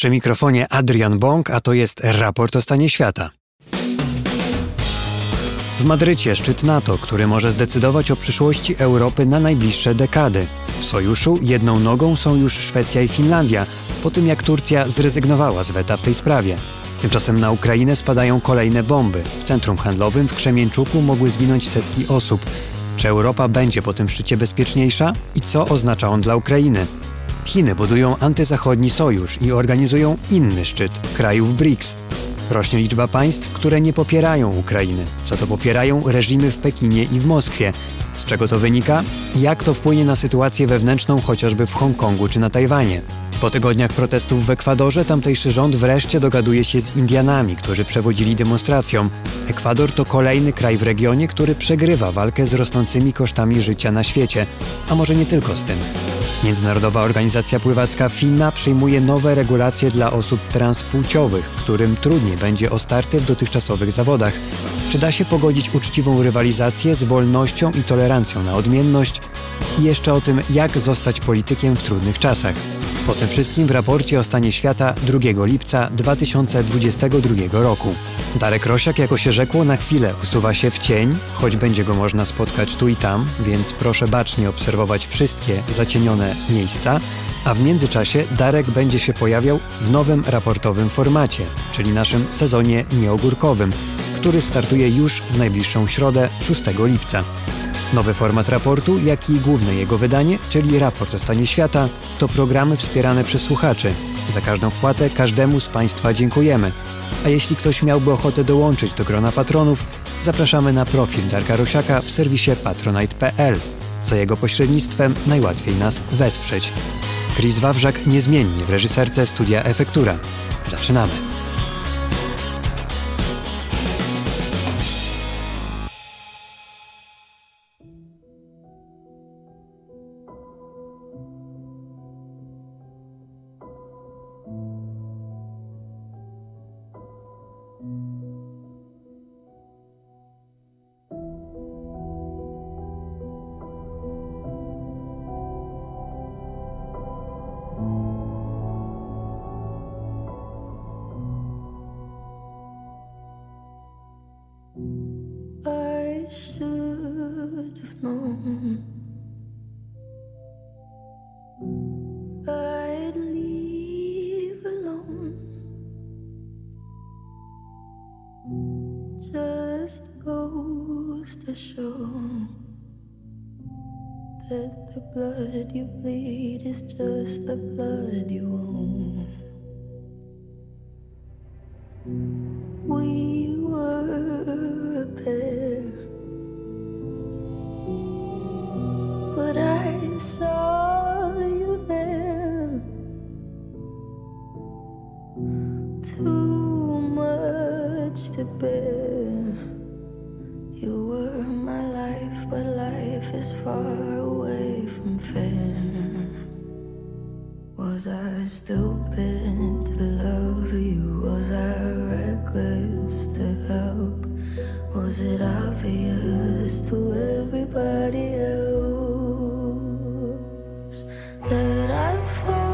Przy mikrofonie Adrian Bąk, a to jest raport o stanie świata. W Madrycie szczyt NATO, który może zdecydować o przyszłości Europy na najbliższe dekady. W sojuszu jedną nogą są już Szwecja i Finlandia, po tym jak Turcja zrezygnowała z weta w tej sprawie. Tymczasem na Ukrainę spadają kolejne bomby. W centrum handlowym w Krzemieńczuku mogły zginąć setki osób. Czy Europa będzie po tym szczycie bezpieczniejsza i co oznacza on dla Ukrainy? Chiny budują antyzachodni sojusz i organizują inny szczyt krajów BRICS. Rośnie liczba państw, które nie popierają Ukrainy, co to popierają reżimy w Pekinie i w Moskwie. Z czego to wynika? Jak to wpłynie na sytuację wewnętrzną chociażby w Hongkongu czy na Tajwanie? Po tygodniach protestów w Ekwadorze tamtejszy rząd wreszcie dogaduje się z Indianami, którzy przewodzili demonstracjom. Ekwador to kolejny kraj w regionie, który przegrywa walkę z rosnącymi kosztami życia na świecie, a może nie tylko z tym. Międzynarodowa Organizacja Pływacka FINA przyjmuje nowe regulacje dla osób transpłciowych, którym trudniej będzie o starty w dotychczasowych zawodach. Czy da się pogodzić uczciwą rywalizację z wolnością i tolerancją na odmienność? I jeszcze o tym, jak zostać politykiem w trudnych czasach. Po tym wszystkim w raporcie o stanie świata 2 lipca 2022 roku. Darek Rosiak, jako się rzekło, na chwilę usuwa się w cień, choć będzie go można spotkać tu i tam, więc proszę bacznie obserwować wszystkie zacienione miejsca, a w międzyczasie Darek będzie się pojawiał w nowym raportowym formacie, czyli naszym sezonie nieogórkowym, który startuje już w najbliższą środę 6 lipca. Nowy format raportu, jak i główne jego wydanie, czyli raport o stanie świata, to programy wspierane przez słuchaczy. Za każdą wpłatę każdemu z Państwa dziękujemy. A jeśli ktoś miałby ochotę dołączyć do grona patronów, zapraszamy na profil Darka Rosiaka w serwisie patronite.pl. Za jego pośrednictwem najłatwiej nas wesprzeć. Chris Wawrzak niezmiennie w reżyserce studia Efektura. Zaczynamy. Blood you bleed is just the blood you own. We were a pair, but I saw you there. Too much to bear. You were my life, but life is far away from fair. Was I stupid to love you? Was I reckless to help? Was it obvious to everybody else that I've fallen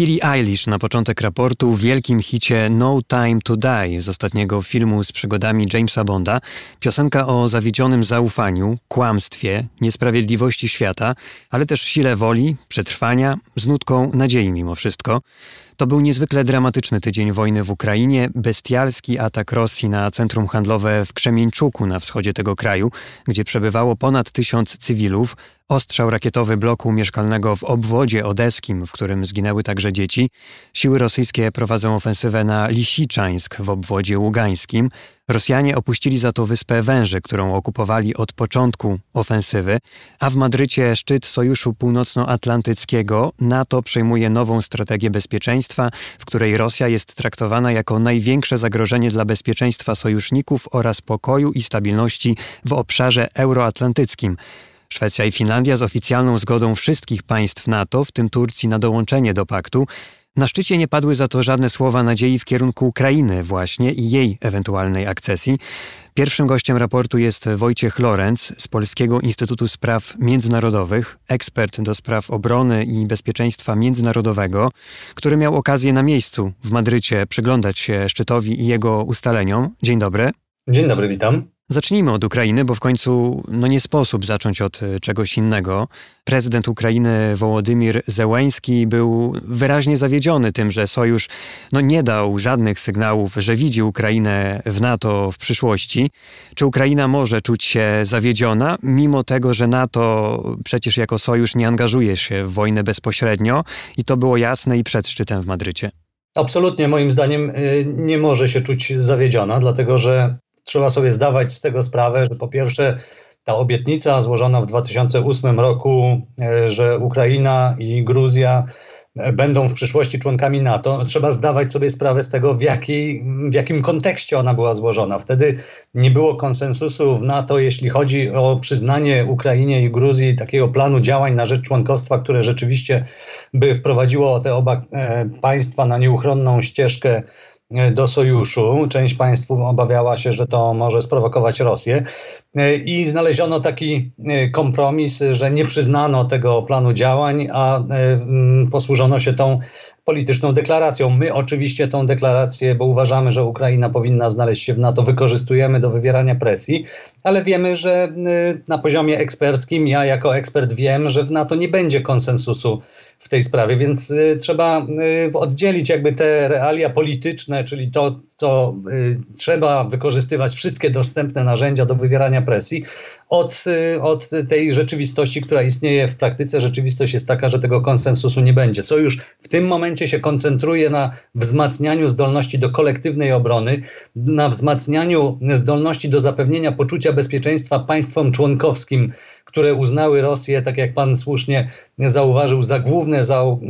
Billie Eilish na początek raportu w wielkim hicie No Time to Die z ostatniego filmu z przygodami Jamesa Bonda. Piosenka o zawiedzionym zaufaniu, kłamstwie, niesprawiedliwości świata, ale też sile woli, przetrwania, z nutką nadziei mimo wszystko. To był niezwykle dramatyczny tydzień wojny w Ukrainie, bestialski atak Rosji na centrum handlowe w Krzemieńczuku na wschodzie tego kraju, gdzie przebywało ponad tysiąc cywilów, ostrzał rakietowy bloku mieszkalnego w obwodzie odeskim, w którym zginęły także dzieci. Siły rosyjskie prowadzą ofensywę na Lisiczańsk w obwodzie ługańskim. Rosjanie opuścili za to wyspę Węży, którą okupowali od początku ofensywy, a w Madrycie szczyt Sojuszu Północnoatlantyckiego NATO przejmuje nową strategię bezpieczeństwa, w której Rosja jest traktowana jako największe zagrożenie dla bezpieczeństwa sojuszników oraz pokoju i stabilności w obszarze euroatlantyckim. Szwecja i Finlandia z oficjalną zgodą wszystkich państw NATO, w tym Turcji, na dołączenie do paktu, na szczycie nie padły za to żadne słowa nadziei w kierunku Ukrainy właśnie i jej ewentualnej akcesji. Pierwszym gościem raportu jest Wojciech Lorenz z Polskiego Instytutu Spraw Międzynarodowych, ekspert do spraw obrony i bezpieczeństwa międzynarodowego, który miał okazję na miejscu w Madrycie przyglądać się szczytowi i jego ustaleniom. Dzień dobry. Dzień dobry, witam. Zacznijmy od Ukrainy, bo w końcu no nie sposób zacząć od e, czegoś innego. Prezydent Ukrainy Wołodymir Zełęński był wyraźnie zawiedziony tym, że sojusz no nie dał żadnych sygnałów, że widzi Ukrainę w NATO w przyszłości. Czy Ukraina może czuć się zawiedziona, mimo tego, że NATO przecież jako sojusz nie angażuje się w wojnę bezpośrednio i to było jasne i przed szczytem w Madrycie? Absolutnie, moim zdaniem, y, nie może się czuć zawiedziona, dlatego że trzeba sobie zdawać z tego sprawę, że po pierwsze ta obietnica złożona w 2008 roku, e, że Ukraina i Gruzja e, będą w przyszłości członkami NATO, trzeba zdawać sobie sprawę z tego, w, jakiej, w jakim kontekście ona była złożona. Wtedy nie było konsensusu w NATO, jeśli chodzi o przyznanie Ukrainie i Gruzji takiego planu działań na rzecz członkostwa, które rzeczywiście by wprowadziło te oba e, państwa na nieuchronną ścieżkę do sojuszu. Część państw obawiała się, że to może sprowokować Rosję. E, I znaleziono taki e, kompromis, że nie przyznano tego planu działań, a posłużono się tą polityczną deklaracją. My oczywiście tą deklarację, bo uważamy, że Ukraina powinna znaleźć się w NATO, wykorzystujemy do wywierania presji, ale wiemy, że na poziomie eksperckim, ja jako ekspert wiem, że w NATO nie będzie konsensusu w tej sprawie, więc y, trzeba y, oddzielić jakby te realia polityczne, czyli to, co y, trzeba wykorzystywać wszystkie dostępne narzędzia do wywierania presji, od, od tej rzeczywistości, która istnieje w praktyce. Rzeczywistość jest taka, że tego konsensusu nie będzie. Sojusz w tym momencie się koncentruje na wzmacnianiu zdolności do kolektywnej obrony, na wzmacnianiu zdolności do zapewnienia poczucia bezpieczeństwa państwom członkowskim które uznały Rosję, tak jak pan słusznie zauważył, za główne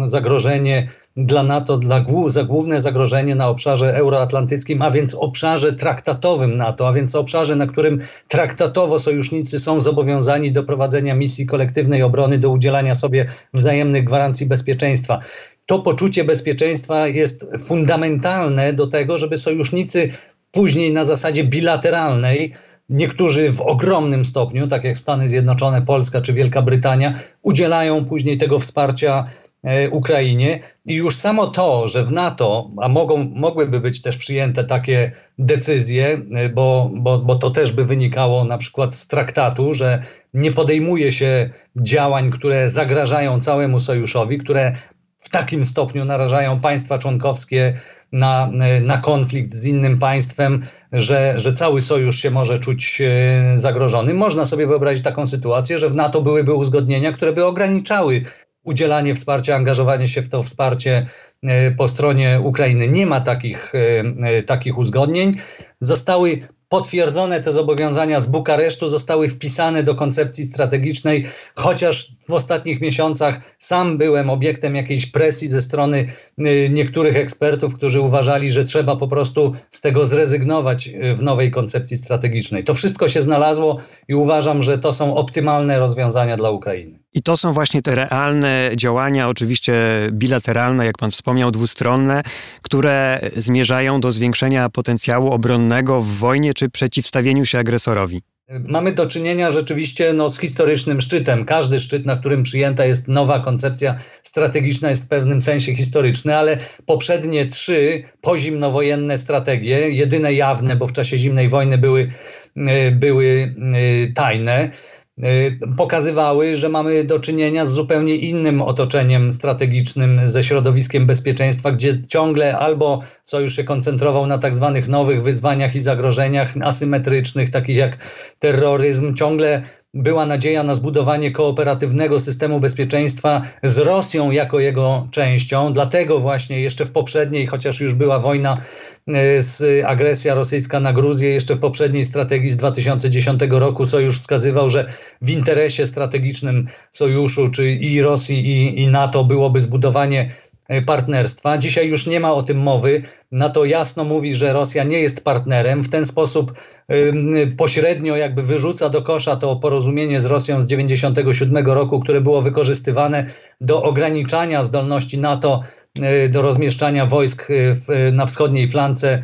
zagrożenie dla NATO, dla, za główne zagrożenie na obszarze euroatlantyckim, a więc obszarze traktatowym NATO, a więc obszarze, na którym traktatowo sojusznicy są zobowiązani do prowadzenia misji kolektywnej obrony, do udzielania sobie wzajemnych gwarancji bezpieczeństwa. To poczucie bezpieczeństwa jest fundamentalne do tego, żeby sojusznicy później na zasadzie bilateralnej Niektórzy w ogromnym stopniu, tak jak Stany Zjednoczone, Polska czy Wielka Brytania, udzielają później tego wsparcia e, Ukrainie. I już samo to, że w NATO, a mogą, mogłyby być też przyjęte takie decyzje, e, bo, bo, bo to też by wynikało na przykład z traktatu, że nie podejmuje się działań, które zagrażają całemu sojuszowi, które w takim stopniu narażają państwa członkowskie na, na konflikt z innym państwem, że, że cały sojusz się może czuć e, zagrożony. Można sobie wyobrazić taką sytuację, że w NATO byłyby uzgodnienia, które by ograniczały udzielanie wsparcia, angażowanie się w to wsparcie e, po stronie Ukrainy. Nie ma takich, e, takich uzgodnień. Zostały potwierdzone te zobowiązania z Bukaresztu, zostały wpisane do koncepcji strategicznej, chociaż w ostatnich miesiącach sam byłem obiektem jakiejś presji ze strony y, niektórych ekspertów, którzy uważali, że trzeba po prostu z tego zrezygnować y, w nowej koncepcji strategicznej. To wszystko się znalazło i uważam, że to są optymalne rozwiązania dla Ukrainy. I to są właśnie te realne działania, oczywiście bilateralne, jak pan wspomniał, dwustronne, które zmierzają do zwiększenia potencjału obronnego w wojnie czy przeciwstawieniu się agresorowi. Mamy do czynienia rzeczywiście no, z historycznym szczytem. Każdy szczyt, na którym przyjęta jest nowa koncepcja strategiczna, jest w pewnym sensie historyczny, ale poprzednie trzy pozimnowojenne strategie, jedyne jawne, bo w czasie zimnej wojny były, e, były e, tajne, pokazywały, że mamy do czynienia z zupełnie innym otoczeniem strategicznym ze środowiskiem bezpieczeństwa, gdzie ciągle albo sojusz się koncentrował na tak zwanych nowych wyzwaniach i zagrożeniach asymetrycznych, takich jak terroryzm, ciągle była nadzieja na zbudowanie kooperatywnego systemu bezpieczeństwa z Rosją jako jego częścią. Dlatego właśnie jeszcze w poprzedniej, chociaż już była wojna e, z agresja rosyjska na Gruzję, jeszcze w poprzedniej strategii z 2010 roku sojusz wskazywał, że w interesie strategicznym sojuszu, czy i Rosji i, i NATO byłoby zbudowanie partnerstwa. Dzisiaj już nie ma o tym mowy. NATO jasno mówi, że Rosja nie jest partnerem. W ten sposób pośrednio jakby wyrzuca do kosza to porozumienie z Rosją z 1997 roku, które było wykorzystywane do ograniczania zdolności NATO e, do rozmieszczania wojsk e, na wschodniej flance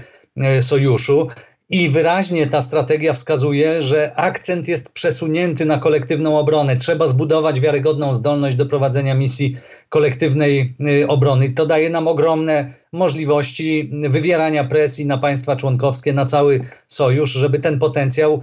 sojuszu. I wyraźnie ta strategia wskazuje, że akcent jest przesunięty na kolektywną obronę. Trzeba zbudować wiarygodną zdolność do prowadzenia misji kolektywnej y, obrony. To daje nam ogromne możliwości wywierania presji na państwa członkowskie, na cały sojusz, żeby ten potencjał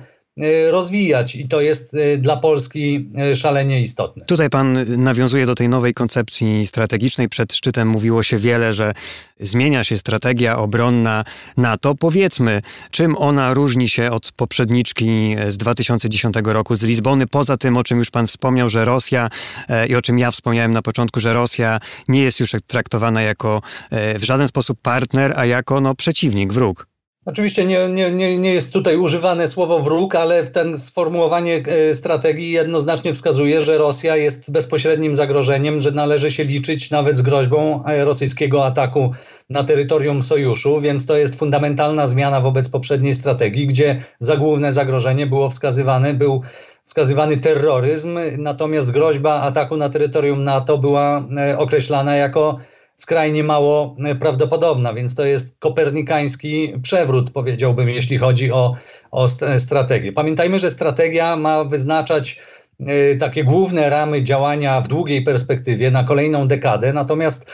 rozwijać i to jest y, dla Polski y, szalenie istotne. Tutaj pan nawiązuje do tej nowej koncepcji strategicznej. Przed szczytem mówiło się wiele, że zmienia się strategia obronna NATO. Powiedzmy, czym ona różni się od poprzedniczki z 2010 roku z Lizbony, poza tym, o czym już pan wspomniał, że Rosja e, i o czym ja wspomniałem na początku, że Rosja nie jest już traktowana jako e, w żaden sposób partner, a jako no, przeciwnik, wróg. Oczywiście nie, nie, nie, jest tutaj używane słowo wróg, ale ten sformułowanie e, strategii jednoznacznie wskazuje, że Rosja jest bezpośrednim zagrożeniem, że należy się liczyć nawet z groźbą e, rosyjskiego ataku na terytorium sojuszu, więc to jest fundamentalna zmiana wobec poprzedniej strategii, gdzie za główne zagrożenie było wskazywane, był wskazywany terroryzm, natomiast groźba ataku na terytorium NATO była e, określana jako skrajnie mało e, prawdopodobna, więc to jest kopernikański przewrót, powiedziałbym, jeśli chodzi o, o strategię. Pamiętajmy, że strategia ma wyznaczać e, takie główne ramy działania w długiej perspektywie na kolejną dekadę, natomiast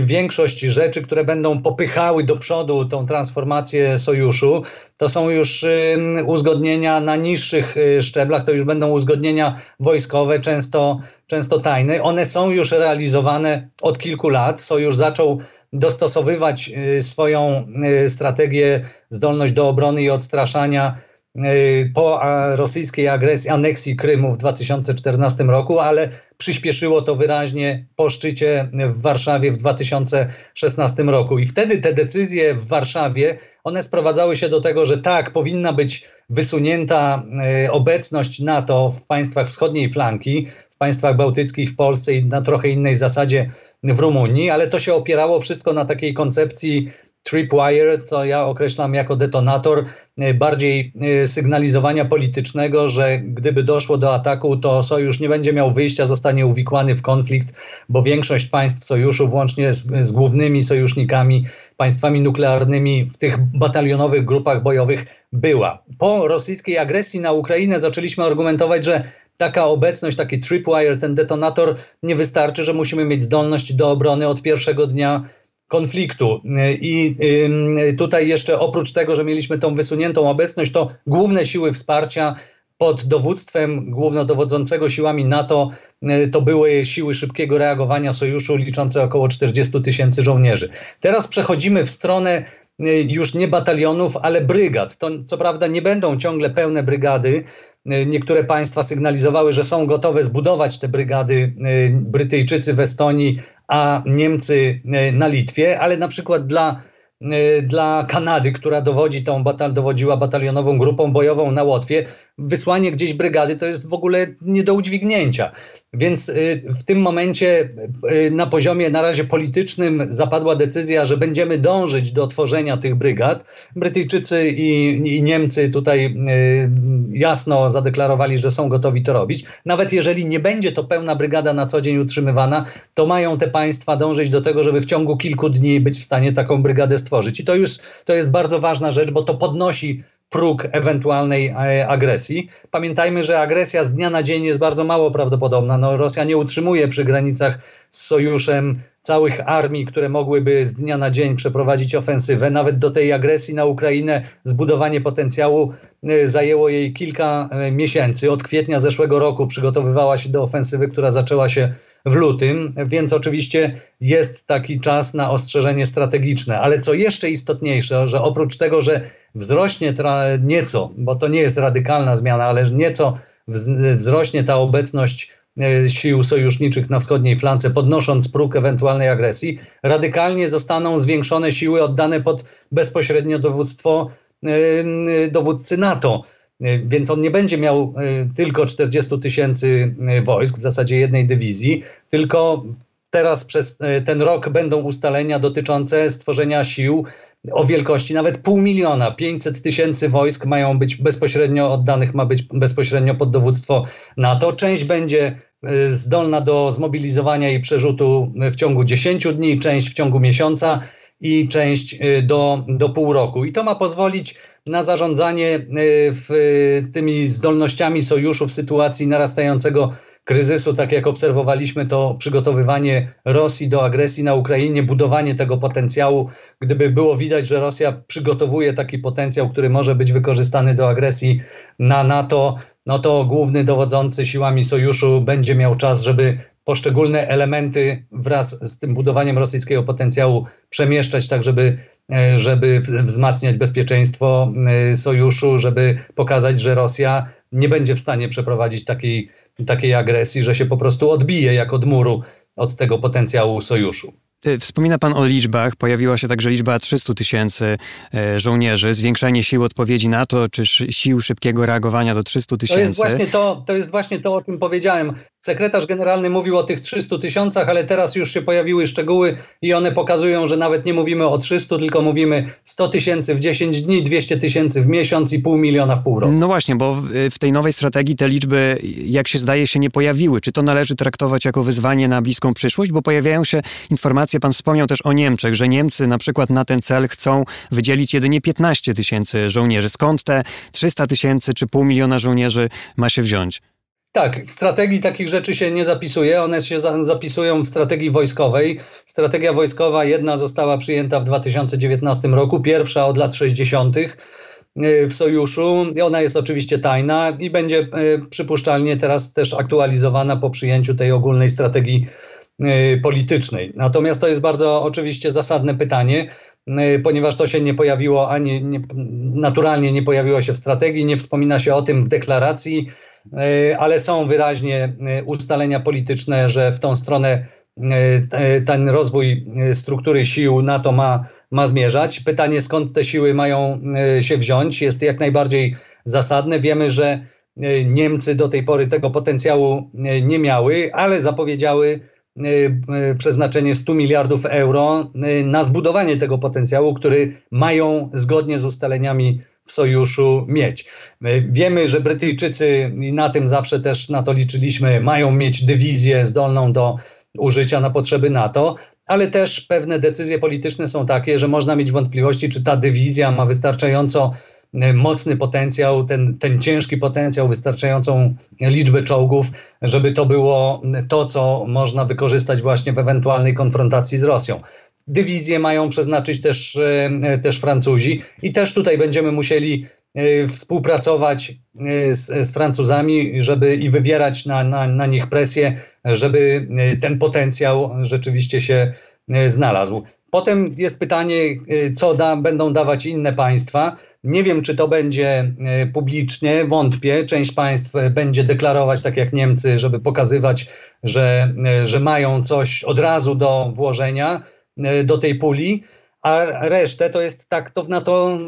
większość rzeczy, które będą popychały do przodu tą transformację sojuszu, to są już uzgodnienia na niższych e, szczeblach, to już będą uzgodnienia wojskowe, często, często tajne. One są już realizowane od kilku lat. Sojusz zaczął dostosowywać swoją strategię, zdolność do obrony i odstraszania Y, po rosyjskiej agresji, aneksji Krymu w 2014 roku, ale przyspieszyło to wyraźnie po szczycie w Warszawie w 2016 roku. I wtedy te decyzje w Warszawie, one sprowadzały się do tego, że tak, powinna być wysunięta y, obecność NATO w państwach wschodniej flanki, w państwach bałtyckich, w Polsce i na trochę innej zasadzie w Rumunii, ale to się opierało wszystko na takiej koncepcji tripwire, co ja określam jako detonator e, bardziej e, sygnalizowania politycznego, że gdyby doszło do ataku, to sojusz nie będzie miał wyjścia, zostanie uwikłany w konflikt, bo większość państw sojuszu, włącznie z, z głównymi sojusznikami, państwami nuklearnymi w tych batalionowych grupach bojowych była. Po rosyjskiej agresji na Ukrainę zaczęliśmy argumentować, że taka obecność, taki tripwire, ten detonator nie wystarczy, że musimy mieć zdolność do obrony od pierwszego dnia konfliktu. I tutaj jeszcze oprócz tego, że mieliśmy tą wysuniętą obecność, to główne siły wsparcia pod dowództwem głównodowodzącego siłami NATO y, to były siły szybkiego reagowania sojuszu liczące około 40 tysięcy żołnierzy. Teraz przechodzimy w stronę y, już nie batalionów, ale brygad. To co prawda nie będą ciągle pełne brygady. Y, niektóre państwa sygnalizowały, że są gotowe zbudować te brygady. Brytyjczycy w Estonii a Niemcy e, na Litwie, ale na przykład dla, e, dla Kanady, która dowodzi tą batal, dowodziła batalionową grupą bojową na Łotwie, wysłanie gdzieś brygady to jest w ogóle nie do udźwignięcia. Więc y, w tym momencie y, na poziomie na razie politycznym zapadła decyzja, że będziemy dążyć do tworzenia tych brygad. Brytyjczycy i, i Niemcy tutaj y, jasno zadeklarowali, że są gotowi to robić. Nawet jeżeli nie będzie to pełna brygada na co dzień utrzymywana, to mają te państwa dążyć do tego, żeby w ciągu kilku dni być w stanie taką brygadę stworzyć. I to już to jest bardzo ważna rzecz, bo to podnosi próg ewentualnej e, agresji. Pamiętajmy, że agresja z dnia na dzień jest bardzo mało prawdopodobna. No, Rosja nie utrzymuje przy granicach z sojuszem całych armii, które mogłyby z dnia na dzień przeprowadzić ofensywę. Nawet do tej agresji na Ukrainę zbudowanie potencjału e, zajęło jej kilka e, miesięcy. Od kwietnia zeszłego roku przygotowywała się do ofensywy, która zaczęła się w lutym, więc oczywiście jest taki czas na ostrzeżenie strategiczne. Ale co jeszcze istotniejsze, że oprócz tego, że wzrośnie nieco, bo to nie jest radykalna zmiana, ale nieco wzrośnie ta obecność e, sił sojuszniczych na wschodniej flance, podnosząc próg ewentualnej agresji, radykalnie zostaną zwiększone siły oddane pod bezpośrednio dowództwo dowódcy NATO. E, więc on nie będzie miał e, tylko 40 tysięcy e, wojsk, w zasadzie jednej dywizji, tylko teraz przez ten rok będą ustalenia dotyczące stworzenia sił o wielkości nawet pół miliona, 500 tysięcy wojsk mają być bezpośrednio oddanych, ma być bezpośrednio pod dowództwo NATO. Część będzie zdolna do zmobilizowania i przerzutu w ciągu 10 dni, część w ciągu miesiąca i część do, do pół roku. I to ma pozwolić na zarządzanie e, w, tymi zdolnościami sojuszu w sytuacji narastającego kryzysu, tak jak obserwowaliśmy to przygotowywanie Rosji do agresji na Ukrainie, budowanie tego potencjału. Gdyby było widać, że Rosja przygotowuje taki potencjał, który może być wykorzystany do agresji na NATO, no to główny dowodzący siłami sojuszu będzie miał czas, żeby poszczególne elementy wraz z tym budowaniem rosyjskiego potencjału przemieszczać, tak żeby E, żeby wzmacniać bezpieczeństwo e, sojuszu, żeby pokazać, że Rosja nie będzie w stanie przeprowadzić takiej, takiej agresji, że się po prostu odbije jak od muru od tego potencjału sojuszu. Y, wspomina Pan o liczbach. Pojawiła się także liczba 300 tysięcy e, żołnierzy, zwiększanie sił odpowiedzi na to, czy sił szybkiego reagowania do 300 tysięcy. To jest, właśnie to, to jest właśnie to, o czym powiedziałem. Sekretarz generalny mówił o tych 300 tysiącach, ale teraz już się pojawiły szczegóły i one pokazują, że nawet nie mówimy o 300, tylko mówimy 100 tysięcy w 10 dni, 200 tysięcy w miesiąc i pół miliona w pół roku. No właśnie, bo w tej nowej strategii te liczby, jak się zdaje, się nie pojawiły. Czy to należy traktować jako wyzwanie na bliską przyszłość? Bo pojawiają się informacje, pan wspomniał też o Niemczech, że Niemcy na przykład na ten cel chcą wydzielić jedynie 15 tysięcy żołnierzy. Skąd te 300 tysięcy czy pół miliona żołnierzy ma się wziąć? Tak, w strategii takich rzeczy się nie zapisuje, one się za, zapisują w strategii wojskowej. Strategia wojskowa jedna została przyjęta w 2019 roku, pierwsza od lat 60. Y, w sojuszu. Ona jest oczywiście tajna i będzie y, przypuszczalnie teraz też aktualizowana po przyjęciu tej ogólnej strategii politycznej. Natomiast to jest bardzo oczywiście zasadne pytanie, y, ponieważ to się nie pojawiło ani nie, naturalnie nie pojawiło się w strategii, nie wspomina się o tym w deklaracji, y, ale są wyraźnie ustalenia polityczne, że w tą stronę ten rozwój struktury sił NATO ma, ma zmierzać. Pytanie, skąd te siły mają się wziąć, jest jak najbardziej zasadne. Wiemy, że Niemcy do tej pory tego potencjału nie miały, ale zapowiedziały Y, y, przeznaczenie 100 miliardów euro y, na zbudowanie tego potencjału, który mają zgodnie z ustaleniami w sojuszu mieć. Wiemy, że Brytyjczycy, i na tym zawsze też na to liczyliśmy, mają mieć dywizję zdolną do użycia na potrzeby NATO, ale też pewne decyzje polityczne są takie, że można mieć wątpliwości, czy ta dywizja ma wystarczająco mocny potencjał, ten, ten ciężki potencjał, wystarczającą liczbę czołgów, żeby to było to, co można wykorzystać właśnie w ewentualnej konfrontacji z Rosją. Dywizje mają przeznaczyć też, e, też Francuzi i też tutaj będziemy musieli e, współpracować z, z, Francuzami, żeby i wywierać na, na, na nich presję, żeby ten potencjał rzeczywiście się znalazł. Potem jest pytanie, co da, będą dawać inne państwa. Nie wiem, czy to będzie e, publicznie, wątpię. Część państw e, będzie deklarować, tak jak Niemcy, żeby pokazywać, że, że mają coś od razu do włożenia do tej puli, a resztę to jest tak, to na to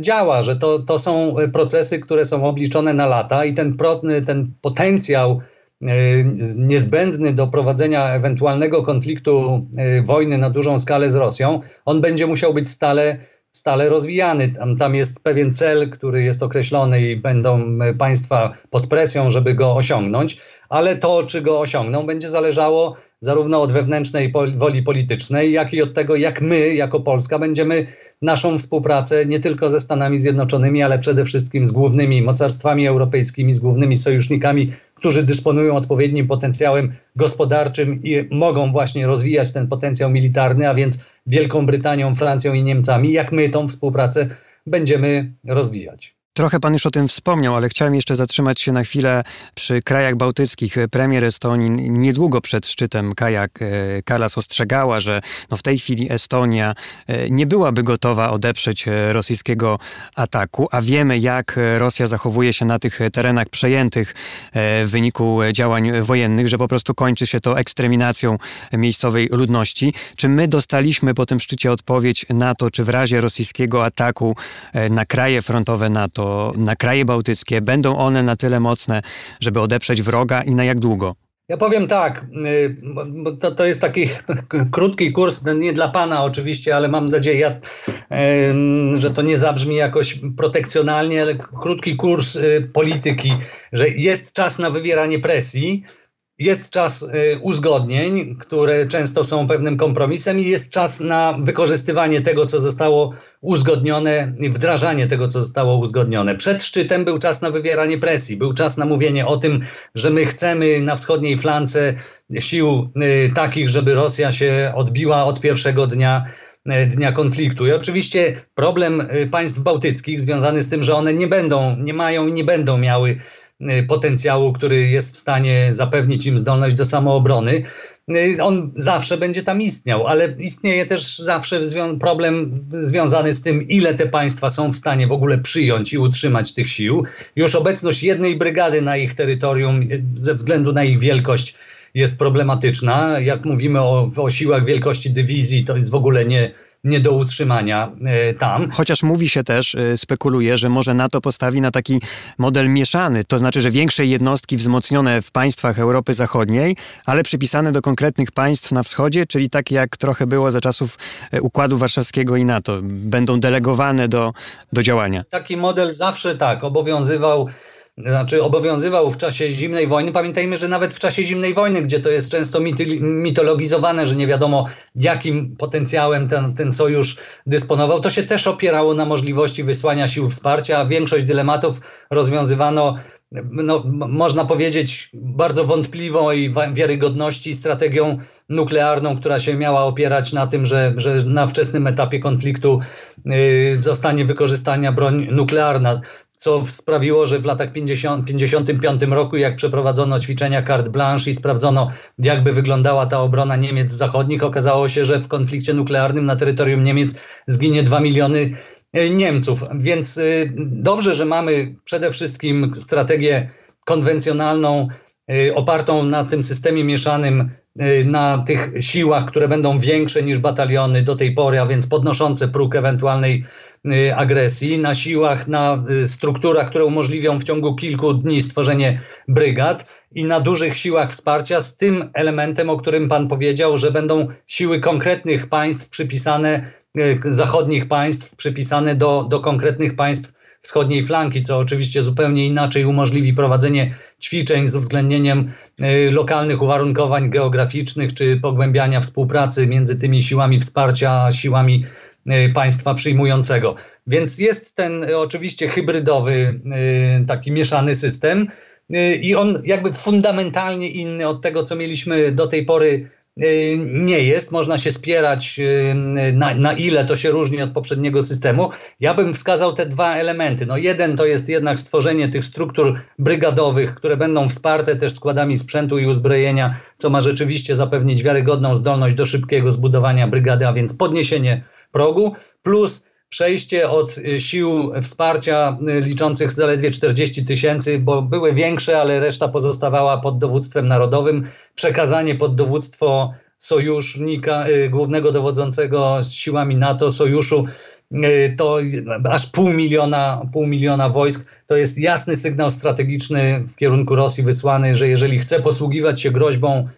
działa, że to, to są procesy, które są obliczone na lata i ten, ten potencjał niezbędny do prowadzenia ewentualnego konfliktu wojny na dużą skalę z Rosją, on będzie musiał być stale stale rozwijany. Tam, tam jest pewien cel, który jest określony i będą państwa pod presją, żeby go osiągnąć, ale to, czy go osiągną, będzie zależało zarówno od wewnętrznej woli politycznej, jak i od tego, jak my, jako Polska, będziemy naszą współpracę nie tylko ze Stanami Zjednoczonymi, ale przede wszystkim z głównymi mocarstwami europejskimi, z głównymi sojusznikami, którzy dysponują odpowiednim potencjałem gospodarczym i mogą właśnie rozwijać ten potencjał militarny, a więc Wielką Brytanią, Francją i Niemcami, jak my tą współpracę będziemy rozwijać. Trochę pan już o tym wspomniał, ale chciałem jeszcze zatrzymać się na chwilę przy krajach bałtyckich. Premier Estonii niedługo przed szczytem Kajak e, Kalas ostrzegała, że no w tej chwili Estonia e, nie byłaby gotowa odeprzeć e, rosyjskiego ataku, a wiemy jak Rosja zachowuje się na tych terenach przejętych w wyniku działań wojennych, że po prostu kończy się to ekstreminacją miejscowej ludności. Czy my dostaliśmy po tym szczycie odpowiedź na to, czy w razie rosyjskiego ataku na kraje frontowe NATO na kraje bałtyckie będą one na tyle mocne, żeby odeprzeć wroga i na jak długo? Ja powiem tak, y, to, to jest taki krótki kurs, no nie dla pana oczywiście, ale mam nadzieję, że to nie zabrzmi jakoś protekcjonalnie, ale krótki kurs y, polityki, że jest czas na wywieranie presji, jest czas y, uzgodnień, które często są pewnym kompromisem, i jest czas na wykorzystywanie tego, co zostało uzgodnione, wdrażanie tego, co zostało uzgodnione. Przed szczytem był czas na wywieranie presji, był czas na mówienie o tym, że my chcemy na wschodniej flance sił y, takich, żeby Rosja się odbiła od pierwszego dnia y, dnia konfliktu. I oczywiście problem państw bałtyckich związany z tym, że one nie będą, nie mają i nie będą miały potencjału, który jest w stanie zapewnić im zdolność do samoobrony, y, on zawsze będzie tam istniał, ale istnieje też zawsze problem związany z tym, ile te państwa są w stanie w ogóle przyjąć i utrzymać tych sił. Już obecność jednej brygady na ich terytorium y, ze względu na ich wielkość jest problematyczna. Jak mówimy o, o siłach wielkości dywizji, to jest w ogóle nie, nie do utrzymania e, tam. Chociaż mówi się też, e, spekuluje, że może NATO postawi na taki model mieszany, to znaczy, że większe jednostki wzmocnione w państwach Europy Zachodniej, ale przypisane do konkretnych państw na wschodzie, czyli tak jak trochę było za czasów e, Układu Warszawskiego i NATO, będą delegowane do, do działania. Taki model zawsze tak obowiązywał znaczy obowiązywał w czasie zimnej wojny. Pamiętajmy, że nawet w czasie zimnej wojny, gdzie to jest często mitologizowane, że nie wiadomo jakim potencjałem ten, ten sojusz dysponował, to się też opierało na możliwości wysłania sił wsparcia, a większość dylematów rozwiązywano no, można powiedzieć, bardzo wątpliwą i wiarygodności strategią nuklearną, która się miała opierać na tym, że, że na wczesnym etapie konfliktu y, zostanie wykorzystana broń nuklearna co sprawiło, że w latach 50, 55 roku, jak przeprowadzono ćwiczenia carte blanche i sprawdzono, jakby wyglądała ta obrona Niemiec zachodnich, okazało się, że w konflikcie nuklearnym na terytorium Niemiec zginie 2 miliony e, Niemców. Więc y, dobrze, że mamy przede wszystkim strategię konwencjonalną, y, opartą na tym systemie mieszanym, na tych siłach, które będą większe niż bataliony do tej pory, a więc podnoszące próg ewentualnej Y, agresji, na siłach, na y, strukturach, które umożliwią w ciągu kilku dni stworzenie brygad i na dużych siłach wsparcia z tym elementem, o którym Pan powiedział, że będą siły konkretnych państw przypisane, y, zachodnich państw przypisane do, do konkretnych państw wschodniej flanki, co oczywiście zupełnie inaczej umożliwi prowadzenie ćwiczeń z uwzględnieniem lokalnych uwarunkowań geograficznych czy pogłębiania współpracy między tymi siłami wsparcia a siłami Y, państwa przyjmującego. Więc jest ten y, oczywiście hybrydowy, y, taki mieszany system i on jakby fundamentalnie inny od tego, co mieliśmy do tej pory nie jest. Można się spierać, na, na, ile to się różni od poprzedniego systemu. Ja bym wskazał te dwa elementy. No jeden to jest jednak stworzenie tych struktur brygadowych, które będą wsparte też składami sprzętu i uzbrojenia, co ma rzeczywiście zapewnić wiarygodną zdolność do szybkiego zbudowania brygady, a więc podniesienie progu, plus przejście od y, sił wsparcia y, liczących zaledwie 40 tysięcy, bo były większe, ale reszta pozostawała pod dowództwem narodowym, przekazanie pod dowództwo sojusznika, y, głównego dowodzącego z siłami NATO, sojuszu, to aż pół miliona, pół miliona wojsk. To jest jasny sygnał strategiczny w kierunku Rosji wysłany, że jeżeli chce posługiwać się groźbą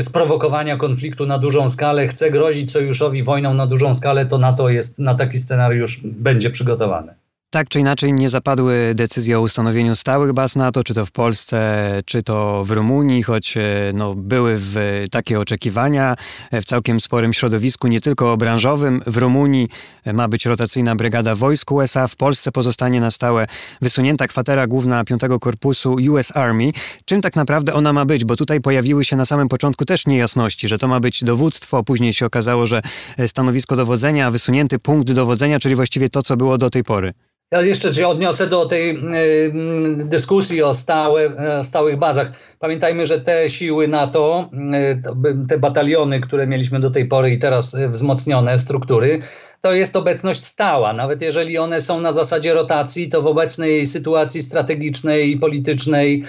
sprowokowania konfliktu na dużą skalę, chce grozić sojuszowi wojną na dużą skalę, to NATO jest na taki scenariusz będzie przygotowane. Tak czy inaczej nie zapadły decyzje o ustanowieniu stałych baz NATO, czy to w Polsce, czy to w Rumunii, choć e, no, były w takie oczekiwania w całkiem sporym środowisku, nie tylko branżowym. W Rumunii ma być rotacyjna brygada wojsk USA, w Polsce pozostanie na stałe wysunięta kwatera główna 5 Korpusu US Army. Czym tak naprawdę ona ma być? Bo tutaj pojawiły się na samym początku też niejasności, że to ma być dowództwo, później się okazało, że stanowisko dowodzenia, wysunięty punkt dowodzenia, czyli właściwie to, co było do tej pory. Ja jeszcze się odniosę do tej y, dyskusji o stałe, stałych bazach. Pamiętajmy, że te siły NATO, y, te bataliony, które mieliśmy do tej pory i teraz wzmocnione struktury, to jest obecność stała. Nawet jeżeli one są na zasadzie rotacji, to w obecnej sytuacji strategicznej i politycznej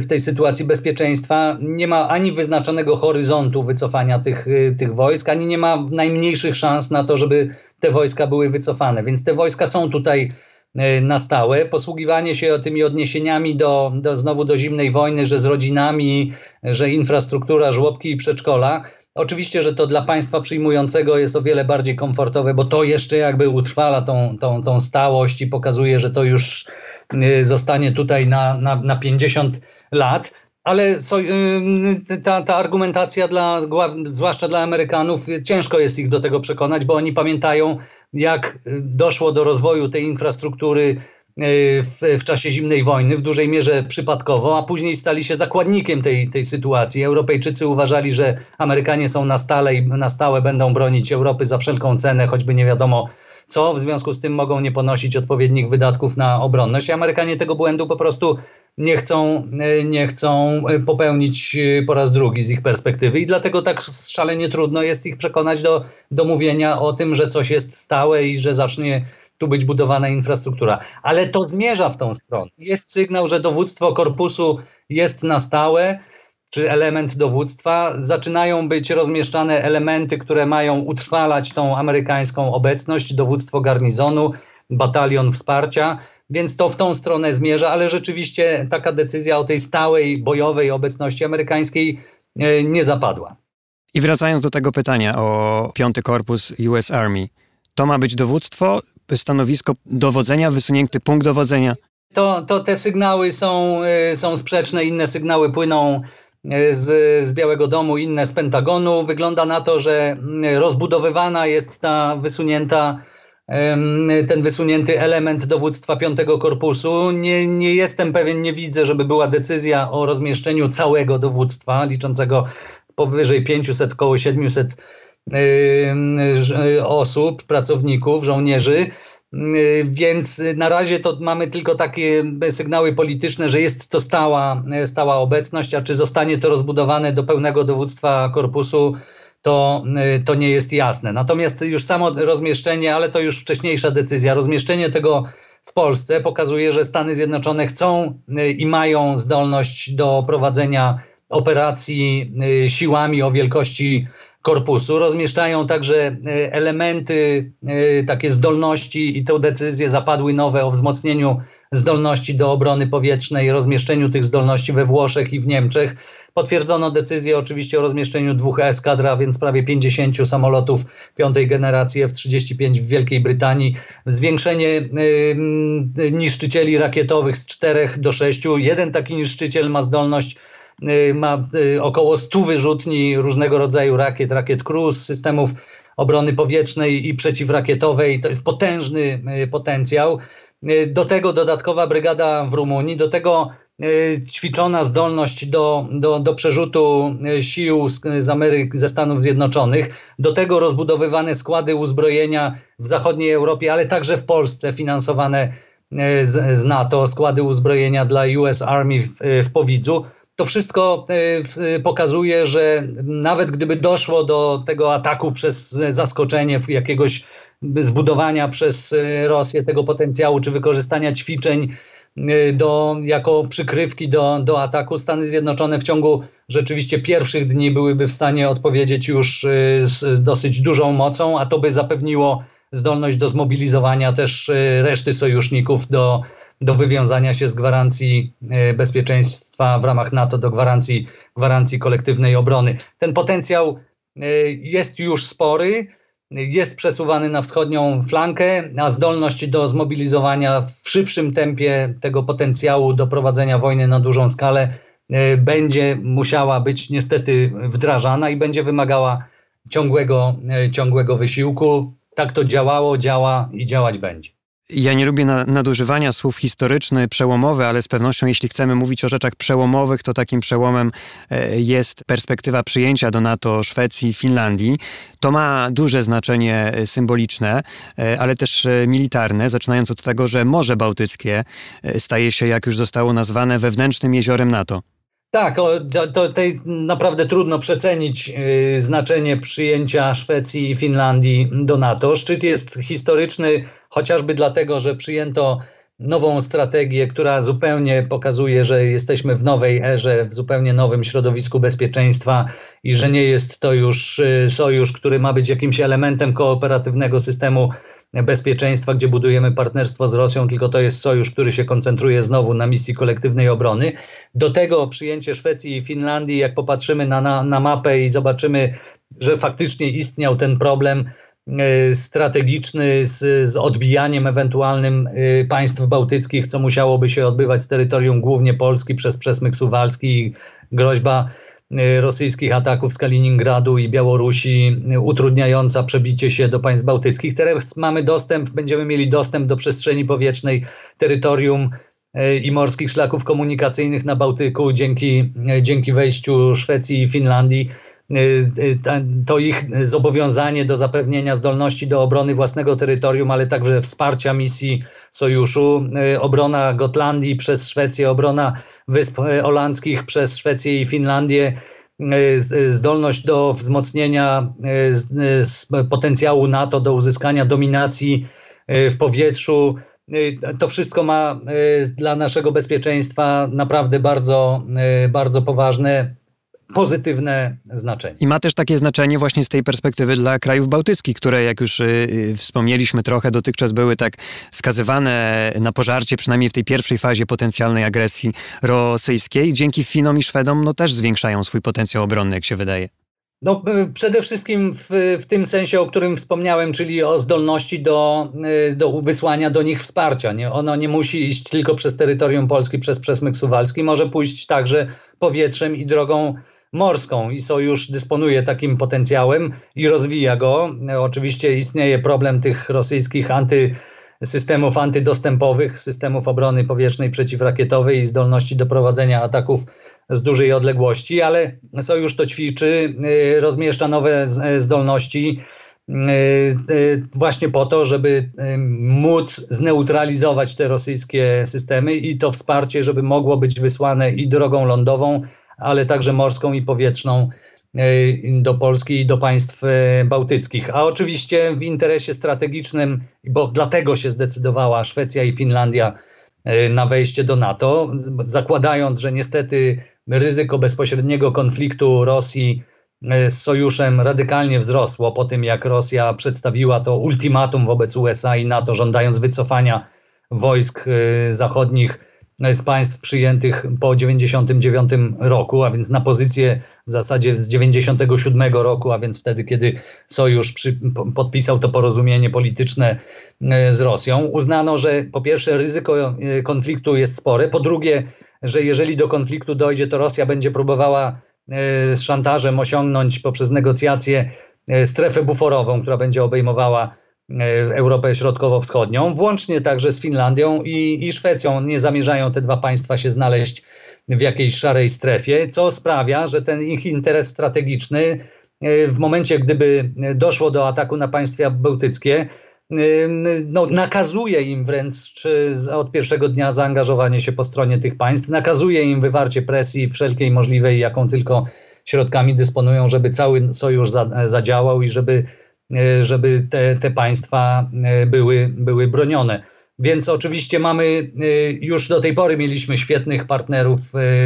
w tej sytuacji bezpieczeństwa nie ma ani wyznaczonego horyzontu wycofania tych, tych wojsk, ani nie ma najmniejszych szans na to, żeby te wojska były wycofane. Więc te wojska są tutaj y, na stałe. Posługiwanie się tymi odniesieniami do, do znowu do zimnej wojny, że z rodzinami, że infrastruktura, żłobki i przedszkola. Oczywiście, że to dla państwa przyjmującego jest o wiele bardziej komfortowe, bo to jeszcze jakby utrwala tą, tą, tą stałość i pokazuje, że to już Y, zostanie tutaj na, na, na 50 lat. Ale ta, ta argumentacja, dla, zwłaszcza dla Amerykanów, ciężko jest ich do tego przekonać, bo oni pamiętają, jak doszło do rozwoju tej infrastruktury y, w, w, czasie zimnej wojny, w dużej mierze przypadkowo, a później stali się zakładnikiem tej, tej sytuacji. Europejczycy uważali, że Amerykanie są na stale i na stałe będą bronić Europy za wszelką cenę, choćby nie wiadomo co w związku z tym mogą nie ponosić odpowiednich wydatków na obronność. I Amerykanie tego błędu po prostu nie chcą, e, nie chcą e, popełnić e, po raz drugi z ich perspektywy i dlatego tak szalenie trudno jest ich przekonać do, do mówienia o tym, że coś jest stałe i że zacznie tu być budowana infrastruktura. Ale to zmierza w tą stronę. Jest sygnał, że dowództwo korpusu jest na stałe czy element dowództwa, zaczynają być rozmieszczane elementy, które mają utrwalać tą amerykańską obecność, dowództwo garnizonu, batalion wsparcia, więc to w tą stronę zmierza, ale rzeczywiście taka decyzja o tej stałej bojowej obecności amerykańskiej e, nie zapadła. I wracając do tego pytania o piąty korpus US Army, to ma być dowództwo, stanowisko dowodzenia, wysunięty punkt dowodzenia? To, to te sygnały są, e, są sprzeczne, inne sygnały płyną z, z Białego Domu, inne z Pentagonu. Wygląda na to, że rozbudowywana jest ta wysunięta ten wysunięty element dowództwa piątego korpusu. Nie, nie jestem pewien, nie widzę, żeby była decyzja o rozmieszczeniu całego dowództwa, liczącego powyżej 500, około 700 osób, pracowników, żołnierzy. Więc na razie to mamy tylko takie sygnały polityczne, że jest to stała, stała obecność, a czy zostanie to rozbudowane do pełnego dowództwa korpusu, to, y, to nie jest jasne. Natomiast już samo rozmieszczenie, ale to już wcześniejsza decyzja, rozmieszczenie tego w Polsce pokazuje, że Stany Zjednoczone chcą y, i mają zdolność do prowadzenia operacji siłami o wielkości korpusu. Rozmieszczają także elementy, takie zdolności i te decyzje zapadły nowe o wzmocnieniu zdolności do obrony powietrznej, rozmieszczeniu tych zdolności we Włoszech i w Niemczech. Potwierdzono decyzję oczywiście o rozmieszczeniu dwóch eskadra, więc prawie 50 samolotów piątej generacji F-35 w Wielkiej Brytanii. Zwiększenie y, niszczycieli rakietowych z 4 do 6. Jeden taki niszczyciel ma zdolność Y, ma y, około 100 wyrzutni różnego rodzaju rakiet, rakiet Cruz, systemów obrony powietrznej i przeciwrakietowej. To jest potężny y, potencjał. Do tego dodatkowa brygada w Rumunii, do tego ćwiczona zdolność do, do, do przerzutu sił z, z Ameryk, ze Stanów Zjednoczonych, do tego rozbudowywane składy uzbrojenia w zachodniej Europie, ale także w Polsce finansowane z, z NATO, składy uzbrojenia dla US Army w, w Powidzu. To wszystko pokazuje, że nawet gdyby doszło do tego ataku przez zaskoczenie jakiegoś zbudowania przez Rosję tego potencjału, czy wykorzystania ćwiczeń do, jako przykrywki do, do ataku, Stany Zjednoczone w ciągu rzeczywiście pierwszych dni byłyby w stanie odpowiedzieć już z dosyć dużą mocą, a to by zapewniło zdolność do zmobilizowania też reszty sojuszników do do wywiązania się z gwarancji bezpieczeństwa w ramach NATO do gwarancji, gwarancji kolektywnej obrony. Ten potencjał jest już spory. Jest przesuwany na wschodnią flankę, a zdolność do zmobilizowania w szybszym tempie tego potencjału do prowadzenia wojny na dużą skalę e, będzie musiała być niestety wdrażana i będzie wymagała ciągłego, e, ciągłego wysiłku. Tak to działało, działa i działać będzie. Ja nie lubię nadużywania słów historyczny, przełomowy, ale z pewnością, jeśli chcemy mówić o rzeczach przełomowych, to takim przełomem e, jest perspektywa przyjęcia do NATO Szwecji i Finlandii. To ma duże znaczenie e, symboliczne, e, ale też militarne, zaczynając od tego, że Morze Bałtyckie staje się, jak już zostało nazwane, wewnętrznym jeziorem NATO. Tak, to, to tej naprawdę trudno przecenić znaczenie przyjęcia Szwecji i Finlandii do NATO. Szczyt jest historyczny chociażby dlatego, że przyjęto nową strategię, która zupełnie pokazuje, że jesteśmy w nowej erze, w zupełnie nowym środowisku bezpieczeństwa i że nie jest to już y, sojusz, który ma być jakimś elementem kooperatywnego systemu bezpieczeństwa, gdzie budujemy partnerstwo z Rosją, tylko to jest sojusz, który się koncentruje znowu na misji kolektywnej obrony. Do tego przyjęcie Szwecji i Finlandii, jak popatrzymy na, na, na mapę i zobaczymy, że faktycznie istniał ten problem strategiczny z, z odbijaniem ewentualnym e, państw bałtyckich, co musiałoby się odbywać z terytorium głównie Polski przez przesmyk suwalski i groźba Y, rosyjskich ataków z Kaliningradu i Białorusi, y, utrudniająca przebicie się do państw bałtyckich. Teraz mamy dostęp, będziemy mieli dostęp do przestrzeni powietrznej, terytorium y, i morskich szlaków komunikacyjnych na Bałtyku dzięki, dzięki wejściu Szwecji i Finlandii. To ich zobowiązanie do zapewnienia zdolności do obrony własnego terytorium, ale także wsparcia misji sojuszu, obrona Gotlandii przez Szwecję, obrona Wysp Holandzkich przez Szwecję i Finlandię, zdolność do wzmocnienia potencjału NATO do uzyskania dominacji w powietrzu. To wszystko ma dla naszego bezpieczeństwa naprawdę bardzo, bardzo poważne pozytywne znaczenie. I ma też takie znaczenie właśnie z tej perspektywy dla krajów bałtyckich, które jak już y, wspomnieliśmy trochę, dotychczas były tak skazywane na pożarcie, przynajmniej w tej pierwszej fazie potencjalnej agresji rosyjskiej. Dzięki Finom i Szwedom no, też zwiększają swój potencjał obronny, jak się wydaje. No, y, przede wszystkim w, w tym sensie, o którym wspomniałem, czyli o zdolności do, y, do wysłania do nich wsparcia. Nie? Ono nie musi iść tylko przez terytorium Polski, przez przesmyk suwalski, może pójść także powietrzem i drogą morską i Sojusz dysponuje takim potencjałem i rozwija go. Oczywiście istnieje problem tych rosyjskich anty, systemów antydostępowych, systemów obrony powietrznej przeciwrakietowej i zdolności do prowadzenia ataków z dużej odległości, ale Sojusz to ćwiczy, y, rozmieszcza nowe zdolności y, y, właśnie po to, żeby móc zneutralizować te rosyjskie systemy i to wsparcie, żeby mogło być wysłane i drogą lądową, ale także morską i powietrzną e, do Polski i do państw e, bałtyckich. A oczywiście w interesie strategicznym, bo dlatego się zdecydowała Szwecja i Finlandia e, na wejście do NATO, zakładając, że niestety ryzyko bezpośredniego konfliktu Rosji z sojuszem radykalnie wzrosło po tym, jak Rosja przedstawiła to ultimatum wobec USA i NATO, żądając wycofania wojsk zachodnich z państw przyjętych po 99 roku, a więc na pozycję w zasadzie z 97 roku, a więc wtedy, kiedy Sojusz przy, podpisał to porozumienie polityczne e, z Rosją. Uznano, że po pierwsze ryzyko e, konfliktu jest spore, po drugie, że jeżeli do konfliktu dojdzie, to Rosja będzie próbowała e, z szantażem osiągnąć poprzez negocjacje strefę buforową, która będzie obejmowała Europę Środkowo-Wschodnią, włącznie także z Finlandią i, i Szwecją. Nie zamierzają te dwa państwa się znaleźć w jakiejś szarej strefie, co sprawia, że ten ich interes strategiczny e, w momencie, gdyby doszło do ataku na państwa bałtyckie, e, no, nakazuje im wręcz od pierwszego dnia zaangażowanie się po stronie tych państw, nakazuje im wywarcie presji wszelkiej możliwej, jaką tylko środkami dysponują, żeby cały sojusz zadziałał i żeby żeby te, te państwa e, były, były bronione. Więc oczywiście mamy, e, już do tej pory mieliśmy świetnych partnerów,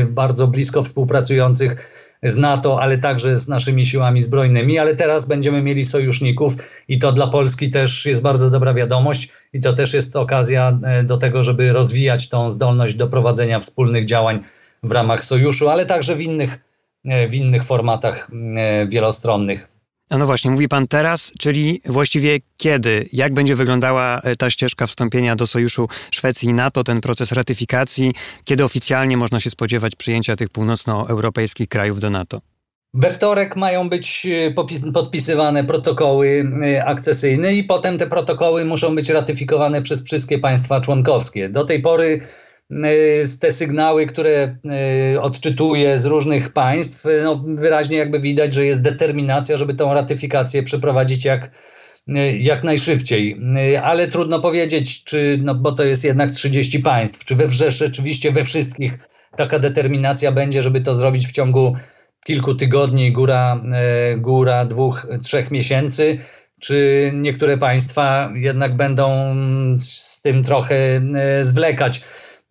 bardzo blisko współpracujących z NATO, ale także z naszymi siłami zbrojnymi, ale teraz będziemy mieli sojuszników i to dla Polski też jest bardzo dobra wiadomość i to też jest okazja do tego, żeby rozwijać tą zdolność do prowadzenia wspólnych działań w ramach sojuszu, ale także w innych, w innych formatach wielostronnych. A no właśnie, mówi pan teraz, czyli właściwie kiedy? Jak będzie wyglądała e, ta ścieżka wstąpienia do Sojuszu Szwecji i NATO, ten proces ratyfikacji? Kiedy oficjalnie można się spodziewać przyjęcia tych północnoeuropejskich krajów do NATO? We wtorek mają być e, podpisywane protokoły e, akcesyjne i potem te protokoły muszą być ratyfikowane przez wszystkie państwa członkowskie. Do tej pory te sygnały, które odczytuję z różnych państw, no wyraźnie jakby widać, że jest determinacja, żeby tą ratyfikację przeprowadzić jak, jak najszybciej. Ale trudno powiedzieć, czy, no bo to jest jednak 30 państw, czy we rzeczywiście we wszystkich taka determinacja będzie, żeby to zrobić w ciągu kilku tygodni, góra, góra dwóch, trzech miesięcy, czy niektóre państwa jednak będą z tym trochę zwlekać.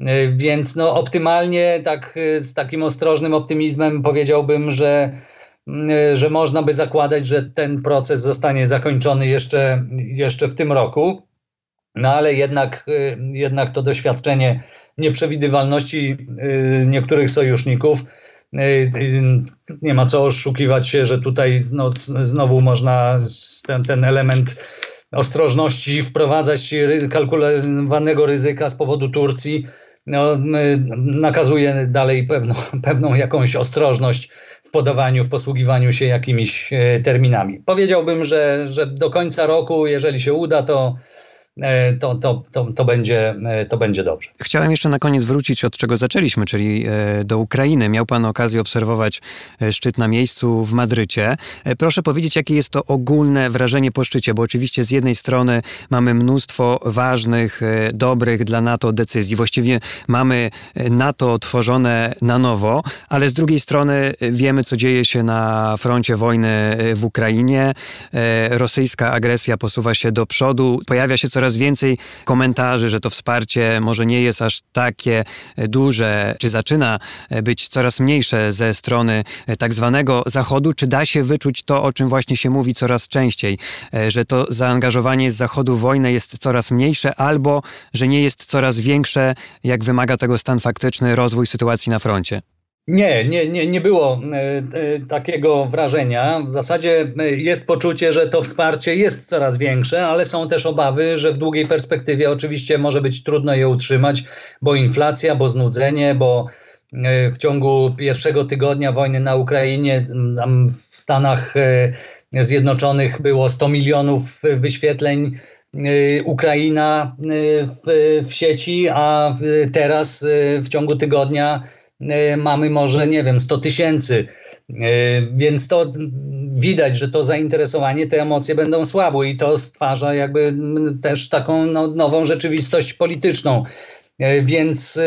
E, więc no, optymalnie, tak, z takim ostrożnym optymizmem powiedziałbym, że, że można by zakładać, że ten proces zostanie zakończony jeszcze, jeszcze w tym roku. No ale jednak, jednak to doświadczenie nieprzewidywalności niektórych sojuszników nie ma co oszukiwać się, że tutaj no, znowu można ten, ten element ostrożności wprowadzać kalkulowanego ryzyka z powodu Turcji. No, nakazuje dalej pewną, pewną jakąś ostrożność w podawaniu, w posługiwaniu się jakimiś e, terminami. Powiedziałbym, że, że do końca roku, jeżeli się uda, to to, to, to, to, będzie, e, to będzie dobrze. Chciałem jeszcze na koniec wrócić od czego zaczęliśmy, czyli e, do Ukrainy. Miał Pan okazję obserwować szczyt na miejscu w Madrycie. Proszę powiedzieć, jakie jest to ogólne wrażenie po szczycie, bo oczywiście z jednej strony mamy mnóstwo ważnych, dobrych dla NATO decyzji. Właściwie mamy NATO tworzone na nowo, ale z drugiej strony wiemy, co dzieje się na froncie wojny w Ukrainie. Rosyjska agresja posuwa się do przodu, pojawia się coraz coraz więcej komentarzy, że to wsparcie może nie jest aż takie duże, czy zaczyna być coraz mniejsze ze strony tak zwanego Zachodu. Czy da się wyczuć to, o czym właśnie się mówi coraz częściej, że to zaangażowanie z Zachodu w wojnę jest coraz mniejsze, albo że nie jest coraz większe, jak wymaga tego stan faktyczny, rozwój sytuacji na froncie? Nie, nie, nie, nie było e, e, takiego wrażenia. W zasadzie e, jest poczucie, że to wsparcie jest coraz większe, ale są też obawy, że w długiej perspektywie oczywiście może być trudno je utrzymać, bo inflacja, bo znudzenie, bo w ciągu pierwszego tygodnia wojny na Ukrainie, w Stanach Zjednoczonych było 100 milionów wyświetleń. Ukraina w, w sieci, a teraz w ciągu tygodnia mamy może, nie wiem, 100 tysięcy. E, więc to widać, że to zainteresowanie, te emocje będą słabły i to stwarza jakby też taką no, nową rzeczywistość polityczną. E, więc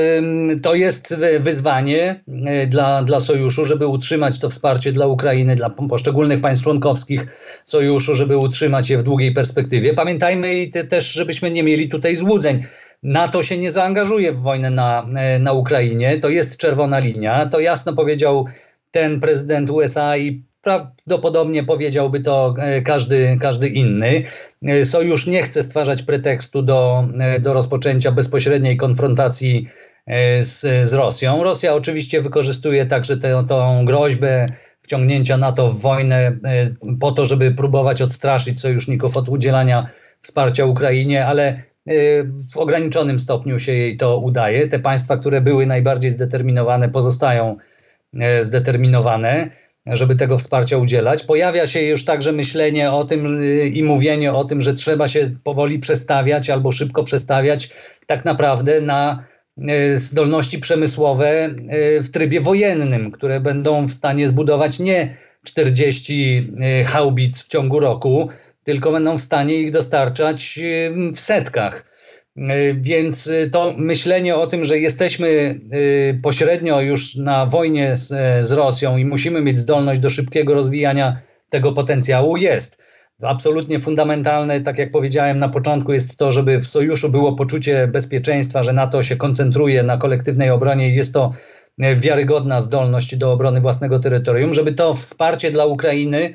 to jest wyzwanie dla, dla sojuszu, żeby utrzymać to wsparcie dla Ukrainy, dla poszczególnych państw członkowskich sojuszu, żeby utrzymać je w długiej perspektywie. Pamiętajmy i też, żebyśmy nie mieli tutaj złudzeń. NATO się nie zaangażuje w wojnę na, e, na Ukrainie. To jest czerwona linia. To jasno powiedział ten prezydent USA i prawdopodobnie powiedziałby to e, każdy, każdy inny. E, Sojusz nie chce stwarzać pretekstu do, do rozpoczęcia bezpośredniej konfrontacji z, z Rosją. Rosja oczywiście wykorzystuje także tę, tą groźbę wciągnięcia NATO w wojnę po to, żeby próbować odstraszyć sojuszników od udzielania wsparcia Ukrainie, ale w ograniczonym stopniu się jej to udaje. Te państwa, które były najbardziej zdeterminowane, pozostają e, zdeterminowane, żeby tego wsparcia udzielać. Pojawia się już także myślenie o tym e, i mówienie o tym, że trzeba się powoli przestawiać albo szybko przestawiać tak naprawdę na e, zdolności przemysłowe w trybie wojennym, które będą w stanie zbudować nie 40 haubic w ciągu roku, tylko będą w stanie ich dostarczać w setkach. E, więc e, to myślenie o tym, że jesteśmy e, pośrednio już na wojnie z, z Rosją i musimy mieć zdolność do szybkiego rozwijania tego potencjału jest. Absolutnie fundamentalne, tak jak powiedziałem na początku, jest to, żeby w sojuszu było poczucie bezpieczeństwa, że NATO się koncentruje na kolektywnej obronie i jest to wiarygodna zdolność do obrony własnego terytorium, żeby to wsparcie dla Ukrainy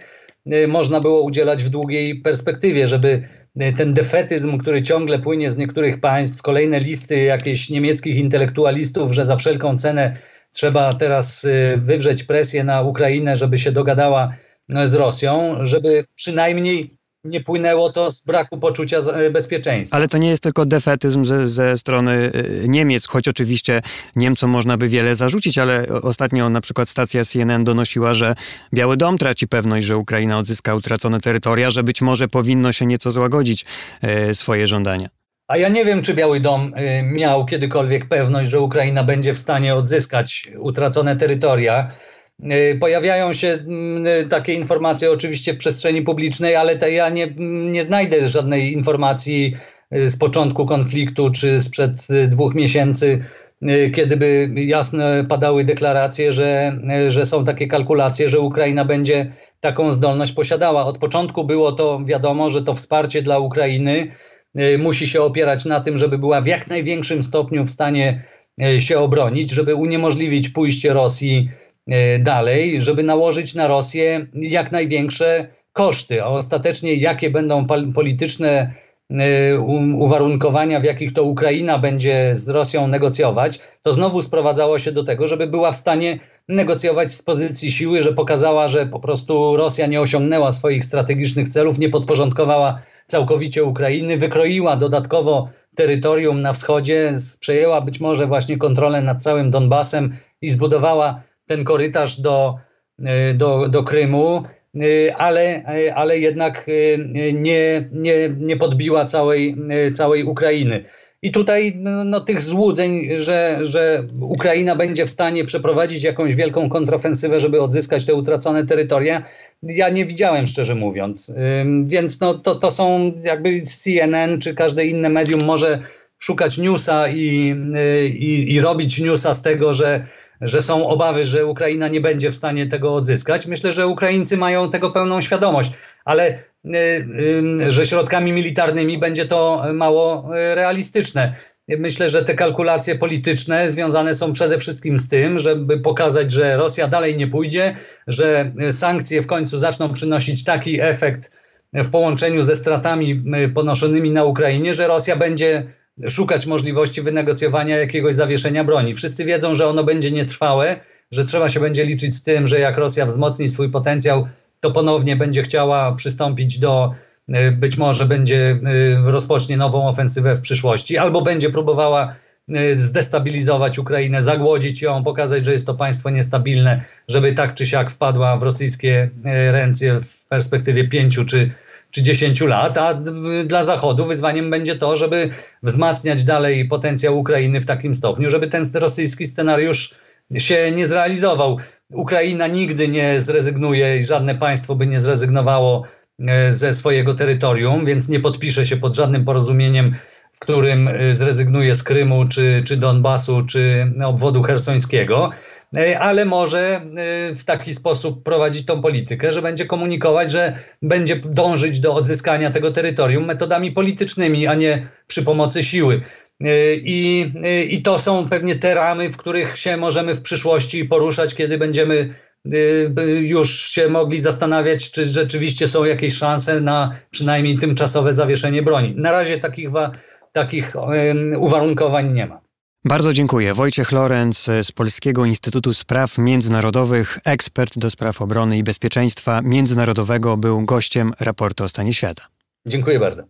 można było udzielać w długiej perspektywie, żeby y, ten defetyzm, który ciągle płynie z niektórych państw, kolejne listy jakichś niemieckich intelektualistów, że za wszelką cenę trzeba teraz y, wywrzeć presję na Ukrainę, żeby się dogadała z Rosją, żeby przynajmniej nie płynęło to z braku poczucia bezpieczeństwa. Ale to nie jest tylko defetyzm ze, ze, strony y, Niemiec, choć oczywiście Niemcom można by wiele zarzucić, ale ostatnio na przykład stacja CNN donosiła, że Biały Dom traci pewność, że Ukraina odzyska utracone terytoria, że być może powinno się nieco złagodzić y, swoje żądania. A ja nie wiem, czy Biały Dom miał kiedykolwiek pewność, że Ukraina będzie w stanie odzyskać utracone terytoria. Y, pojawiają się mm, y, takie informacje oczywiście w przestrzeni publicznej, ale to ja nie, nie znajdę żadnej informacji z początku konfliktu czy sprzed dwóch miesięcy, kiedy by jasno padały deklaracje, że, że są takie kalkulacje, że Ukraina będzie taką zdolność posiadała. Od początku było to wiadomo, że to wsparcie dla Ukrainy Y, musi się opierać na tym, żeby była w jak największym stopniu w stanie y, się obronić, żeby uniemożliwić pójście Rosji y, dalej, żeby nałożyć na Rosję jak największe koszty, a ostatecznie jakie będą polityczne uwarunkowania, w jakich to Ukraina będzie z Rosją negocjować, to znowu sprowadzało się do tego, żeby była w stanie negocjować z pozycji siły, że pokazała, że po prostu Rosja nie osiągnęła swoich strategicznych celów, nie podporządkowała całkowicie Ukrainy, wykroiła dodatkowo terytorium na wschodzie, przejęła być może właśnie kontrolę nad całym Donbasem i zbudowała ten korytarz do, y, do, do Krymu, y, ale, ale jednak y, nie, nie, nie podbiła całej, całej Ukrainy. I tutaj no, no, tych złudzeń, że, że Ukraina będzie w stanie przeprowadzić jakąś wielką kontrofensywę, żeby odzyskać te utracone terytoria, ja nie widziałem, szczerze mówiąc. Więc no, to, to są jakby CNN czy każde inne medium może szukać newsa i, i, i robić newsa z tego, że, że są obawy, że Ukraina nie będzie w stanie tego odzyskać. Myślę, że Ukraińcy mają tego pełną świadomość, ale Y, y, że środkami militarnymi będzie to mało y, realistyczne. Myślę, że te kalkulacje polityczne związane są przede wszystkim z tym, żeby pokazać, że Rosja dalej nie pójdzie, że sankcje w końcu zaczną przynosić taki efekt w połączeniu ze stratami ponoszonymi na Ukrainie, że Rosja będzie szukać możliwości wynegocjowania jakiegoś zawieszenia broni. Wszyscy wiedzą, że ono będzie nietrwałe, że trzeba się będzie liczyć z tym, że jak Rosja wzmocni swój potencjał, to ponownie będzie chciała przystąpić do, y, być może będzie y, rozpocznie nową ofensywę w przyszłości, albo będzie próbowała y, zdestabilizować Ukrainę, zagłodzić ją, pokazać, że jest to państwo niestabilne, żeby tak czy siak wpadła w rosyjskie ręce w perspektywie pięciu czy, czy 10 lat, a dla Zachodu wyzwaniem będzie to, żeby wzmacniać dalej potencjał Ukrainy w takim stopniu, żeby ten rosyjski scenariusz się nie zrealizował. Ukraina nigdy nie zrezygnuje i żadne państwo by nie zrezygnowało e, ze swojego terytorium, więc nie podpisze się pod żadnym porozumieniem, w którym e, zrezygnuje z Krymu, czy, czy Donbasu, czy obwodu hersońskiego ale może w taki sposób prowadzić tą politykę, że będzie komunikować, że będzie dążyć do odzyskania tego terytorium metodami politycznymi, a nie przy pomocy siły. E, I, e, I to są pewnie te ramy, w których się możemy w przyszłości poruszać, kiedy będziemy e, już się mogli zastanawiać, czy rzeczywiście są jakieś szanse na przynajmniej tymczasowe zawieszenie broni. Na razie takich, takich uwarunkowań nie ma. Bardzo dziękuję. Wojciech Lorenz z Polskiego Instytutu Spraw Międzynarodowych, ekspert do spraw obrony i bezpieczeństwa międzynarodowego, był gościem raportu o stanie świata. Dziękuję bardzo.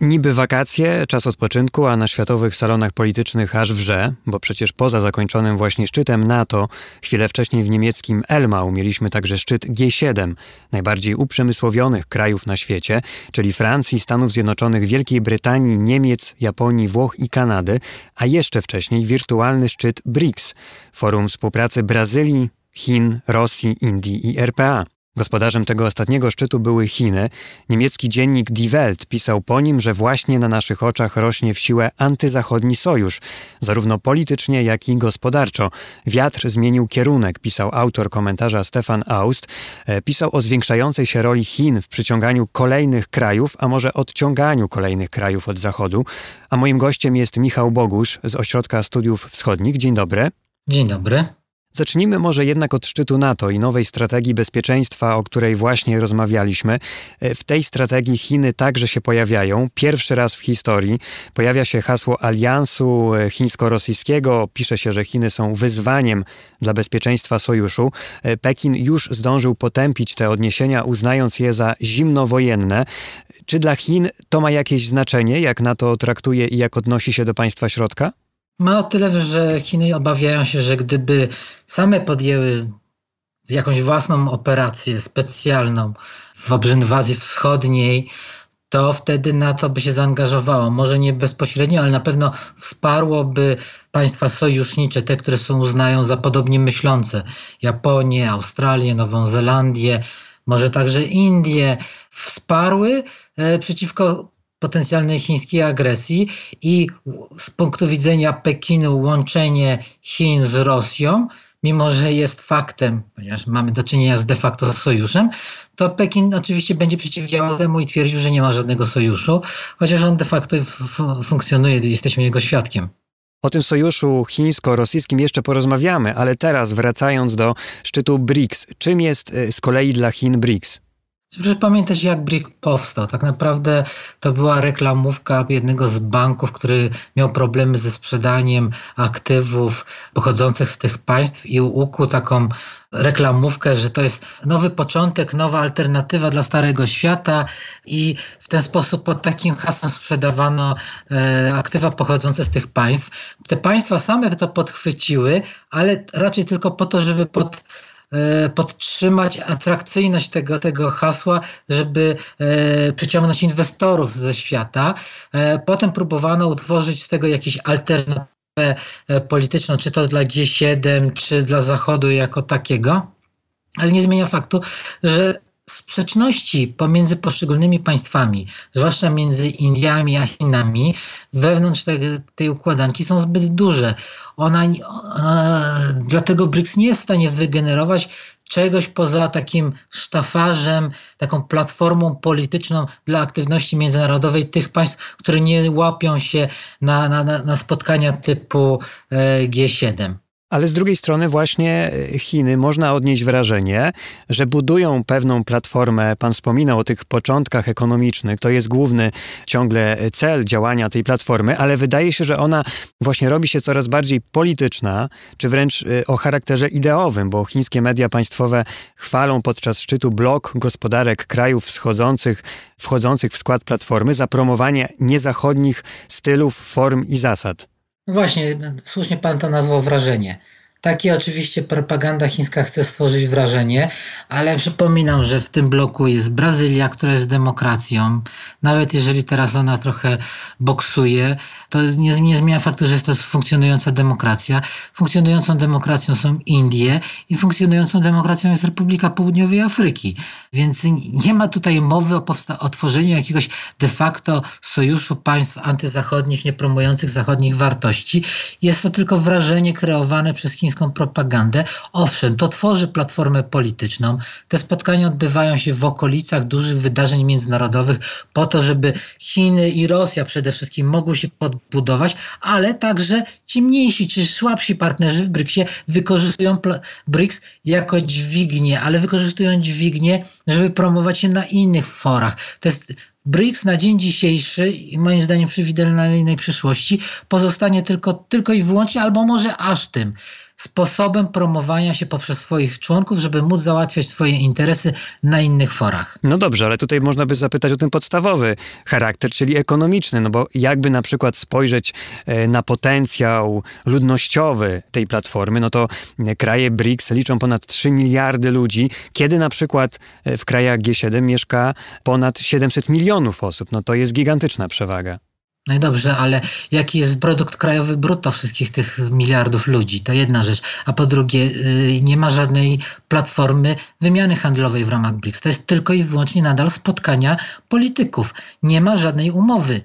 Niby wakacje, czas odpoczynku, a na światowych salonach politycznych aż wrze, bo przecież poza zakończonym właśnie szczytem NATO, chwilę wcześniej w niemieckim Elmau mieliśmy także szczyt G7, najbardziej uprzemysłowionych krajów na świecie, czyli Francji, Stanów Zjednoczonych, Wielkiej Brytanii, Niemiec, Japonii, Włoch i Kanady, a jeszcze wcześniej wirtualny szczyt BRICS, forum współpracy Brazylii, Chin, Rosji, Indii i RPA. Gospodarzem tego ostatniego szczytu były Chiny. Niemiecki dziennik Die Welt pisał po nim, że właśnie na naszych oczach rośnie w siłę antyzachodni sojusz, zarówno politycznie, jak i gospodarczo. Wiatr zmienił kierunek, pisał autor komentarza Stefan Aust. E, pisał o zwiększającej się roli Chin w przyciąganiu kolejnych krajów, a może odciąganiu kolejnych krajów od Zachodu. A moim gościem jest Michał Bogusz z Ośrodka Studiów Wschodnich. Dzień dobry. Dzień dobry. Zacznijmy może jednak od szczytu NATO i nowej strategii bezpieczeństwa, o której właśnie rozmawialiśmy. E, w tej strategii Chiny także się pojawiają. Pierwszy raz w historii pojawia się hasło aliansu e, chińsko-rosyjskiego. Pisze się, że Chiny są wyzwaniem dla bezpieczeństwa sojuszu. E, Pekin już zdążył potępić te odniesienia, uznając je za zimnowojenne. Czy dla Chin to ma jakieś znaczenie, jak NATO traktuje i jak odnosi się do państwa środka? Ma o tyle, że Chiny obawiają się, że gdyby same podjęły jakąś własną operację specjalną w obszarze inwazji wschodniej, to wtedy NATO by się zaangażowało. Może nie bezpośrednio, ale na pewno wsparłoby państwa sojusznicze, te, które są uznają za podobnie myślące. Japonię, Australię, Nową Zelandię, może także Indie. Wsparły e, przeciwko potencjalnej chińskiej agresji i z punktu widzenia Pekinu łączenie Chin z Rosją, mimo że jest faktem, ponieważ mamy do czynienia z de facto sojuszem, to Pekin oczywiście będzie przeciwdziałał temu i twierdził, że nie ma żadnego sojuszu, chociaż on de facto funkcjonuje, jesteśmy jego świadkiem. O tym sojuszu chińsko-rosyjskim jeszcze porozmawiamy, ale teraz wracając do szczytu BRICS, czym jest y, z kolei dla Chin BRICS? Proszę pamiętać, jak BRIC powstał. Tak naprawdę to była reklamówka jednego z banków, który miał problemy ze sprzedaniem aktywów pochodzących z tych państw i ukuł taką reklamówkę, że to jest nowy początek, nowa alternatywa dla Starego Świata i w ten sposób pod takim hasłem sprzedawano e, aktywa pochodzące z tych państw. Te państwa same to podchwyciły, ale raczej tylko po to, żeby pod podtrzymać atrakcyjność tego, tego hasła, żeby e, przyciągnąć inwestorów ze świata. E, potem próbowano utworzyć z tego jakieś alternatywę polityczną, czy to dla G7, czy dla Zachodu jako takiego. Ale nie zmienia faktu, że sprzeczności pomiędzy poszczególnymi państwami, zwłaszcza między Indiami a Chinami, wewnątrz tej, tej układanki są zbyt duże. Ona, ona, dlatego BRICS nie jest w stanie wygenerować czegoś poza takim sztafarzem, taką platformą polityczną dla aktywności międzynarodowej tych państw, które nie łapią się na, na, na spotkania typu e, G7. Ale z drugiej strony właśnie e, Chiny można odnieść wrażenie, że budują pewną platformę. Pan wspominał o tych początkach ekonomicznych. To jest główny ciągle cel działania tej platformy, ale wydaje się, że ona właśnie robi się coraz bardziej polityczna, czy wręcz e, o charakterze ideowym, bo chińskie media państwowe chwalą podczas szczytu blok gospodarek krajów wschodzących, wchodzących w skład platformy za promowanie niezachodnich stylów, form i zasad. No właśnie, słusznie pan to nazwał wrażenie. Takie oczywiście propaganda chińska chce stworzyć wrażenie, ale przypominam, że w tym bloku jest Brazylia, która jest demokracją. Nawet jeżeli teraz ona trochę boksuje, to nie, nie zmienia faktu, że jest to funkcjonująca demokracja. Funkcjonującą demokracją są Indie i funkcjonującą demokracją jest Republika Południowej Afryki. Więc nie ma tutaj mowy o, o tworzeniu jakiegoś de facto sojuszu państw antyzachodnich, nie promujących zachodnich wartości. Jest to tylko wrażenie kreowane przez chińską chińską propagandę. Owszem, to tworzy platformę polityczną. Te spotkania odbywają się w okolicach dużych wydarzeń międzynarodowych po to, żeby Chiny i Rosja przede wszystkim mogły się podbudować, ale także ci mniejsi czy słabsi partnerzy w BRICSie wykorzystują BRICS jako dźwignię, ale wykorzystują dźwignię, żeby promować się na innych forach. To jest BRICS na dzień dzisiejszy i moim zdaniem przy widelnej przyszłości pozostanie tylko, tylko i wyłącznie, albo może aż tym sposobem promowania się poprzez swoich członków, żeby móc załatwiać swoje interesy na innych forach. No dobrze, ale tutaj można by zapytać o ten podstawowy charakter, czyli ekonomiczny, no bo jakby na przykład spojrzeć e, na potencjał ludnościowy tej platformy, no to kraje BRICS liczą ponad 3 miliardy ludzi, kiedy na przykład e, w krajach G7 mieszka ponad 700 milionów osób. No to jest gigantyczna przewaga. No i dobrze, ale jaki jest produkt krajowy brutto wszystkich tych miliardów ludzi? To jedna rzecz. A po drugie, y, nie ma żadnej platformy wymiany handlowej w ramach BRICS. To jest tylko i wyłącznie nadal spotkania polityków. Nie ma żadnej umowy,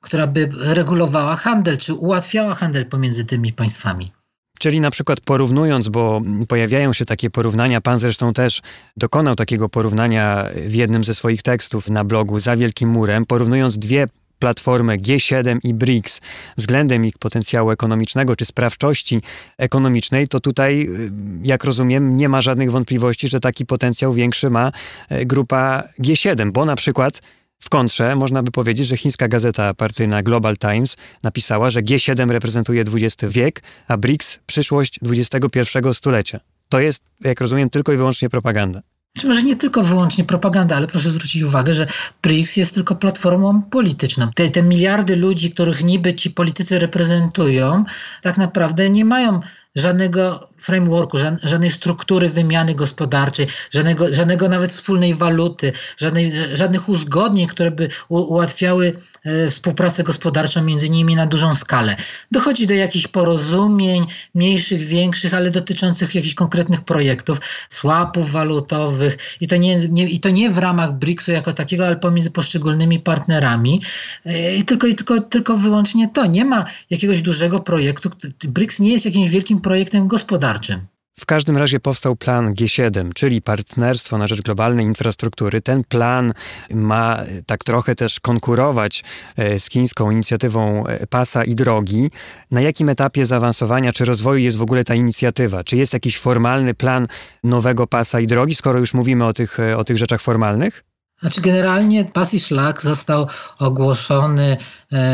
która by regulowała handel czy ułatwiała handel pomiędzy tymi państwami. Czyli na przykład porównując, bo pojawiają się takie porównania, pan zresztą też dokonał takiego porównania w jednym ze swoich tekstów na blogu Za Wielkim Murem, porównując dwie platformę G7 i BRICS względem ich potencjału ekonomicznego czy sprawczości ekonomicznej, to tutaj, y, jak rozumiem, nie ma żadnych wątpliwości, że taki potencjał większy ma e, grupa G7, bo na przykład w kontrze można by powiedzieć, że chińska gazeta partyjna Global Times napisała, że G7 reprezentuje XX wiek, a BRICS przyszłość XXI stulecia. To jest, jak rozumiem, tylko i wyłącznie propaganda. Czy może nie tylko wyłącznie propaganda, ale proszę zwrócić uwagę, że BRICS jest tylko platformą polityczną. Te, te miliardy ludzi, których niby ci politycy reprezentują, tak naprawdę nie mają żadnego frameworku, żadnej struktury wymiany gospodarczej, żadnego, żadnego nawet wspólnej waluty, żadnej, żadnych uzgodnień, które by ułatwiały e, współpracę gospodarczą między nimi na dużą skalę. Dochodzi do jakichś porozumień, mniejszych, większych, ale dotyczących jakichś konkretnych projektów, słapów walutowych i to nie, nie, i to nie w ramach BRICS-u jako takiego, ale pomiędzy poszczególnymi partnerami. E, I tylko, i tylko, tylko wyłącznie to. Nie ma jakiegoś dużego projektu. BRICS nie jest jakimś wielkim projektem gospodarczym. W każdym razie powstał plan G7, czyli Partnerstwo na Rzecz Globalnej Infrastruktury. Ten plan ma tak trochę też konkurować e, z chińską inicjatywą e, pasa i drogi. Na jakim etapie zaawansowania czy rozwoju jest w ogóle ta inicjatywa? Czy jest jakiś formalny plan nowego pasa i drogi, skoro już mówimy o tych, e, o tych rzeczach formalnych? Znaczy generalnie pas i szlak został ogłoszony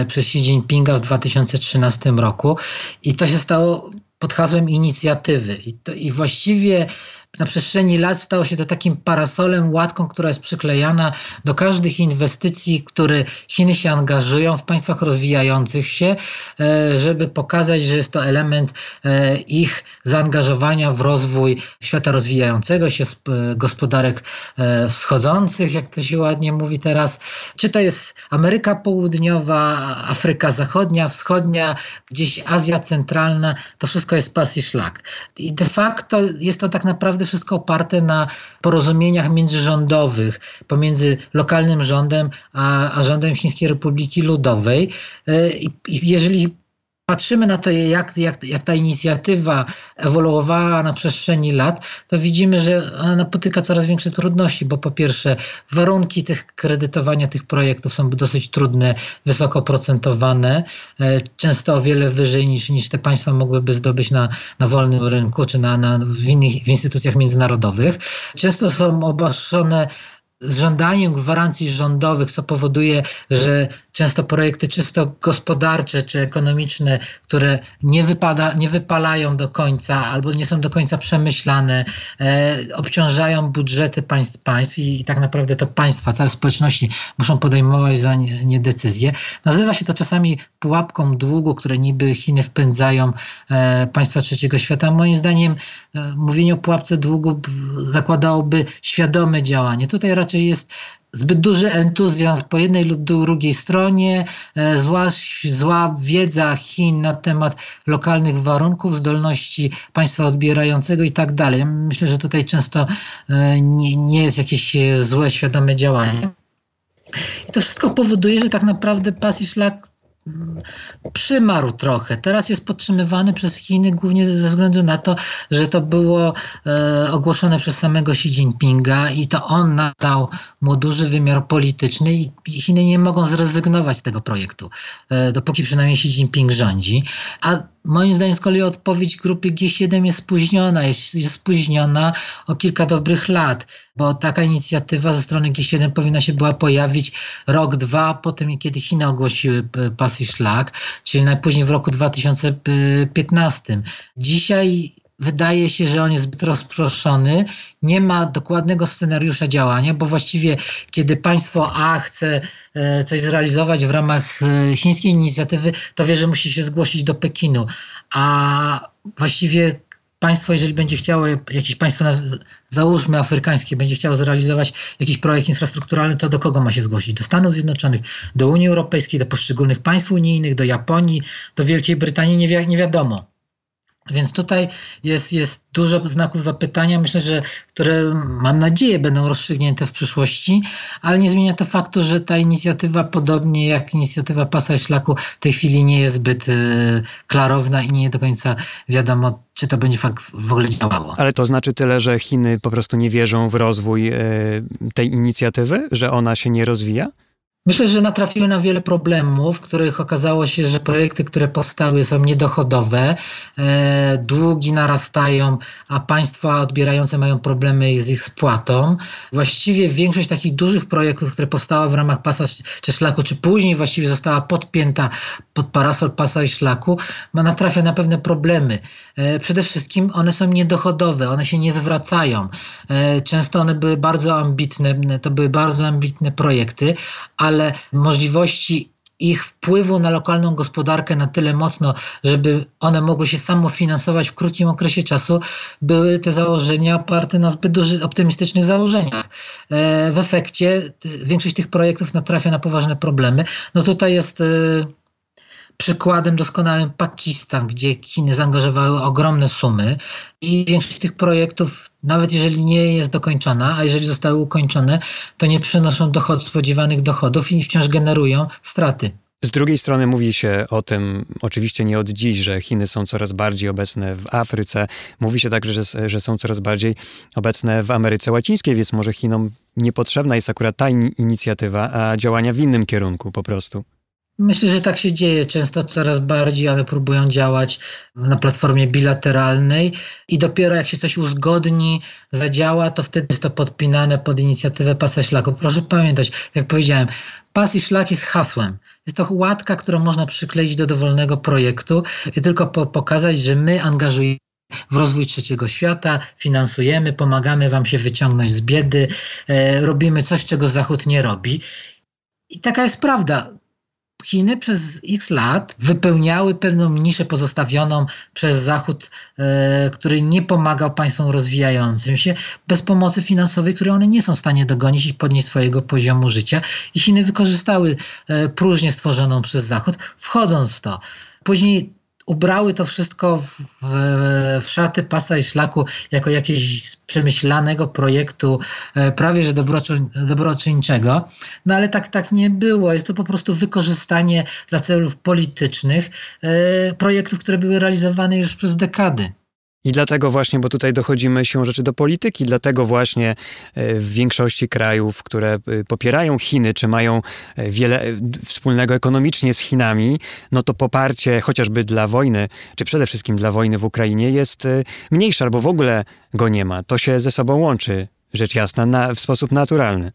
przez Xi Jinpinga w 2013 roku i to się stało pod hasłem inicjatywy. I, to, I właściwie na przestrzeni lat stało się to takim parasolem, łatką, która jest przyklejana do każdych inwestycji, które Chiny się angażują w państwach rozwijających się, e, żeby pokazać, że jest to element e, ich zaangażowania w rozwój świata rozwijającego się, gospodarek e, wschodzących, jak to się ładnie mówi teraz. Czy to jest Ameryka Południowa, Afryka Zachodnia, Wschodnia, gdzieś Azja Centralna, to wszystko jest pas i szlak. I de facto jest to tak naprawdę wszystko oparte na porozumieniach międzyrządowych pomiędzy lokalnym rządem a, a rządem Chińskiej Republiki Ludowej. E, I, jeżeli patrzymy na to, jak, jak, jak ta inicjatywa ewoluowała na przestrzeni lat, to widzimy, że ona napotyka coraz większe trudności, bo po pierwsze warunki tych kredytowania tych projektów są dosyć trudne, wysoko procentowane, e, często o wiele wyżej niż, niż te państwa mogłyby zdobyć na, na wolnym rynku czy na, na, w innych w instytucjach międzynarodowych. Często są obaszone z żądaniem gwarancji rządowych, co powoduje, że często projekty czysto gospodarcze czy ekonomiczne, które nie, wypada, nie wypalają do końca albo nie są do końca przemyślane, e, obciążają budżety państw, państw i, i, tak naprawdę to państwa, całe społeczności muszą podejmować za nie, nie, decyzje. Nazywa się to czasami pułapką długu, które niby Chiny wpędzają e, państwa trzeciego świata. Moim zdaniem e, mówienie o pułapce długu zakładałoby świadome działanie. Tutaj raczej jest zbyt duży entuzjazm po jednej lub drugiej stronie, e, zła, zła wiedza Chin na temat lokalnych warunków, zdolności państwa odbierającego i tak dalej. Myślę, że tutaj często e, nie, nie jest jakieś złe, świadome działanie. I to wszystko powoduje, że tak naprawdę pas i szlak przymarł trochę. Teraz jest podtrzymywany przez Chiny głównie ze względu na to, że to było e, ogłoszone przez samego Xi Jinpinga i to on nadał mu duży wymiar polityczny i Chiny nie mogą zrezygnować z tego projektu, e, dopóki przynajmniej Xi Jinping rządzi. A moim zdaniem z kolei odpowiedź grupy G7 jest spóźniona, jest, jest spóźniona o kilka dobrych lat, bo taka inicjatywa ze strony G7 powinna się była pojawić rok, dwa po tym, kiedy Chiny ogłosiły pas i szlak, czyli najpóźniej w roku 2015. Dzisiaj wydaje się, że on jest zbyt rozproszony, nie ma dokładnego scenariusza działania, bo właściwie kiedy państwo A chce e, coś zrealizować w ramach e, chińskiej inicjatywy, to wie, że musi się zgłosić do Pekinu, a właściwie państwo, jeżeli będzie chciało, jakieś państwo, załóżmy afrykańskie, będzie chciało zrealizować jakiś projekt infrastrukturalny, to do kogo ma się zgłosić? Do Stanów Zjednoczonych, do Unii Europejskiej, do poszczególnych państw unijnych, do Japonii, do Wielkiej Brytanii, nie, wi nie wiadomo. Więc tutaj jest, jest dużo znaków zapytania, myślę, że które mam nadzieję będą rozstrzygnięte w przyszłości, ale nie zmienia to faktu, że ta inicjatywa, podobnie jak inicjatywa Pasa i Szlaku, w tej chwili nie jest zbyt y, klarowna i nie do końca wiadomo, czy to będzie fakt w ogóle działało. Ale to znaczy tyle, że Chiny po prostu nie wierzą w rozwój y, tej inicjatywy, że ona się nie rozwija? Myślę, że natrafiły na wiele problemów, w których okazało się, że projekty, które powstały są niedochodowe, e, długi narastają, a państwa odbierające mają problemy z ich spłatą. Właściwie większość takich dużych projektów, które powstały w ramach pasa czy szlaku, czy później właściwie została podpięta pod parasol pasa i szlaku, ma natrafia na pewne problemy. E, przede wszystkim one są niedochodowe, one się nie zwracają. E, często one były bardzo ambitne, to były bardzo ambitne projekty, ale ale możliwości ich wpływu na lokalną gospodarkę na tyle mocno, żeby one mogły się samofinansować w krótkim okresie czasu, były te założenia oparte na zbyt duży, optymistycznych założeniach. E, w efekcie większość tych projektów natrafia na poważne problemy. No tutaj jest e, Przykładem doskonałym Pakistan, gdzie Chiny zaangażowały ogromne sumy i większość tych projektów, nawet jeżeli nie jest dokończona, a jeżeli zostały ukończone, to nie przynoszą dochod, spodziewanych dochodów i wciąż generują straty. Z drugiej strony mówi się o tym, oczywiście nie od dziś, że Chiny są coraz bardziej obecne w Afryce. Mówi się także, że, że są coraz bardziej obecne w Ameryce Łacińskiej, więc może Chinom niepotrzebna jest akurat ta inicjatywa, a działania w innym kierunku po prostu. Myślę, że tak się dzieje. Często coraz bardziej one próbują działać na platformie bilateralnej i dopiero jak się coś uzgodni, zadziała, to wtedy jest to podpinane pod inicjatywę pasa szlaku. Proszę pamiętać, jak powiedziałem, pas i szlak jest hasłem. Jest to łatka, którą można przykleić do dowolnego projektu i tylko po pokazać, że my angażujemy w rozwój trzeciego świata, finansujemy, pomagamy wam się wyciągnąć z biedy, e, robimy coś, czego Zachód nie robi. I taka jest prawda. Chiny przez x lat wypełniały pewną niszę pozostawioną przez Zachód, e, który nie pomagał państwom rozwijającym się bez pomocy finansowej, której one nie są w stanie dogonić i podnieść swojego poziomu życia. I Chiny wykorzystały e, próżnię stworzoną przez Zachód, wchodząc w to. Później ubrały to wszystko w, w, szaty pasa i szlaku jako jakiegoś przemyślanego projektu, e, prawie że dobroczyńczego. No ale tak, tak nie było. Jest to po prostu wykorzystanie dla celów politycznych e, projektów, które były realizowane już przez dekady. I dlatego właśnie, bo tutaj dochodzimy się rzeczy do polityki, dlatego właśnie e, w większości krajów, które e, popierają Chiny, czy mają e, wiele wspólnego ekonomicznie z Chinami, no to poparcie chociażby dla wojny, czy przede wszystkim dla wojny w Ukrainie jest mniejsze, albo w ogóle go nie ma. To się ze sobą łączy, rzecz jasna, na, w sposób naturalny.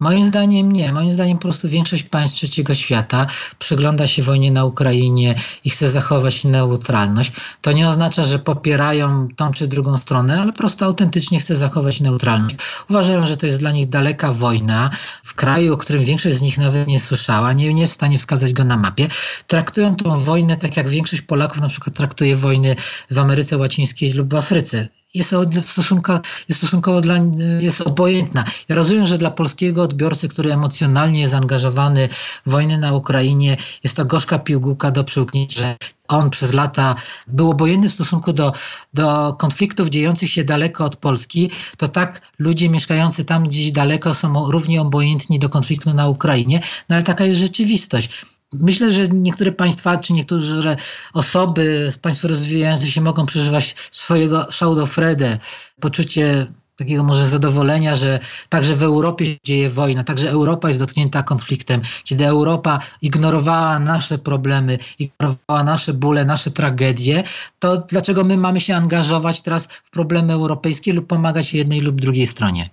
Moim zdaniem nie. Moim zdaniem po prostu większość państw trzeciego świata przygląda się wojnie na Ukrainie i chce zachować neutralność. To nie oznacza, że popierają tą czy drugą stronę, ale po prostu autentycznie chce zachować neutralność. Uważają, że to jest dla nich daleka wojna w kraju, o którym większość z nich nawet nie słyszała, nie, nie jest w stanie wskazać go na mapie. Traktują tą wojnę tak jak większość Polaków na przykład traktuje wojny w Ameryce Łacińskiej lub w Afryce jest, stosunkowo, jest stosunkowo dla, jest obojętna. Ja rozumiem, że dla polskiego odbiorcy, który emocjonalnie jest zaangażowany w wojnę na Ukrainie, jest to gorzka piłgułka do przełknięcia, że on przez lata był obojętny w stosunku do, do konfliktów dziejących się daleko od Polski, to tak ludzie mieszkający tam gdzieś daleko są równie obojętni do konfliktu na Ukrainie, no ale taka jest rzeczywistość. Myślę, że niektóre państwa, czy niektóre osoby z państw rozwijających się mogą przeżywać swojego Schaudofrede, poczucie takiego może zadowolenia, że także w Europie się dzieje wojna, także Europa jest dotknięta konfliktem. Kiedy Europa ignorowała nasze problemy, ignorowała nasze bóle, nasze tragedie, to dlaczego my mamy się angażować teraz w problemy europejskie lub pomagać jednej lub drugiej stronie?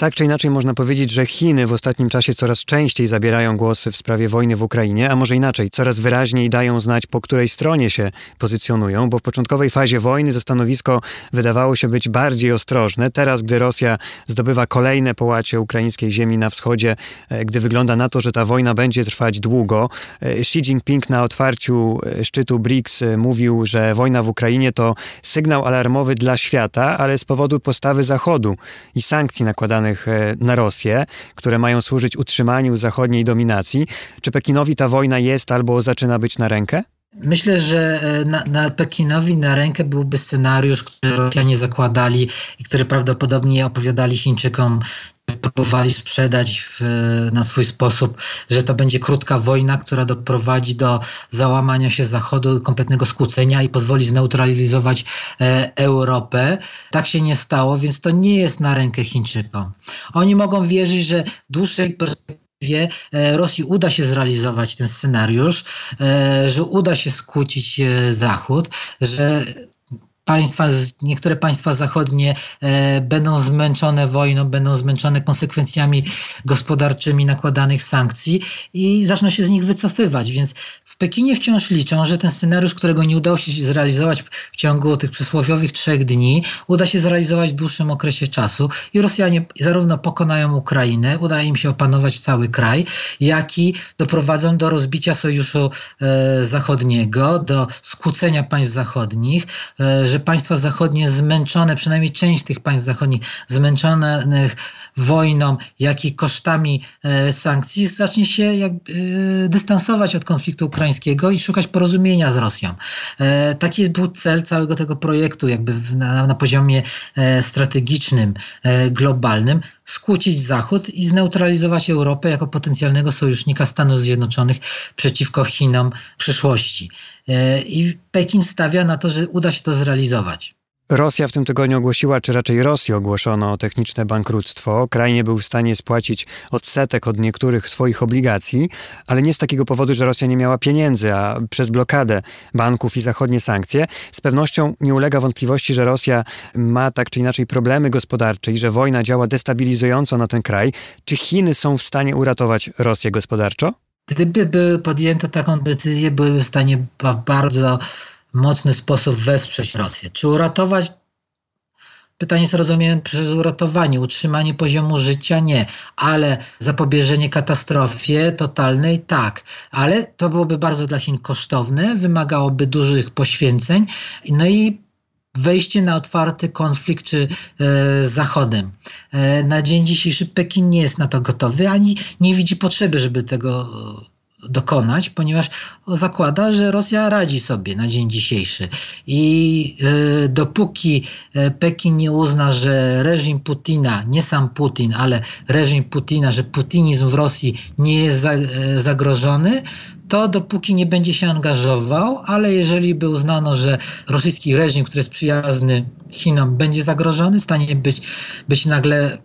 Tak czy inaczej można powiedzieć, że Chiny w ostatnim czasie coraz częściej zabierają głosy w sprawie wojny w Ukrainie, a może inaczej, coraz wyraźniej dają znać, po której stronie się pozycjonują, bo w początkowej fazie wojny to stanowisko wydawało się być bardziej ostrożne. Teraz, gdy Rosja zdobywa kolejne połacie ukraińskiej ziemi na wschodzie, e, gdy wygląda na to, że ta wojna będzie trwać długo, e, Xi Jinping na otwarciu e, szczytu BRICS mówił, że wojna w Ukrainie to sygnał alarmowy dla świata, ale z powodu postawy Zachodu i sankcji nakładanych E, na Rosję, które mają służyć utrzymaniu zachodniej dominacji. Czy Pekinowi ta wojna jest albo zaczyna być na rękę? Myślę, że e, na, na, Pekinowi na rękę byłby scenariusz, który Rosjanie zakładali i który prawdopodobnie opowiadali Chińczykom próbowali sprzedać w, na swój sposób, że to będzie krótka wojna, która doprowadzi do załamania się Zachodu, kompletnego skłócenia i pozwoli zneutralizować e, Europę. Tak się nie stało, więc to nie jest na rękę Chińczykom. Oni mogą wierzyć, że w dłuższej perspektywie e, Rosji uda się zrealizować ten scenariusz, e, że uda się skłócić e, Zachód, że państwa, niektóre państwa zachodnie e, będą zmęczone wojną, będą zmęczone konsekwencjami gospodarczymi nakładanych sankcji i zaczną się z nich wycofywać. Więc w Pekinie wciąż liczą, że ten scenariusz, którego nie udało się zrealizować w ciągu tych przysłowiowych trzech dni, uda się zrealizować w dłuższym okresie czasu i Rosjanie zarówno pokonają Ukrainę, uda im się opanować cały kraj, jak i doprowadzą do rozbicia sojuszu e, zachodniego, do skłócenia państw zachodnich, e, że państwa zachodnie zmęczone, przynajmniej część tych państw zachodnich zmęczonych wojną, jak i kosztami e, sankcji, zacznie się jakby, e, dystansować od konfliktu ukraińskiego i szukać porozumienia z Rosją. E, taki był cel całego tego projektu, jakby na, na poziomie strategicznym, globalnym, skłócić Zachód i zneutralizować Europę jako potencjalnego sojusznika Stanów Zjednoczonych przeciwko Chinom w przyszłości. I Pekin stawia na to, że uda się to zrealizować. Rosja w tym tygodniu ogłosiła, czy raczej Rosji ogłoszono techniczne bankructwo. Kraj nie był w stanie spłacić odsetek od niektórych swoich obligacji, ale nie z takiego powodu, że Rosja nie miała pieniędzy, a przez blokadę banków i zachodnie sankcje. Z pewnością nie ulega wątpliwości, że Rosja ma tak czy inaczej problemy gospodarcze i że wojna działa destabilizująco na ten kraj. Czy Chiny są w stanie uratować Rosję gospodarczo? Gdyby by podjęto taką decyzję, byłyby w stanie bardzo mocny sposób wesprzeć Rosję. Czy uratować? Pytanie jest rozumiane przez uratowanie, utrzymanie poziomu życia nie, ale zapobieżenie katastrofie totalnej tak. Ale to byłoby bardzo dla Chin kosztowne, wymagałoby dużych poświęceń, no i wejście na otwarty konflikt czy, e, z Zachodem. E, na dzień dzisiejszy Pekin nie jest na to gotowy, ani nie widzi potrzeby, żeby tego dokonać, ponieważ zakłada, że Rosja radzi sobie na dzień dzisiejszy. I y, dopóki e, Pekin nie uzna, że reżim Putina, nie sam Putin, ale reżim Putina, że putinizm w Rosji nie jest e, zagrożony, to dopóki nie będzie się angażował, ale jeżeli by uznano, że rosyjski reżim, który jest przyjazny Chinom, będzie zagrożony, stanie być, być nagle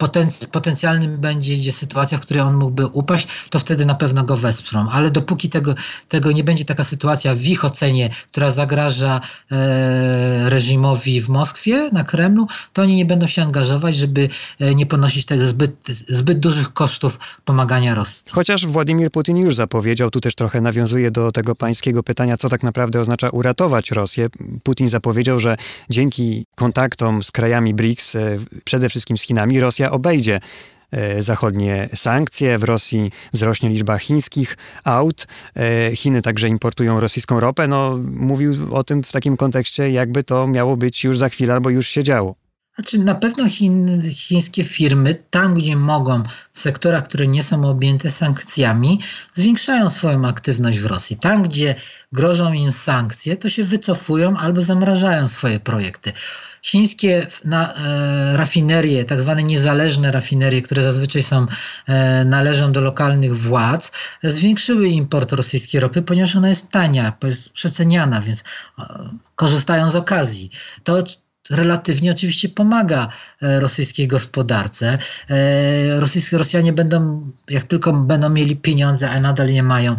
potenc potencjalnym będzie sytuacja, w której on mógłby upaść, to wtedy na pewno go wesprą. Ale dopóki tego, tego nie będzie taka sytuacja w ich ocenie, która zagraża e, reżimowi w Moskwie, na Kremlu, to oni nie będą się angażować, żeby e, nie ponosić tego zbyt, zbyt dużych kosztów pomagania Rosji. Chociaż Władimir Putin już zapowiedział, tu też trochę nawiązuje do tego pańskiego pytania, co tak naprawdę oznacza uratować Rosję. Putin zapowiedział, że dzięki kontaktom z krajami BRICS, e, przede wszystkim z Chinami, Rosja obejdzie e, zachodnie sankcje. W Rosji wzrośnie liczba chińskich aut. E, Chiny także importują rosyjską ropę. No, mówił o tym w takim kontekście, jakby to miało być już za chwilę albo już się działo. Znaczy, na pewno Chin, chińskie firmy, tam gdzie mogą, w sektorach, które nie są objęte sankcjami, zwiększają swoją aktywność w Rosji. Tam, gdzie grożą im sankcje, to się wycofują albo zamrażają swoje projekty. Chińskie na, e, rafinerie, tak zwane niezależne rafinerie, które zazwyczaj są, e, należą do lokalnych władz, zwiększyły import rosyjskiej ropy, ponieważ ona jest tania, jest przeceniana, więc e, korzystają z okazji. To relatywnie oczywiście pomaga e, rosyjskiej gospodarce. E, rosyjscy Rosjanie będą, jak tylko będą mieli pieniądze, a nadal je mają,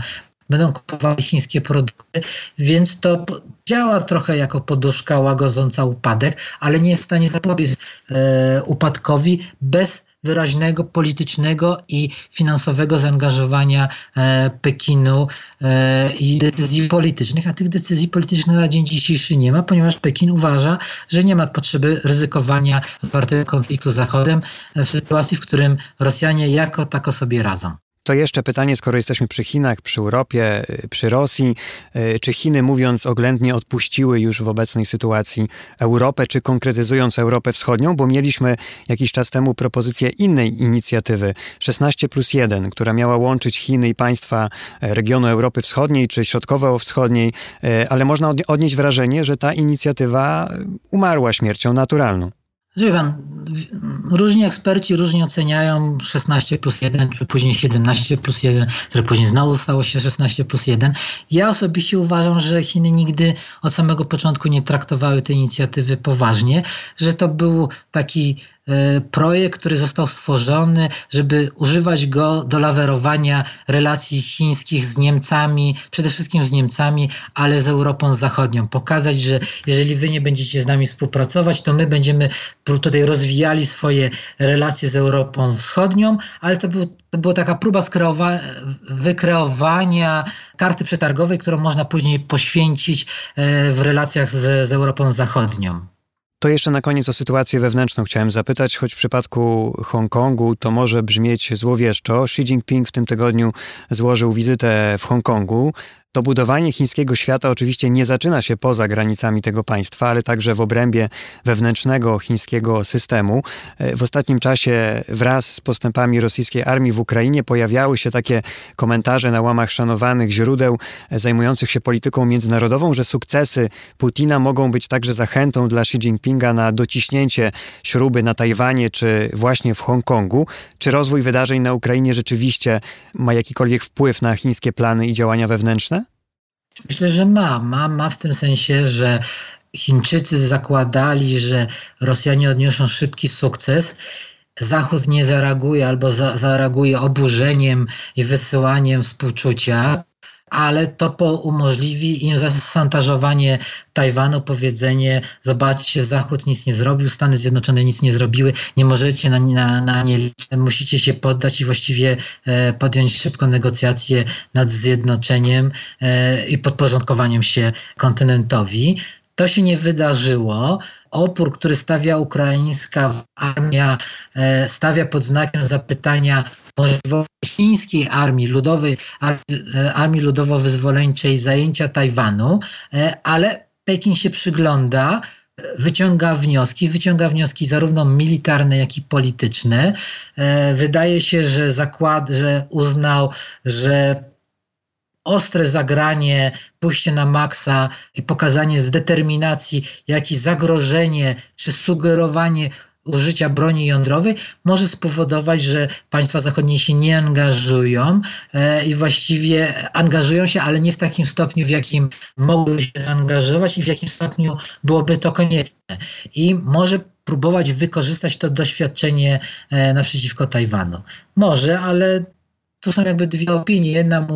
będą kupowali chińskie produkty, więc to działa trochę jako poduszka łagodząca upadek, ale nie jest w stanie zapobiec e, upadkowi bez wyraźnego politycznego i finansowego zaangażowania e, Pekinu e, i decyzji politycznych, a tych decyzji politycznych na dzień dzisiejszy nie ma, ponieważ Pekin uważa, że nie ma potrzeby ryzykowania otwartego konfliktu z Zachodem w sytuacji, w którym Rosjanie jako tako sobie radzą. To jeszcze pytanie, skoro jesteśmy przy Chinach, przy Europie, przy Rosji, y, czy Chiny, mówiąc oględnie, odpuściły już w obecnej sytuacji Europę, czy konkretyzując Europę Wschodnią, bo mieliśmy jakiś czas temu propozycję innej inicjatywy 16 plus 1, która miała łączyć Chiny i państwa e, regionu Europy Wschodniej czy Środkowo-Wschodniej, e, ale można odnieść wrażenie, że ta inicjatywa umarła śmiercią naturalną. Wie pan, różni eksperci różnie oceniają 16 plus 1, czy później 17 plus 1, które później znowu stało się 16 plus 1. Ja osobiście uważam, że Chiny nigdy od samego początku nie traktowały tej inicjatywy poważnie, że to był taki projekt, który został stworzony, żeby używać go do lawerowania relacji chińskich z Niemcami, przede wszystkim z Niemcami, ale z Europą Zachodnią. Pokazać, że jeżeli wy nie będziecie z nami współpracować, to my będziemy tutaj rozwijali swoje relacje z Europą Wschodnią, ale to, był, to była taka próba wykreowania karty przetargowej, którą można później poświęcić e, w relacjach z, z Europą Zachodnią. To jeszcze na koniec o sytuację wewnętrzną chciałem zapytać, choć w przypadku Hongkongu to może brzmieć złowieszczo. Xi Jinping w tym tygodniu złożył wizytę w Hongkongu. To budowanie chińskiego świata oczywiście nie zaczyna się poza granicami tego państwa, ale także w obrębie wewnętrznego chińskiego systemu. E, w ostatnim czasie wraz z postępami rosyjskiej armii w Ukrainie pojawiały się takie komentarze na łamach szanowanych źródeł e, zajmujących się polityką międzynarodową, że sukcesy Putina mogą być także zachętą dla Xi Jinpinga na dociśnięcie śruby na Tajwanie czy właśnie w Hongkongu. Czy rozwój wydarzeń na Ukrainie rzeczywiście ma jakikolwiek wpływ na chińskie plany i działania wewnętrzne? Myślę, że ma. Ma, ma w tym sensie, że Chińczycy zakładali, że Rosjanie odniosą szybki sukces. Zachód nie zareaguje albo za, zareaguje oburzeniem i wysyłaniem współczucia ale to umożliwi im zasantażowanie Tajwanu, powiedzenie, zobaczcie, Zachód nic nie zrobił, Stany Zjednoczone nic nie zrobiły, nie możecie na, na, na nie liczyć, musicie się poddać i właściwie e, podjąć szybko negocjacje nad zjednoczeniem e, i podporządkowaniem się kontynentowi. To się nie wydarzyło. Opór, który stawia ukraińska armia, e, stawia pod znakiem zapytania możliwości chińskiej armii ludowej, e, armii ludowo-wyzwoleńczej zajęcia Tajwanu, e, ale Pekin się przygląda, wyciąga wnioski, wyciąga wnioski zarówno militarne, jak i polityczne. Wydaje się, że zakład, że uznał, że ostre zagranie, pójście na maksa i pokazanie z determinacji, jak i zagrożenie czy sugerowanie użycia broni jądrowej może spowodować, że państwa zachodnie się nie angażują e, i właściwie angażują się, ale nie w takim stopniu, w jakim mogłyby się zaangażować i w jakim stopniu byłoby to konieczne. I może próbować wykorzystać to doświadczenie e, naprzeciwko Tajwanu. Może, ale tu są jakby dwie opinie. Jedna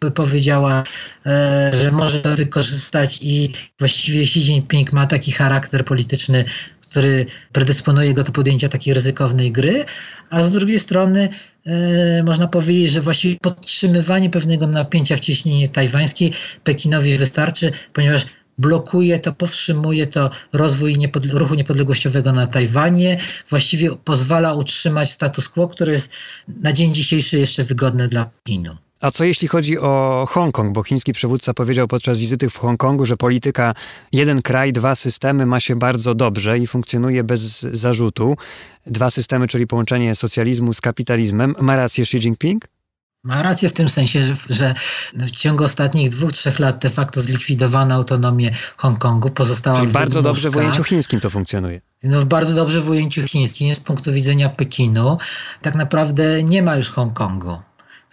by powiedziała, e, że może to wykorzystać i właściwie Xi Jinping ma taki charakter polityczny, który predysponuje go do podjęcia takiej ryzykownej gry, a z drugiej strony e, można powiedzieć, że właściwie podtrzymywanie pewnego napięcia w ciśnienie tajwańskiej Pekinowi wystarczy, ponieważ blokuje to, powstrzymuje to rozwój niepod ruchu niepodległościowego na Tajwanie, właściwie pozwala utrzymać status quo, który jest na dzień dzisiejszy jeszcze wygodny dla Pekinu. A co jeśli chodzi o Hongkong? Bo chiński przywódca powiedział podczas wizyty w Hongkongu, że polityka jeden kraj, dwa systemy ma się bardzo dobrze i funkcjonuje bez zarzutu. Dwa systemy, czyli połączenie socjalizmu z kapitalizmem. Ma rację Xi Jinping? Ma rację w tym sensie, że, w ciągu ostatnich dwóch, trzech lat de facto zlikwidowano autonomię Hongkongu. Pozostała Czyli bardzo dobrze w ujęciu chińskim to funkcjonuje. No bardzo dobrze w ujęciu chińskim, z punktu widzenia Pekinu. Tak naprawdę nie ma już Hongkongu.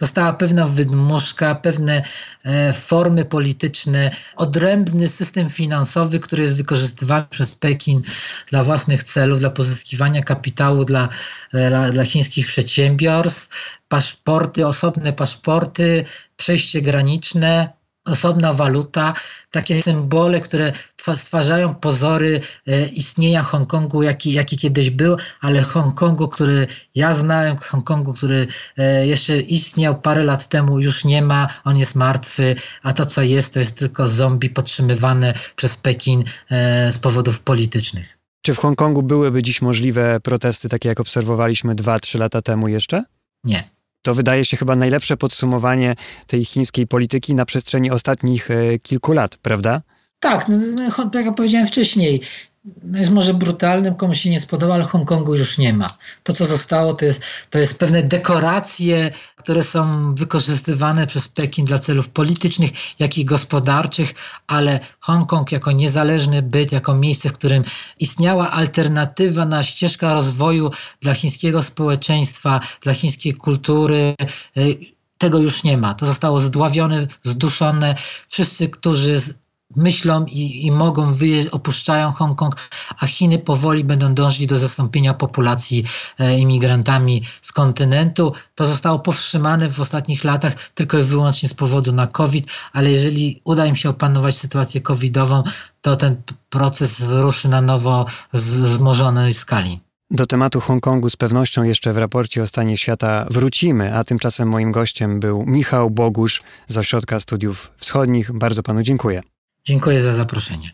Została pewna wydmuszka, pewne e, formy polityczne, odrębny system finansowy, który jest wykorzystywany przez Pekin dla własnych celów, dla pozyskiwania kapitału dla, e, dla, dla chińskich przedsiębiorstw, paszporty, osobne paszporty, przejście graniczne, osobna waluta, takie symbole, które stwarzają pozory e, istnienia Hongkongu, jaki, jaki kiedyś był, ale Hongkongu, który ja znałem, Hongkongu, który e, jeszcze istniał parę lat temu, już nie ma, on jest martwy, a to co jest, to jest tylko zombie podtrzymywane przez Pekin e, z powodów politycznych. Czy w Hongkongu byłyby dziś możliwe protesty, takie jak obserwowaliśmy 2-3 lata temu jeszcze? Nie. To wydaje się chyba najlepsze podsumowanie tej chińskiej polityki na przestrzeni ostatnich e, kilku lat, prawda? Tak, no, no jak ja powiedziałem wcześniej, no jest może brutalnym, komuś się nie spodoba, ale Hongkongu już nie ma. To, co zostało, to jest, to jest pewne dekoracje, które są wykorzystywane przez Pekin dla celów politycznych, jak i gospodarczych, ale Hongkong jako niezależny byt, jako miejsce, w którym istniała alternatywa na ścieżka rozwoju dla chińskiego społeczeństwa, dla chińskiej kultury, y, tego już nie ma. To zostało zdławione, zduszone. Wszyscy, którzy myślą i, i mogą wyjeździć, opuszczają Hongkong, a Chiny powoli będą dążyć do zastąpienia populacji e, imigrantami z kontynentu. To zostało powstrzymane w ostatnich latach tylko i wyłącznie z powodu na COVID, ale jeżeli uda im się opanować sytuację covidową, to ten proces ruszy na nowo z wzmożonej skali. Do tematu Hongkongu z pewnością jeszcze w raporcie o stanie świata wrócimy, a tymczasem moim gościem był Michał Bogusz z Ośrodka Studiów Wschodnich. Bardzo panu dziękuję. Dziękuję za zaproszenie.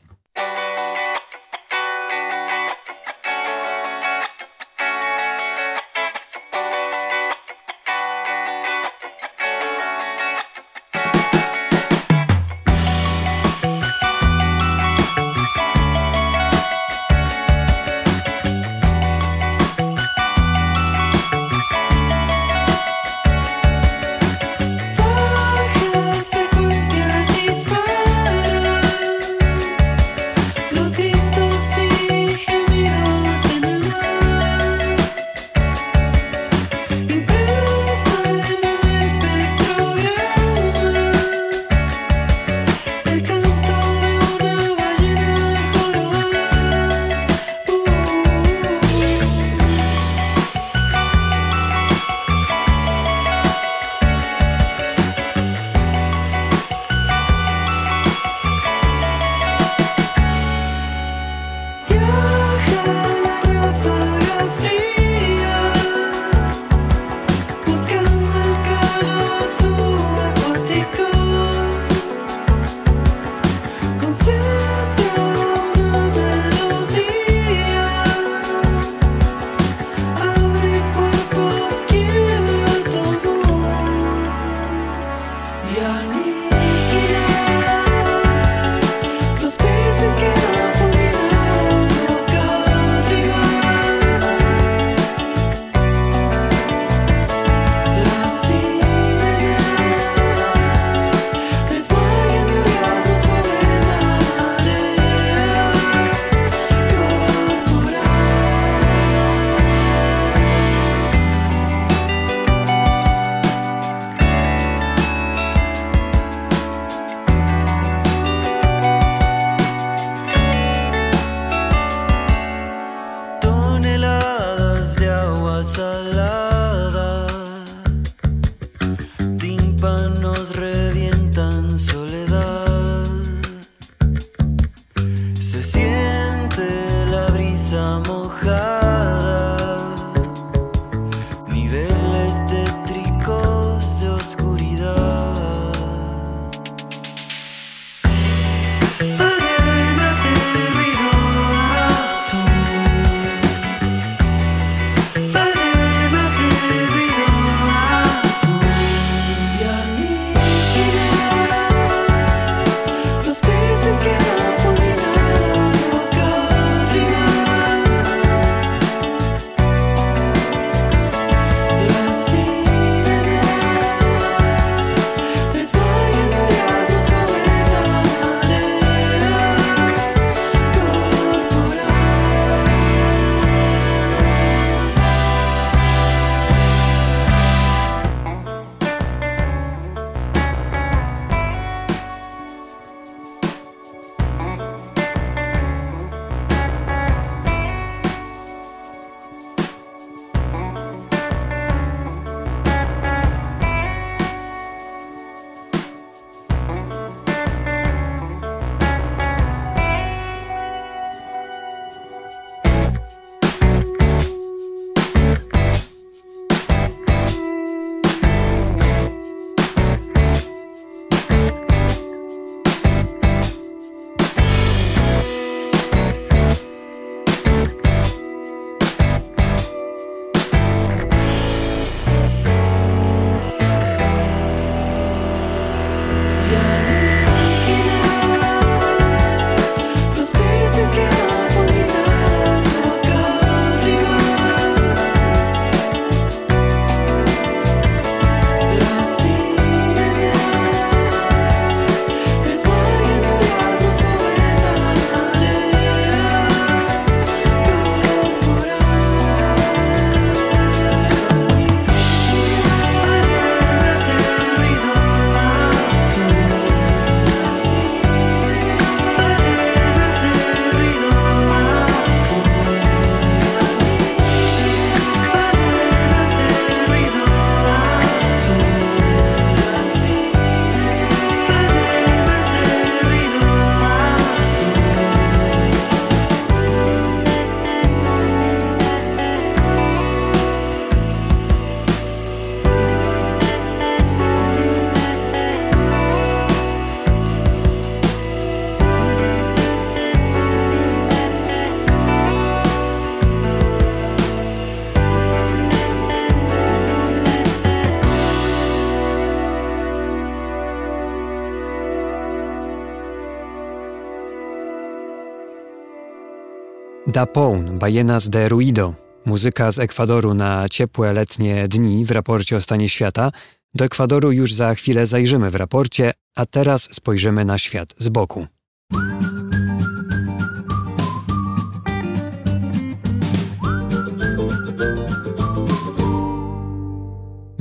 Da Poun, Ballenas de Ruido, muzyka z Ekwadoru na ciepłe letnie dni w raporcie o stanie świata. Do Ekwadoru już za chwilę zajrzymy w raporcie, a teraz spojrzymy na świat z boku.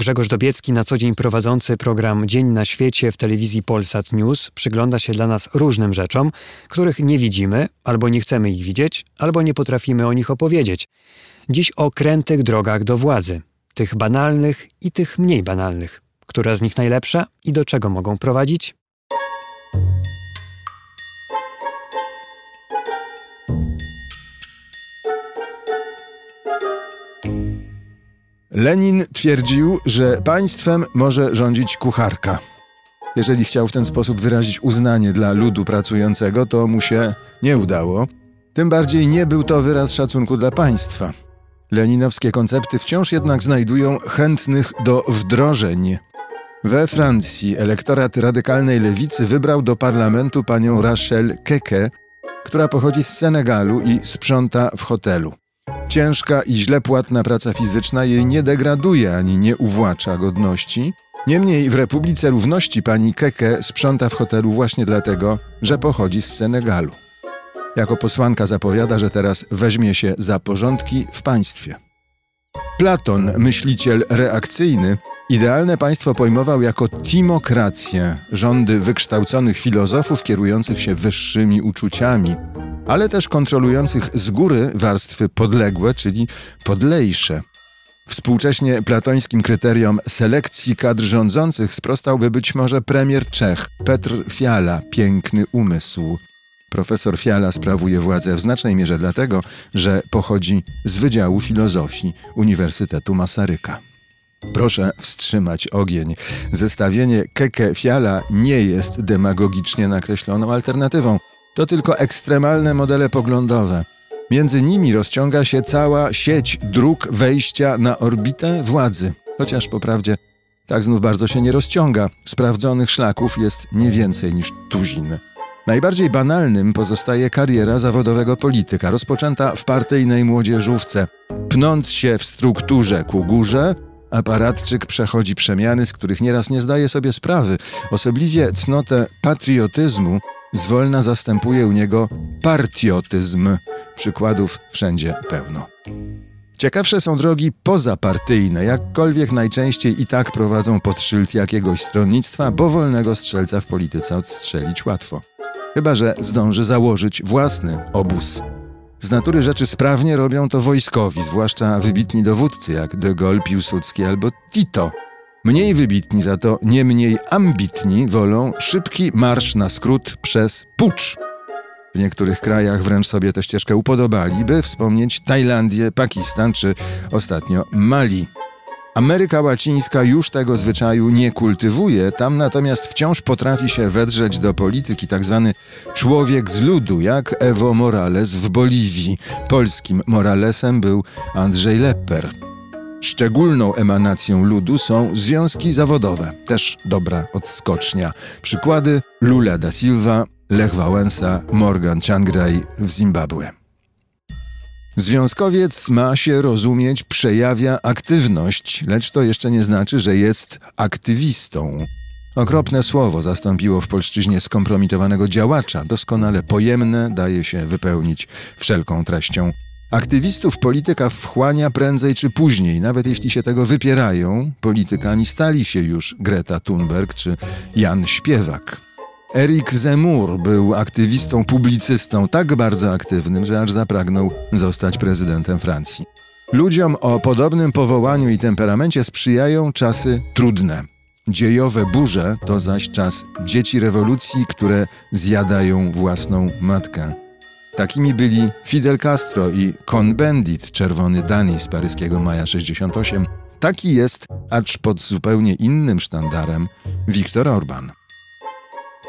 Grzegorz Dobiecki, na co dzień prowadzący program Dzień na świecie w telewizji Polsat News, przygląda się dla nas różnym rzeczom, których nie widzimy, albo nie chcemy ich widzieć, albo nie potrafimy o nich opowiedzieć. Dziś o krętych drogach do władzy, tych banalnych i tych mniej banalnych. Która z nich najlepsza i do czego mogą prowadzić? Lenin twierdził, że państwem może rządzić kucharka. Jeżeli chciał w ten sposób wyrazić uznanie dla ludu pracującego, to mu się nie udało. Tym bardziej nie był to wyraz szacunku dla państwa. Leninowskie koncepty wciąż jednak znajdują chętnych do wdrożeń. We Francji elektorat radykalnej lewicy wybrał do parlamentu panią Rachel Keke, która pochodzi z Senegalu i sprząta w hotelu. Ciężka i źle płatna praca fizyczna jej nie degraduje ani nie uwłacza godności. Niemniej w Republice Równości pani Keke sprząta w hotelu właśnie dlatego, że pochodzi z Senegalu. Jako posłanka zapowiada, że teraz weźmie się za porządki w państwie. Platon, myśliciel reakcyjny, idealne państwo pojmował jako timokrację, rządy wykształconych filozofów kierujących się wyższymi uczuciami, ale też kontrolujących z góry warstwy podległe, czyli podlejsze. Współcześnie platońskim kryteriom selekcji kadr rządzących sprostałby być może premier Czech Petr Fiala, piękny umysł. Profesor Fiala sprawuje władzę w znacznej mierze dlatego, że pochodzi z Wydziału Filozofii Uniwersytetu Masaryka. Proszę wstrzymać ogień. Zestawienie Keke Fiala nie jest demagogicznie nakreśloną alternatywą. To tylko ekstremalne modele poglądowe. Między nimi rozciąga się cała sieć dróg wejścia na orbitę władzy. Chociaż po prawdzie tak znów bardzo się nie rozciąga. Sprawdzonych szlaków jest nie więcej niż tuzin. Najbardziej banalnym pozostaje kariera zawodowego polityka, rozpoczęta w partyjnej młodzieżówce. Pnąc się w strukturze ku górze, aparatczyk przechodzi przemiany, z których nieraz nie zdaje sobie sprawy. Osobliwie cnotę patriotyzmu zwolna zastępuje u niego partiotyzm. Przykładów wszędzie pełno. Ciekawsze są drogi pozapartyjne, jakkolwiek najczęściej i tak prowadzą pod szyld jakiegoś stronnictwa, bo wolnego strzelca w polityce odstrzelić łatwo. Chyba, że zdąży założyć własny obóz. Z natury rzeczy sprawnie robią to wojskowi, zwłaszcza wybitni dowódcy jak de Gaulle, Piłsudski albo Tito – Mniej wybitni, za to nie mniej ambitni wolą szybki marsz na skrót przez pucz. W niektórych krajach wręcz sobie tę ścieżkę upodobali, by wspomnieć Tajlandię, Pakistan czy ostatnio Mali. Ameryka Łacińska już tego zwyczaju nie kultywuje, tam natomiast wciąż potrafi się wedrzeć do polityki tzw. Tak człowiek z ludu, jak Evo Morales w Boliwii. Polskim Moralesem był Andrzej Lepper. Szczególną emanacją ludu są związki zawodowe, też dobra odskocznia. Przykłady Lula da Silva, Lech Wałęsa, Morgan Changraj w Zimbabwe. Związkowiec ma się rozumieć, przejawia aktywność, lecz to jeszcze nie znaczy, że jest aktywistą. Okropne słowo zastąpiło w polszczyźnie skompromitowanego działacza, doskonale pojemne, daje się wypełnić wszelką treścią. Aktywistów polityka wchłania prędzej czy później, nawet jeśli się tego wypierają, politykami stali się już Greta Thunberg czy Jan Śpiewak. Erik Zemmour był aktywistą, publicystą tak bardzo aktywnym, że aż zapragnął zostać prezydentem Francji. Ludziom o podobnym powołaniu i temperamencie sprzyjają czasy trudne. Dziejowe burze to zaś czas dzieci rewolucji, które zjadają własną matkę. Takimi byli Fidel Castro i Cohn-Bendit, czerwony Dani z paryskiego maja 68. Taki jest, acz pod zupełnie innym sztandarem, Viktor Orban.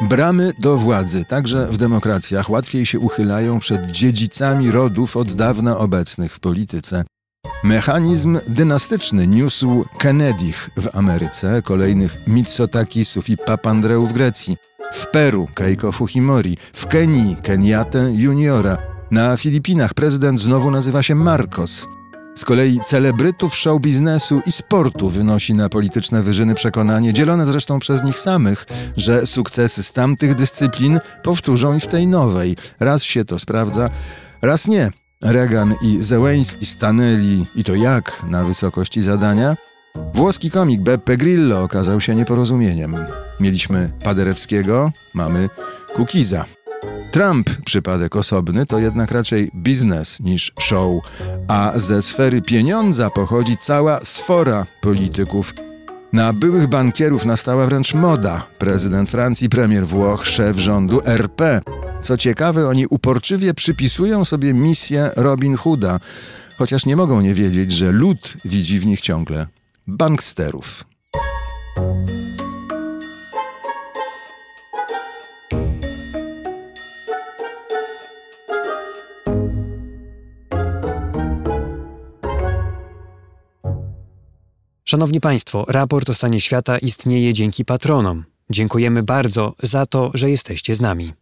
Bramy do władzy, także w demokracjach, łatwiej się uchylają przed dziedzicami rodów od dawna obecnych w polityce. Mechanizm dynastyczny niósł Kennedych w Ameryce, kolejnych Mitsotakisów i Papandreou w Grecji, w Peru Keiko Fujimori, w Kenii Kenyatta Juniora, Na Filipinach prezydent znowu nazywa się Marcos. Z kolei celebrytów show biznesu i sportu wynosi na polityczne wyżyny przekonanie, dzielone zresztą przez nich samych, że sukcesy z tamtych dyscyplin powtórzą i w tej nowej. Raz się to sprawdza, raz nie. Reagan i Zełeński stanęli i to jak na wysokości zadania? Włoski komik Beppe Grillo okazał się nieporozumieniem. Mieliśmy Paderewskiego, mamy Kukiza. Trump, przypadek osobny, to jednak raczej biznes niż show, a ze sfery pieniądza pochodzi cała sfora polityków. Na byłych bankierów nastała wręcz moda. Prezydent Francji, premier Włoch, szef rządu RP. Co ciekawe, oni uporczywie przypisują sobie misję Robin Hooda, chociaż nie mogą nie wiedzieć, że lud widzi w nich ciągle banksterów. Szanowni Państwo, raport o stanie świata istnieje dzięki patronom. Dziękujemy bardzo za to, że jesteście z nami.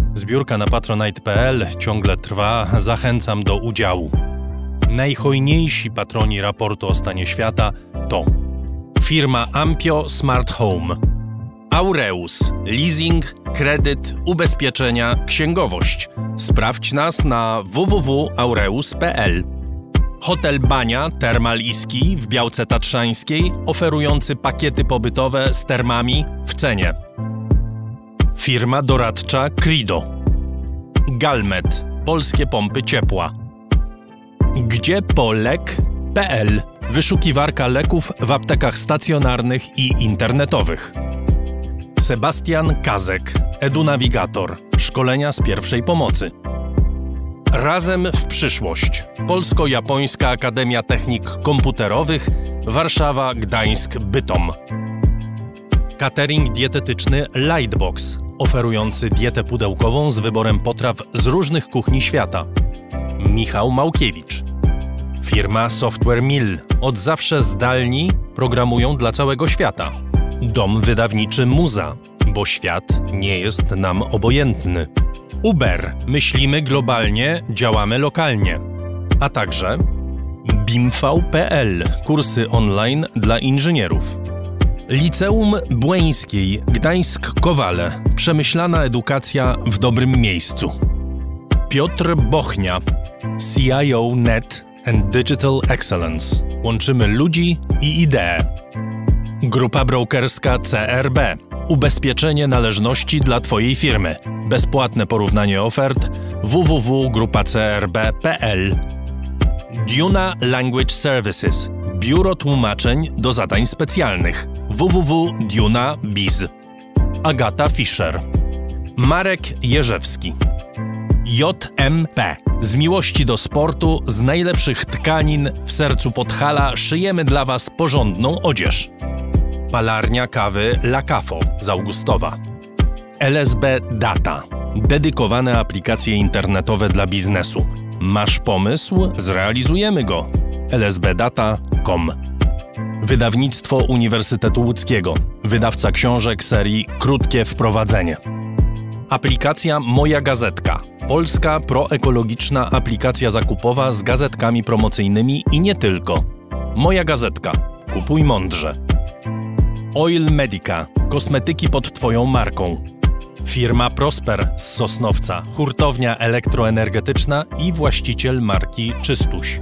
Zbiórka na patronite.pl ciągle trwa, zachęcam do udziału. Najhojniejsi patroni raportu o stanie świata to firma Ampio Smart Home, Aureus, leasing, kredyt, ubezpieczenia, księgowość. Sprawdź nas na www.aureus.pl. Hotel Bania Termal Iski w Białce Tatrzańskiej, oferujący pakiety pobytowe z termami w cenie. Firma doradcza Crido. Galmet. Polskie pompy ciepła. Gdzie polek.pl. Wyszukiwarka leków w aptekach stacjonarnych i internetowych. Sebastian Kazek. Edunavigator. Szkolenia z pierwszej pomocy. Razem w przyszłość. Polsko-Japońska Akademia Technik Komputerowych. Warszawa, Gdańsk, Bytom. Catering dietetyczny Lightbox, oferujący dietę pudełkową z wyborem potraw z różnych kuchni świata. Michał Małkiewicz. Firma Software Mill. Od zawsze zdalni programują dla całego świata. Dom wydawniczy Muza, bo świat nie jest nam obojętny. Uber. Myślimy globalnie, działamy lokalnie. A także BIMV.pl. Kursy online dla inżynierów. Liceum Błeńskiej Gdańsk-Kowale. Przemyślana edukacja w dobrym miejscu. Piotr Bochnia. CIO Net and Digital Excellence. Łączymy ludzi i idee. Grupa brokerska CRB. Ubezpieczenie należności dla Twojej firmy. Bezpłatne porównanie ofert www.grupacrb.pl Duna Language Services. Biuro tłumaczeń do zadań specjalnych www.duna.biz Agata Fischer Marek Jerzewski JMP Z miłości do sportu, z najlepszych tkanin w sercu Podhala szyjemy dla Was porządną odzież. Palarnia kawy La Cafo z Augustowa. LSB Data. Dedykowane aplikacje internetowe dla biznesu. Masz pomysł? Zrealizujemy go. lsbdata.com Wydawnictwo Uniwersytetu Łódzkiego. Wydawca książek serii Krótkie Wprowadzenie. Aplikacja Moja Gazetka. Polska proekologiczna aplikacja zakupowa z gazetkami promocyjnymi i nie tylko. Moja Gazetka. Kupuj mądrze. Oil Medica. Kosmetyki pod Twoją marką. Firma Prosper z Sosnowca. Hurtownia elektroenergetyczna i właściciel marki Czystuś.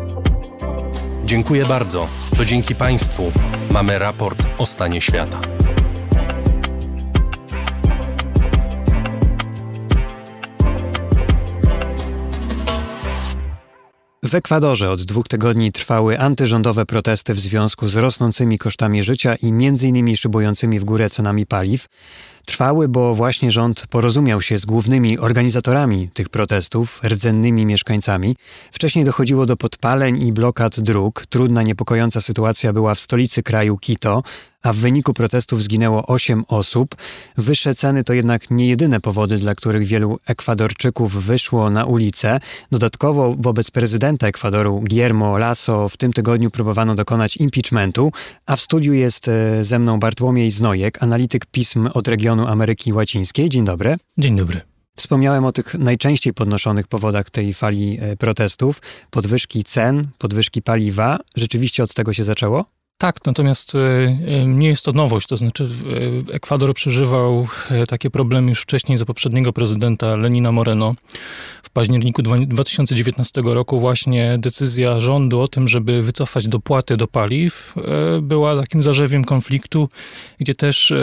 Dziękuję bardzo. To dzięki Państwu mamy raport o stanie świata. W Ekwadorze od dwóch tygodni trwały antyrządowe protesty w związku z rosnącymi kosztami życia i m.in. szybującymi w górę cenami paliw. Trwały, bo właśnie rząd porozumiał się z głównymi organizatorami tych protestów, rdzennymi mieszkańcami. Wcześniej dochodziło do podpaleń i blokad dróg. Trudna, niepokojąca sytuacja była w stolicy kraju Quito, a w wyniku protestów zginęło 8 osób. Wyższe ceny to jednak nie jedyne powody, dla których wielu Ekwadorczyków wyszło na ulicę. Dodatkowo wobec prezydenta Ekwadoru Guillermo Lasso w tym tygodniu próbowano dokonać impeachmentu, a w studiu jest e, ze mną Bartłomiej Znojek, analityk pism od regionu Ameryki Łacińskiej. Dzień dobry. Dzień dobry. Wspomniałem o tych najczęściej podnoszonych powodach tej fali e, protestów. Podwyżki cen, podwyżki paliwa. Rzeczywiście od tego się zaczęło? Tak, natomiast e, e, nie jest to nowość. To znaczy, e, Ekwador przeżywał takie problemy już wcześniej za poprzedniego prezydenta Lenina Moreno. W październiku 2019 roku właśnie decyzja rządu o tym, żeby wycofać dopłaty do paliw, była takim zarzewiem konfliktu, gdzie też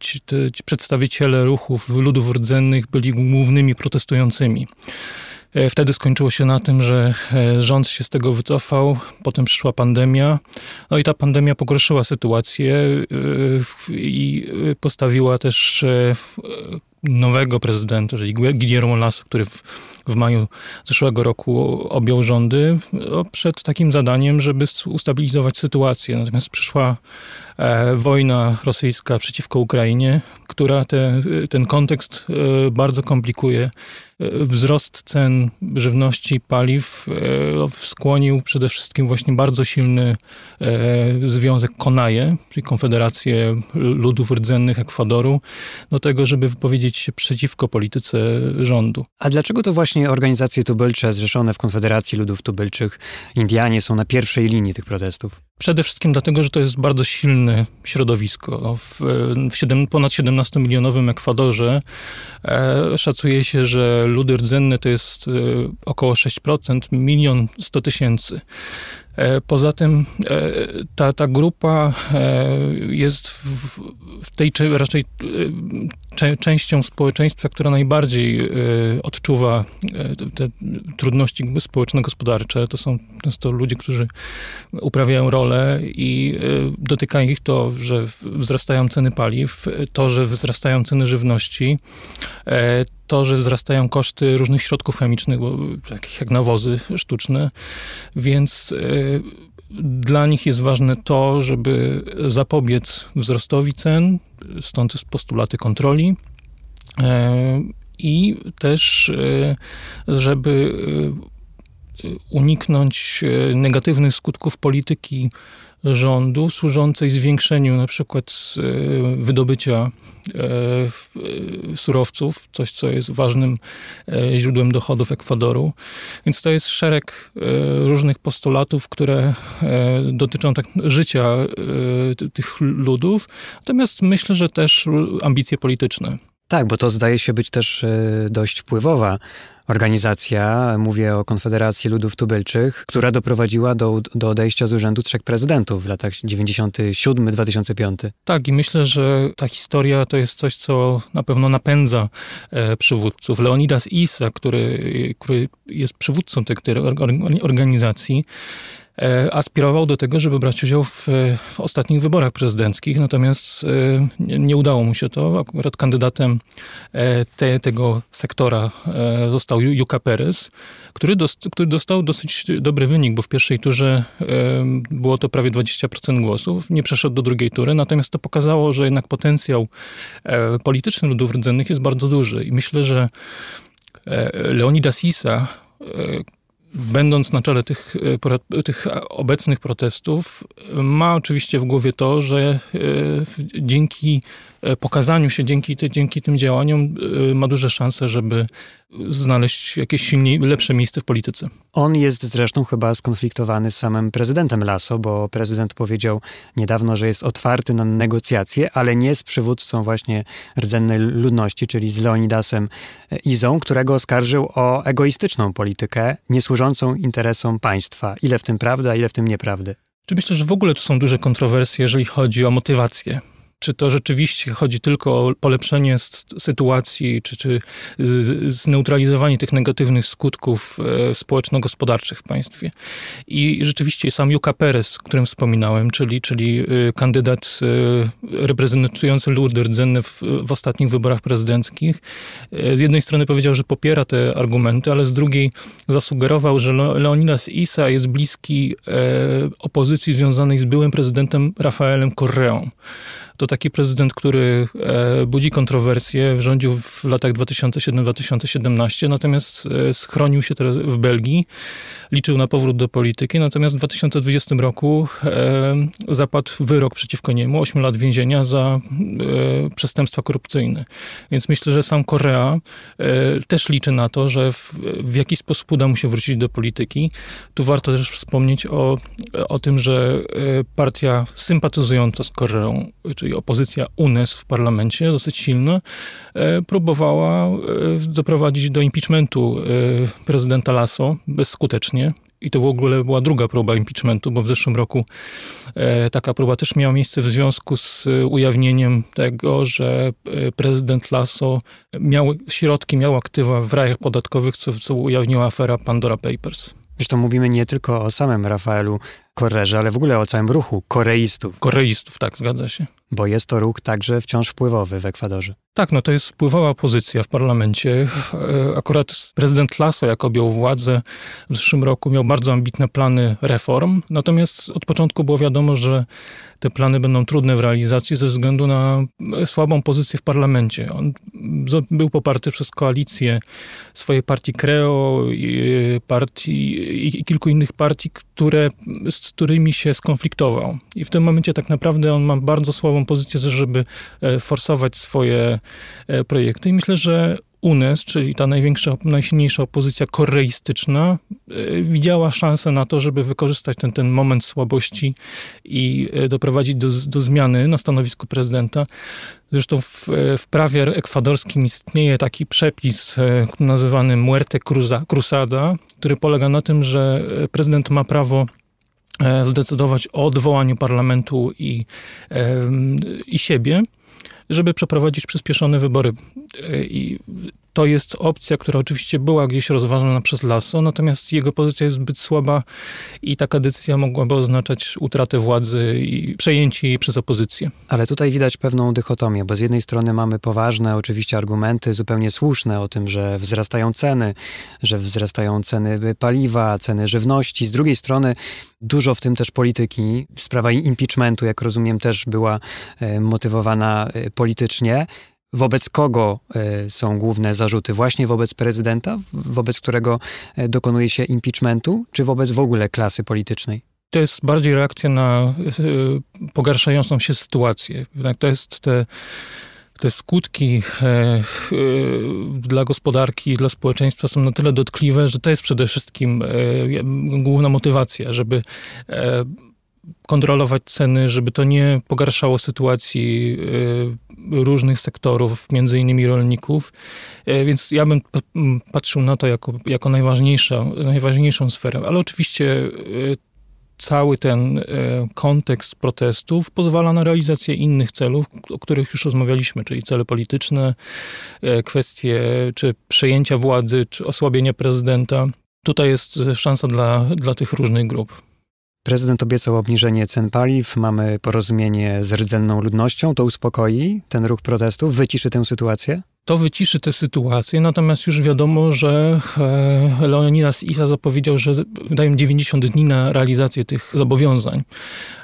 ci, ci przedstawiciele ruchów ludów rdzennych byli głównymi protestującymi. E, wtedy skończyło się na tym, że e, rząd się z tego wycofał, potem przyszła pandemia, no i ta pandemia pogorszyła sytuację e, i postawiła też nowego prezydenta, czyli Guillermo Lasso, który w maju zeszłego roku objął rządy, przed takim zadaniem, żeby ustabilizować sytuację. Natomiast przyszła e, wojna rosyjska przeciwko Ukrainie, która te, ten kontekst e, bardzo komplikuje. E, wzrost cen żywności, paliw e, skłonił przede wszystkim właśnie bardzo silny związek Konaje, czyli Konfederację Ludów Rdzennych Ekwadoru, do tego, żeby wypowiedzieć się przeciwko polityce rządu. A dlaczego to właśnie organizacje tubylcze zrzeszone w Konfederacji Ludów Tubylczych, Indianie są na pierwszej linii tych protestów? Przede wszystkim dlatego, że to jest bardzo silne środowisko. W, w 7, ponad 17-milionowym Ekwadorze e, szacuje się, że ludy rdzenne to jest e, około 6%, milion 100 tysięcy. E, poza tym e, ta, ta grupa e, jest w, w tej raczej częścią społeczeństwa, która najbardziej odczuwa te trudności społeczno-gospodarcze. To są często ludzie, którzy uprawiają rolę i dotyka ich to, że wzrastają ceny paliw, to, że wzrastają ceny żywności, to, że wzrastają koszty różnych środków chemicznych, bo, takich jak nawozy sztuczne, więc y, dla nich jest ważne to, żeby zapobiec wzrostowi cen, stąd postulaty kontroli. Y, I też, y, żeby uniknąć negatywnych skutków polityki rządu służącej zwiększeniu na przykład e, wydobycia e, e, surowców, coś co jest ważnym źródłem dochodów Ekwadoru. Więc to jest szereg różnych postulatów, które dotyczą tak życia tych ludów, natomiast myślę, że też ambicje polityczne. Tak, bo to zdaje się być też dość wpływowa organizacja, mówię o Konfederacji Ludów Tubylczych, która doprowadziła do, do odejścia z urzędu trzech prezydentów w latach 97-2005. Tak, i myślę, że ta historia to jest coś, co na pewno napędza e, przywódców. Leonidas Isa, który, który jest przywódcą tej, tej organizacji, E, aspirował do tego, żeby brać udział w, w ostatnich wyborach prezydenckich, natomiast e, nie, udało mu się to. Akurat kandydatem e, te, tego sektora został Juka Perez, który, dost, który dostał dosyć dobry wynik, bo w pierwszej turze było to prawie 20% głosów. Nie przeszedł do drugiej tury, natomiast to pokazało, że jednak potencjał polityczny ludów rdzennych jest bardzo duży. I myślę, że Leonidas Issa, będąc na czele tych, e, tych obecnych protestów, ma oczywiście w głowie to, że e, dzięki pokazaniu się dzięki, dzięki tym działaniom ma duże szanse, żeby znaleźć jakieś silniej, lepsze miejsce w polityce. On jest zresztą chyba skonfliktowany z samym prezydentem Lasso, bo prezydent powiedział niedawno, że jest otwarty na negocjacje, ale nie z przywódcą właśnie rdzennej ludności, czyli z Leonidasem Izą, którego oskarżył o egoistyczną politykę, niesłużącą interesom państwa. Ile w tym prawda, ile w tym nieprawdy? Czy myślę, że w ogóle tu są duże kontrowersje, jeżeli chodzi o motywację czy to rzeczywiście chodzi tylko o polepszenie sytuacji, czy, czy zneutralizowanie tych negatywnych skutków e, społeczno-gospodarczych w państwie. I rzeczywiście sam Juka Perez, o którym wspominałem, czyli, czyli e, kandydat e, reprezentujący lud rdzenny w, w ostatnich wyborach prezydenckich, z jednej strony powiedział, że popiera te argumenty, ale z drugiej zasugerował, że Leonidas Isa jest bliski opozycji związanej z byłym prezydentem Rafaelem Correą to taki prezydent, który e, budzi kontrowersje, rządził w latach 2007-2017, natomiast e, schronił się teraz w Belgii, liczył na powrót do polityki, natomiast w 2020 roku e, zapadł wyrok przeciwko niemu, 8 lat więzienia za przestępstwa korupcyjne. Więc myślę, że sam Korea też liczy na to, że w, w jakiś sposób uda mu się wrócić do polityki. Tu warto też wspomnieć o, o tym, że partia sympatyzująca z Koreą, czyli opozycja UNES w parlamencie, dosyć silna, e, próbowała e, doprowadzić do impeachmentu e, prezydenta Lasso bezskutecznie. I to w ogóle była druga próba impeachmentu, bo w zeszłym roku taka próba też miała miejsce w związku z ujawnieniem tego, że prezydent Lasso miał środki, miał aktywa w rajach podatkowych, co, co ujawniła afera Pandora Papers. Zresztą mówimy nie tylko o samym Rafaelu Korerze, ale w ogóle o całym ruchu koreistów. Koreistów, tak, zgadza się. Bo jest to ruch także wciąż wpływowy w Ekwadorze. Tak, no to jest wpływowa pozycja w parlamencie. E, akurat prezydent Lasso, jak objął władzę w zeszłym roku, miał bardzo ambitne plany reform, natomiast od początku było wiadomo, że te plany będą trudne w realizacji ze względu na słabą pozycję w parlamencie. On był poparty przez koalicję swojej partii Creo i, partii, i kilku innych partii, które, z którymi się skonfliktował. I w tym momencie tak naprawdę on ma bardzo słabą pozycję, żeby e, forsować swoje e, projekty. I myślę, że UNES, czyli ta największa, najsilniejsza opozycja koreistyczna, e, widziała szansę na to, żeby wykorzystać ten, ten moment słabości i doprowadzić do, do zmiany na stanowisku prezydenta. Zresztą w, w prawie ekwadorskim istnieje taki przepis nazywany Muerte Cruzada, który polega na tym, że prezydent ma prawo zdecydować o odwołaniu parlamentu i, i siebie, żeby przeprowadzić przyspieszone wybory. E, I to jest opcja, która oczywiście była gdzieś rozważana przez Lasso, natomiast jego pozycja jest zbyt słaba i taka decyzja mogłaby oznaczać utratę władzy i przejęcie jej przez opozycję. Ale tutaj widać pewną dychotomię, bo z jednej strony mamy poważne oczywiście argumenty, zupełnie słuszne o tym, że wzrastają ceny, że wzrastają ceny paliwa, ceny żywności. Z drugiej strony dużo w tym też polityki. Sprawa impeachmentu, jak rozumiem, też była e, motywowana e, politycznie. Wobec kogo e, są główne zarzuty? Właśnie wobec prezydenta, wobec którego e, dokonuje się impeachmentu, czy wobec w ogóle klasy politycznej? To jest bardziej reakcja na e, pogarszającą się sytuację. To jest te te skutki dla gospodarki, dla społeczeństwa są na tyle dotkliwe, że to jest przede wszystkim główna motywacja, żeby kontrolować ceny, żeby to nie pogarszało sytuacji y, różnych sektorów, między innymi rolników. Y, więc ja bym patrzył na to jako, jako najważniejszą, najważniejszą sferę. Ale oczywiście y, cały ten kontekst protestów pozwala na realizację innych celów, o których już rozmawialiśmy, czyli cele polityczne, kwestie czy przejęcia władzy, czy osłabienia prezydenta. Tutaj jest szansa dla, dla tych różnych grup. Prezydent obiecał obniżenie cen paliw, mamy porozumienie z rdzenną ludnością, to uspokoi ten ruch protestów, wyciszy tę sytuację? To wyciszy tę sytuację, natomiast już wiadomo, że e, Leonidas Isa zapowiedział, że wydają 90 dni na realizację tych zobowiązań.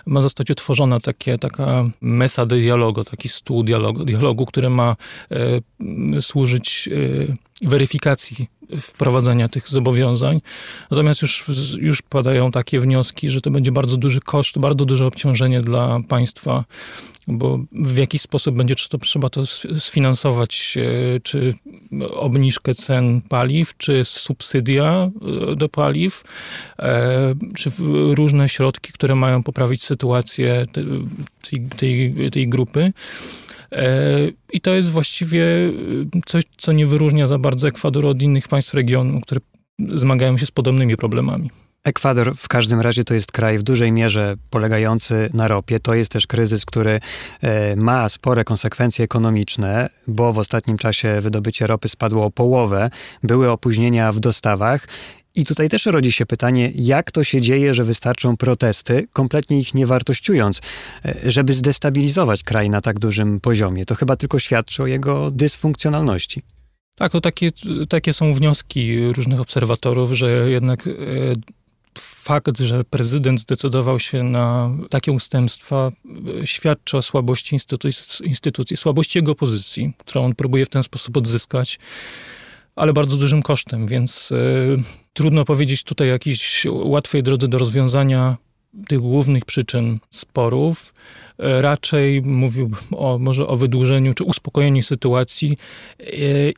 Ma zostać utworzona takie, taka mesa de dialogu, taki stół dialogu, dialogu który ma e, służyć e, weryfikacji wprowadzenia tych zobowiązań. Natomiast już, już padają takie wnioski, że to będzie bardzo duży koszt, bardzo duże obciążenie dla państwa, bo w jakiś sposób będzie to, trzeba to sfinansować, e, czy obniżkę cen paliw, czy subsydia e, do paliw, e, czy różne środki, które mają poprawić sytuację tej, tej, tej grupy. I to jest właściwie coś, co nie wyróżnia za bardzo Ekwadoru od innych państw regionu, które zmagają się z podobnymi problemami. Ekwador w każdym razie to jest kraj w dużej mierze polegający na ropie. To jest też kryzys, który e, ma spore konsekwencje ekonomiczne, bo w ostatnim czasie wydobycie ropy spadło o połowę, były opóźnienia w dostawach. I tutaj też rodzi się pytanie, jak to się dzieje, że wystarczą protesty, kompletnie ich nie wartościując, e, żeby zdestabilizować kraj na tak dużym poziomie. To chyba tylko świadczy o jego dysfunkcjonalności. Tak, to takie, takie są wnioski różnych obserwatorów, że jednak e, fakt, że prezydent zdecydował się na takie ustępstwa, świadczy o słabości instytucji, instytucji, słabości jego pozycji, którą on próbuje w ten sposób odzyskać, ale bardzo dużym kosztem, więc y, trudno powiedzieć tutaj jakiejś łatwej drodze do rozwiązania tych głównych przyczyn sporów. E, raczej mówiłbym o, może o wydłużeniu czy uspokojeniu sytuacji e,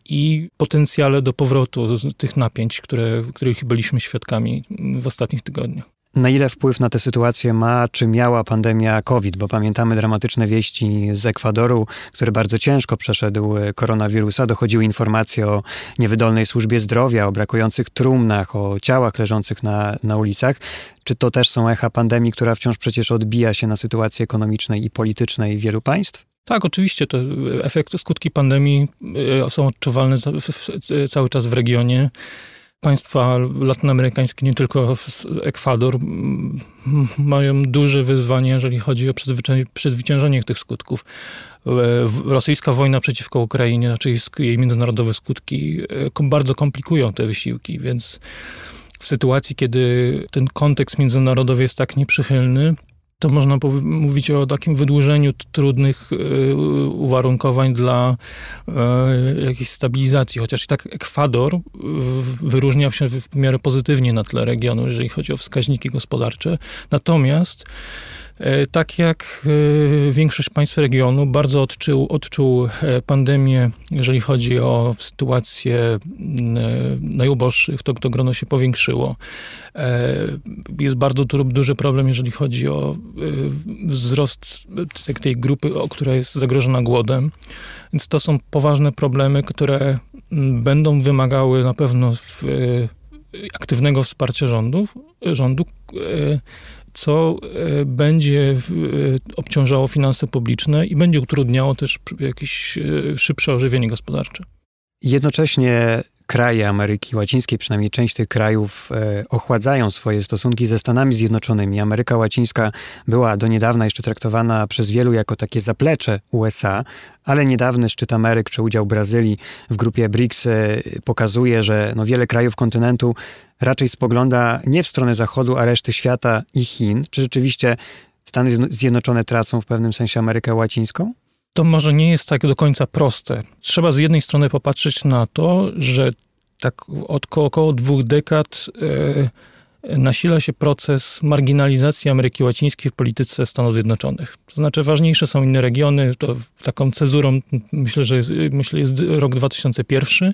i potencjale do powrotu tych napięć, które, których byliśmy świadkami w ostatnich tygodniach. Na ile wpływ na tę sytuację ma, czy miała pandemia COVID? Bo pamiętamy dramatyczne wieści z Ekwadoru, który bardzo ciężko przeszedł koronawirusa. Dochodziły informacje o niewydolnej służbie zdrowia, o brakujących trumnach, o ciałach leżących na, na ulicach. Czy to też są echa pandemii, która wciąż przecież odbija się na sytuacji ekonomicznej i politycznej wielu państw? Tak, oczywiście. To efekty, skutki pandemii e, są odczuwalne cały czas w regionie państwa latynoamerykańskie, nie tylko Ekwador, mają duże wyzwanie, jeżeli chodzi o przezwyciężenie tych skutków. E, rosyjska wojna przeciwko Ukrainie, znaczy jej międzynarodowe skutki e, bardzo komplikują te wysiłki, więc w sytuacji, kiedy ten kontekst międzynarodowy jest tak nieprzychylny, to można mówić o takim wydłużeniu trudnych e, uwarunkowań dla e, jakiejś stabilizacji. Chociaż i tak Ekwador wyróżniał się w miarę pozytywnie na tle regionu, jeżeli chodzi o wskaźniki gospodarcze. Natomiast tak jak e, większość państw regionu, bardzo odczuł, odczuł e, pandemię, jeżeli chodzi o sytuację najuboższych, to, to grono się powiększyło. Jest bardzo duży problem, jeżeli chodzi o wzrost tej grupy, która jest zagrożona głodem. Więc to są poważne problemy, które będą wymagały na pewno aktywnego wsparcia rządów, rządu co e, będzie e, obciążało finanse publiczne i będzie utrudniało też jakieś e, szybsze ożywienie gospodarcze. Jednocześnie kraje Ameryki Łacińskiej, przynajmniej część tych krajów, e, ochładzają swoje stosunki ze Stanami Zjednoczonymi. Ameryka Łacińska była do niedawna jeszcze traktowana przez wielu jako takie zaplecze USA, ale niedawny szczyt Ameryk czy udział Brazylii w grupie BRICS e, pokazuje, że no wiele krajów kontynentu raczej spogląda nie w stronę Zachodu, a reszty świata i Chin. Czy rzeczywiście Stany Zjednoczone tracą w pewnym sensie Amerykę Łacińską? To może nie jest tak do końca proste. Trzeba z jednej strony popatrzeć na to, że tak od około dwóch dekad e, nasila się proces marginalizacji Ameryki Łacińskiej w polityce Stanów Zjednoczonych. To znaczy ważniejsze są inne regiony, to taką cezurą myślę, że jest, myślę, jest rok 2001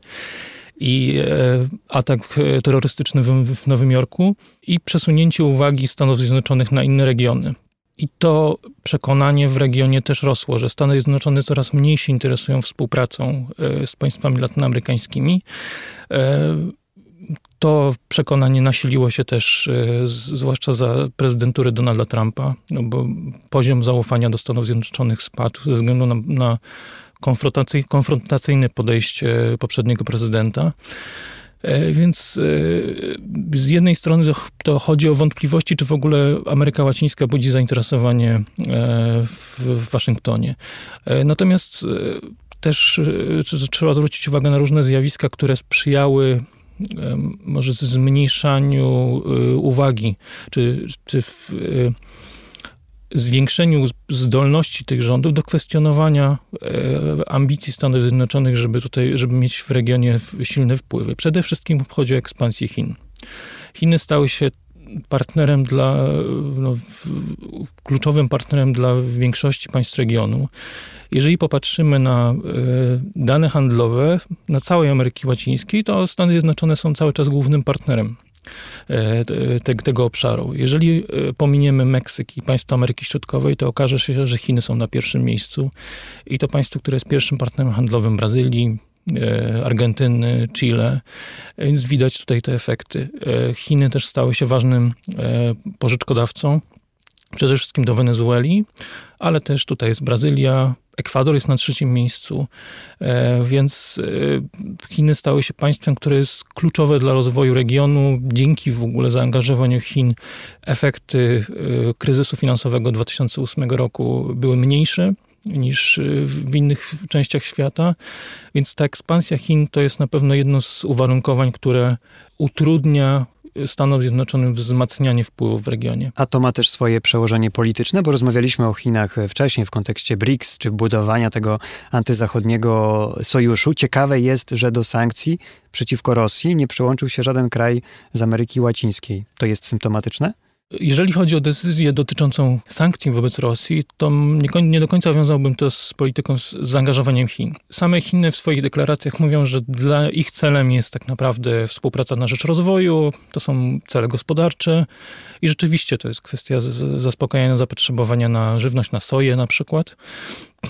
i e, atak terrorystyczny w, w Nowym Jorku i przesunięcie uwagi Stanów Zjednoczonych na inne regiony. I to przekonanie w regionie też rosło, że Stany Zjednoczone coraz mniej się interesują współpracą e, z państwami latynoamerykańskimi. E, to przekonanie nasiliło się też, e, zwłaszcza za prezydentury Donalda Trumpa, no bo poziom zaufania do Stanów Zjednoczonych spadł ze względu na, na konfrontacyjne podejście poprzedniego prezydenta. E, więc e, z jednej strony to, chodzi o wątpliwości, czy w ogóle Ameryka Łacińska budzi zainteresowanie e, w Waszyngtonie. Natomiast też trzeba zwrócić uwagę na różne zjawiska, które sprzyjały może zmniejszaniu uwagi, czy, czy w, zwiększeniu zdolności tych rządów do kwestionowania e, ambicji Stanów Zjednoczonych, żeby tutaj, żeby mieć w regionie silne wpływy. Przede wszystkim chodzi o ekspansję Chin. Chiny stały się partnerem dla, no, kluczowym partnerem dla większości państw regionu. Jeżeli popatrzymy na e, dane handlowe na całej Ameryki Łacińskiej, to Stany Zjednoczone są cały czas głównym partnerem te, tego obszaru. Jeżeli e, pominiemy Meksyk i państwa Ameryki Środkowej, to okaże się, że Chiny są na pierwszym miejscu i to państwo, które jest pierwszym partnerem handlowym Brazylii, Argentyny, Chile, więc widać tutaj te efekty. Chiny też stały się ważnym pożyczkodawcą, przede wszystkim do Wenezueli, ale też tutaj jest Brazylia, Ekwador jest na trzecim miejscu, e, więc e, Chiny stały się państwem, które jest kluczowe dla rozwoju regionu. Dzięki w ogóle zaangażowaniu Chin efekty e, kryzysu finansowego 2008 roku były mniejsze niż w innych częściach świata. Więc ta ekspansja Chin to jest na pewno jedno z uwarunkowań, które utrudnia Stanom Zjednoczonym wzmacnianie wpływów w regionie. A to ma też swoje przełożenie polityczne, bo rozmawialiśmy o Chinach wcześniej w kontekście BRICS, czy budowania tego antyzachodniego sojuszu. Ciekawe jest, że do sankcji przeciwko Rosji nie przyłączył się żaden kraj z Ameryki Łacińskiej. To jest symptomatyczne? Jeżeli chodzi o decyzję dotyczącą sankcji wobec Rosji, to nie, do końca wiązałbym to z polityką, z zaangażowaniem Chin. Same Chiny w swoich deklaracjach mówią, że dla ich celem jest tak naprawdę współpraca na rzecz rozwoju, to są cele gospodarcze i rzeczywiście to jest kwestia zaspokajania zapotrzebowania na żywność, na soję na przykład.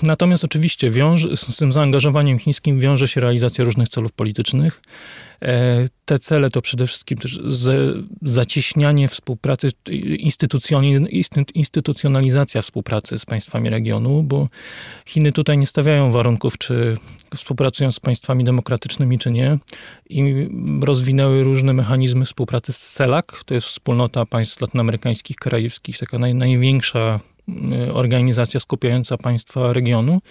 Natomiast oczywiście z tym zaangażowaniem chińskim wiąże się realizacja różnych celów politycznych. E, te cele to przede wszystkim też zacieśnianie współpracy, instytucjonalizacja współpracy z państwami regionu, bo Chiny tutaj nie stawiają warunków, czy współpracują z państwami demokratycznymi, czy nie. I rozwinęły różne mechanizmy współpracy z CELAC, to jest wspólnota państw latynoamerykańskich, karaibskich, taka naj, największa organizacja skupiająca państwa regionu.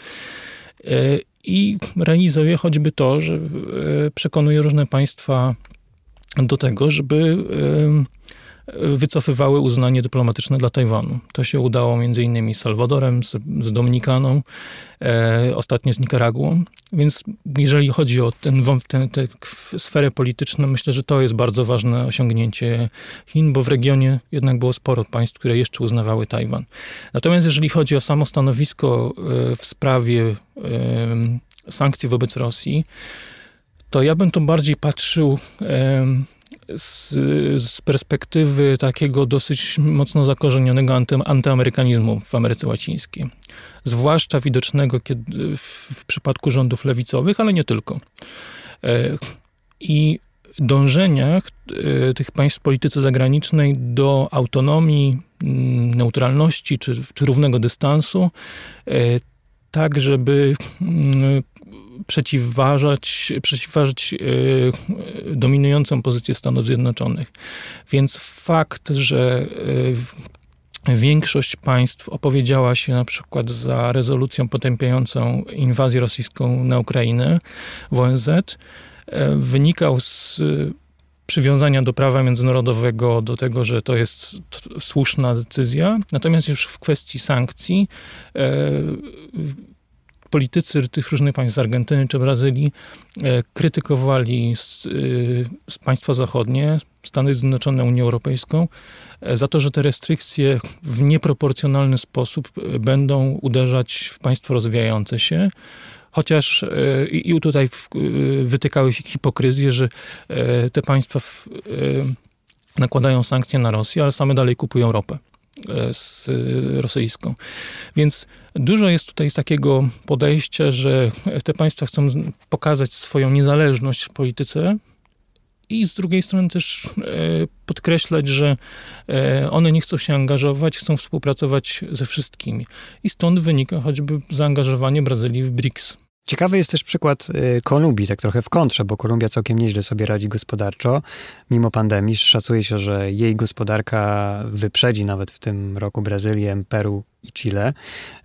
Y, I realizuje choćby to, że y, przekonuje różne państwa do tego, żeby wycofywały uznanie dyplomatyczne dla Tajwanu. To się udało między innymi z Salwadorem, z, z Dominikaną, e, ostatnio z Nikaraguą. Więc jeżeli chodzi o tę sferę polityczną, myślę, że to jest bardzo ważne osiągnięcie Chin, bo w regionie jednak było sporo państw, które jeszcze uznawały Tajwan. Natomiast jeżeli chodzi o samo stanowisko e, w sprawie e, sankcji wobec Rosji, to ja bym to bardziej patrzył z, z, perspektywy takiego dosyć mocno zakorzenionego anty, antyamerykanizmu w Ameryce Łacińskiej. Zwłaszcza widocznego kiedy, w, w przypadku rządów lewicowych, ale nie tylko. E, I dążeniach e, tych państw polityce zagranicznej do autonomii, neutralności czy, czy równego dystansu, e, tak żeby przeciwważać, przeciwważyć e, dominującą pozycję Stanów Zjednoczonych. Więc fakt, że e, większość państw opowiedziała się na przykład za rezolucją potępiającą inwazję rosyjską na Ukrainę w ONZ, e, wynikał z przywiązania do prawa międzynarodowego, do tego, że to jest słuszna decyzja. Natomiast już w kwestii sankcji politycy tych różnych państw z Argentyny czy Brazylii e, krytykowali e, z państwa zachodnie, Stany Zjednoczone, Unię Europejską, e, za to, że te restrykcje w nieproporcjonalny sposób będą uderzać w państwo rozwijające się. Chociaż i tutaj wytykały hipokryzję, że te państwa nakładają sankcje na Rosję, ale same dalej kupują ropę. E, z rosyjską. Więc dużo jest tutaj takiego podejścia, że te państwa chcą pokazać swoją niezależność w polityce, i z drugiej strony też e, podkreślać, że e, one nie chcą się angażować, chcą współpracować ze wszystkimi. I stąd wynika choćby zaangażowanie Brazylii w BRICS. Ciekawy jest też przykład y, Kolumbii, tak trochę w kontrze, bo Kolumbia całkiem nieźle sobie radzi gospodarczo. Mimo pandemii szacuje się, że jej gospodarka wyprzedzi nawet w tym roku Brazylię, Peru i Chile.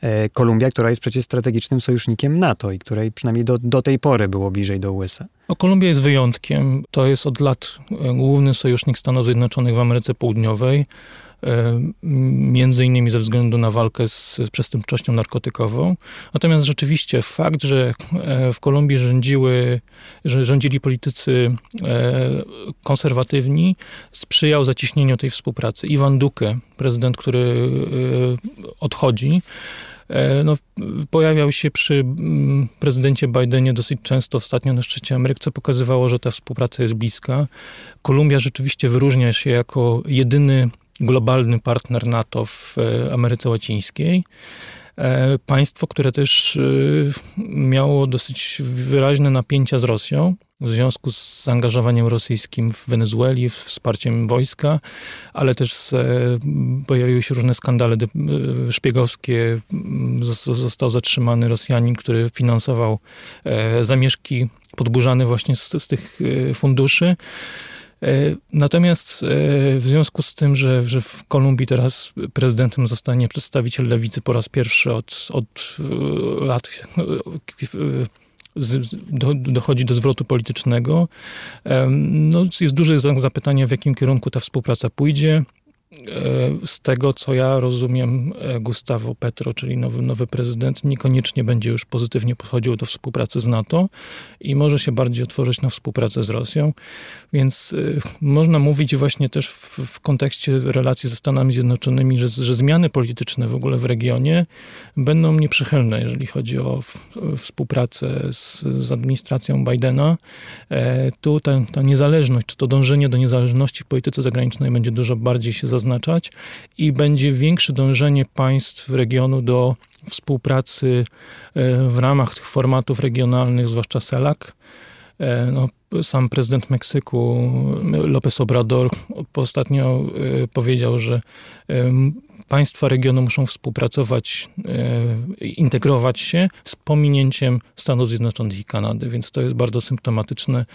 Y, Kolumbia, która jest przecież strategicznym sojusznikiem NATO i której przynajmniej do, do tej pory było bliżej do USA. No, Kolumbia jest wyjątkiem. To jest od lat y, główny sojusznik Stanów Zjednoczonych w Ameryce Południowej. Między innymi ze względu na walkę z przestępczością narkotykową. Natomiast rzeczywiście fakt, że w Kolumbii rządziły, że rządzili politycy konserwatywni, sprzyjał zacieśnieniu tej współpracy. Iwan Duque, prezydent, który odchodzi, E, no, pojawiał się przy prezydencie Bidenie dosyć często ostatnio na szczycie Ameryki, co pokazywało, że ta współpraca jest bliska. Kolumbia rzeczywiście wyróżnia się jako jedyny globalny partner NATO w e, Ameryce Łacińskiej. E, państwo, które też miało dosyć wyraźne napięcia z Rosją w związku z zaangażowaniem rosyjskim w Wenezueli, wsparciem wojska, ale też z, e, pojawiły się różne skandale e, szpiegowskie. Został zatrzymany Rosjanin, który finansował e, zamieszki podburzane właśnie z, z tych funduszy. Natomiast w związku z tym, że, że w Kolumbii teraz prezydentem zostanie przedstawiciel lewicy po raz pierwszy od, od lat z, do, dochodzi do zwrotu politycznego. No, jest duże znak zapytania, w jakim kierunku ta współpraca pójdzie. E, z tego, co ja rozumiem, e, Gustavo Petro, czyli nowy, nowy prezydent, niekoniecznie będzie już pozytywnie podchodził do współpracy z NATO i może się bardziej otworzyć na współpracę z Rosją. Więc e, można mówić właśnie też w, w kontekście relacji ze Stanami Zjednoczonymi, że, że, zmiany polityczne w ogóle w regionie będą nieprzychylne, jeżeli chodzi o w, współpracę z, z, administracją Bidena. Tu ta, ta niezależność, czy to dążenie do niezależności w polityce zagranicznej będzie dużo bardziej się zaznaczać zaznaczać i będzie większe dążenie państw regionu do współpracy e, w ramach tych formatów regionalnych, zwłaszcza CELAC. E, no, sam prezydent Meksyku López Obrador ostatnio e, powiedział, że państwa regionu muszą współpracować, integrować się z pominięciem Stanów Zjednoczonych i Kanady, więc to jest bardzo symptomatyczne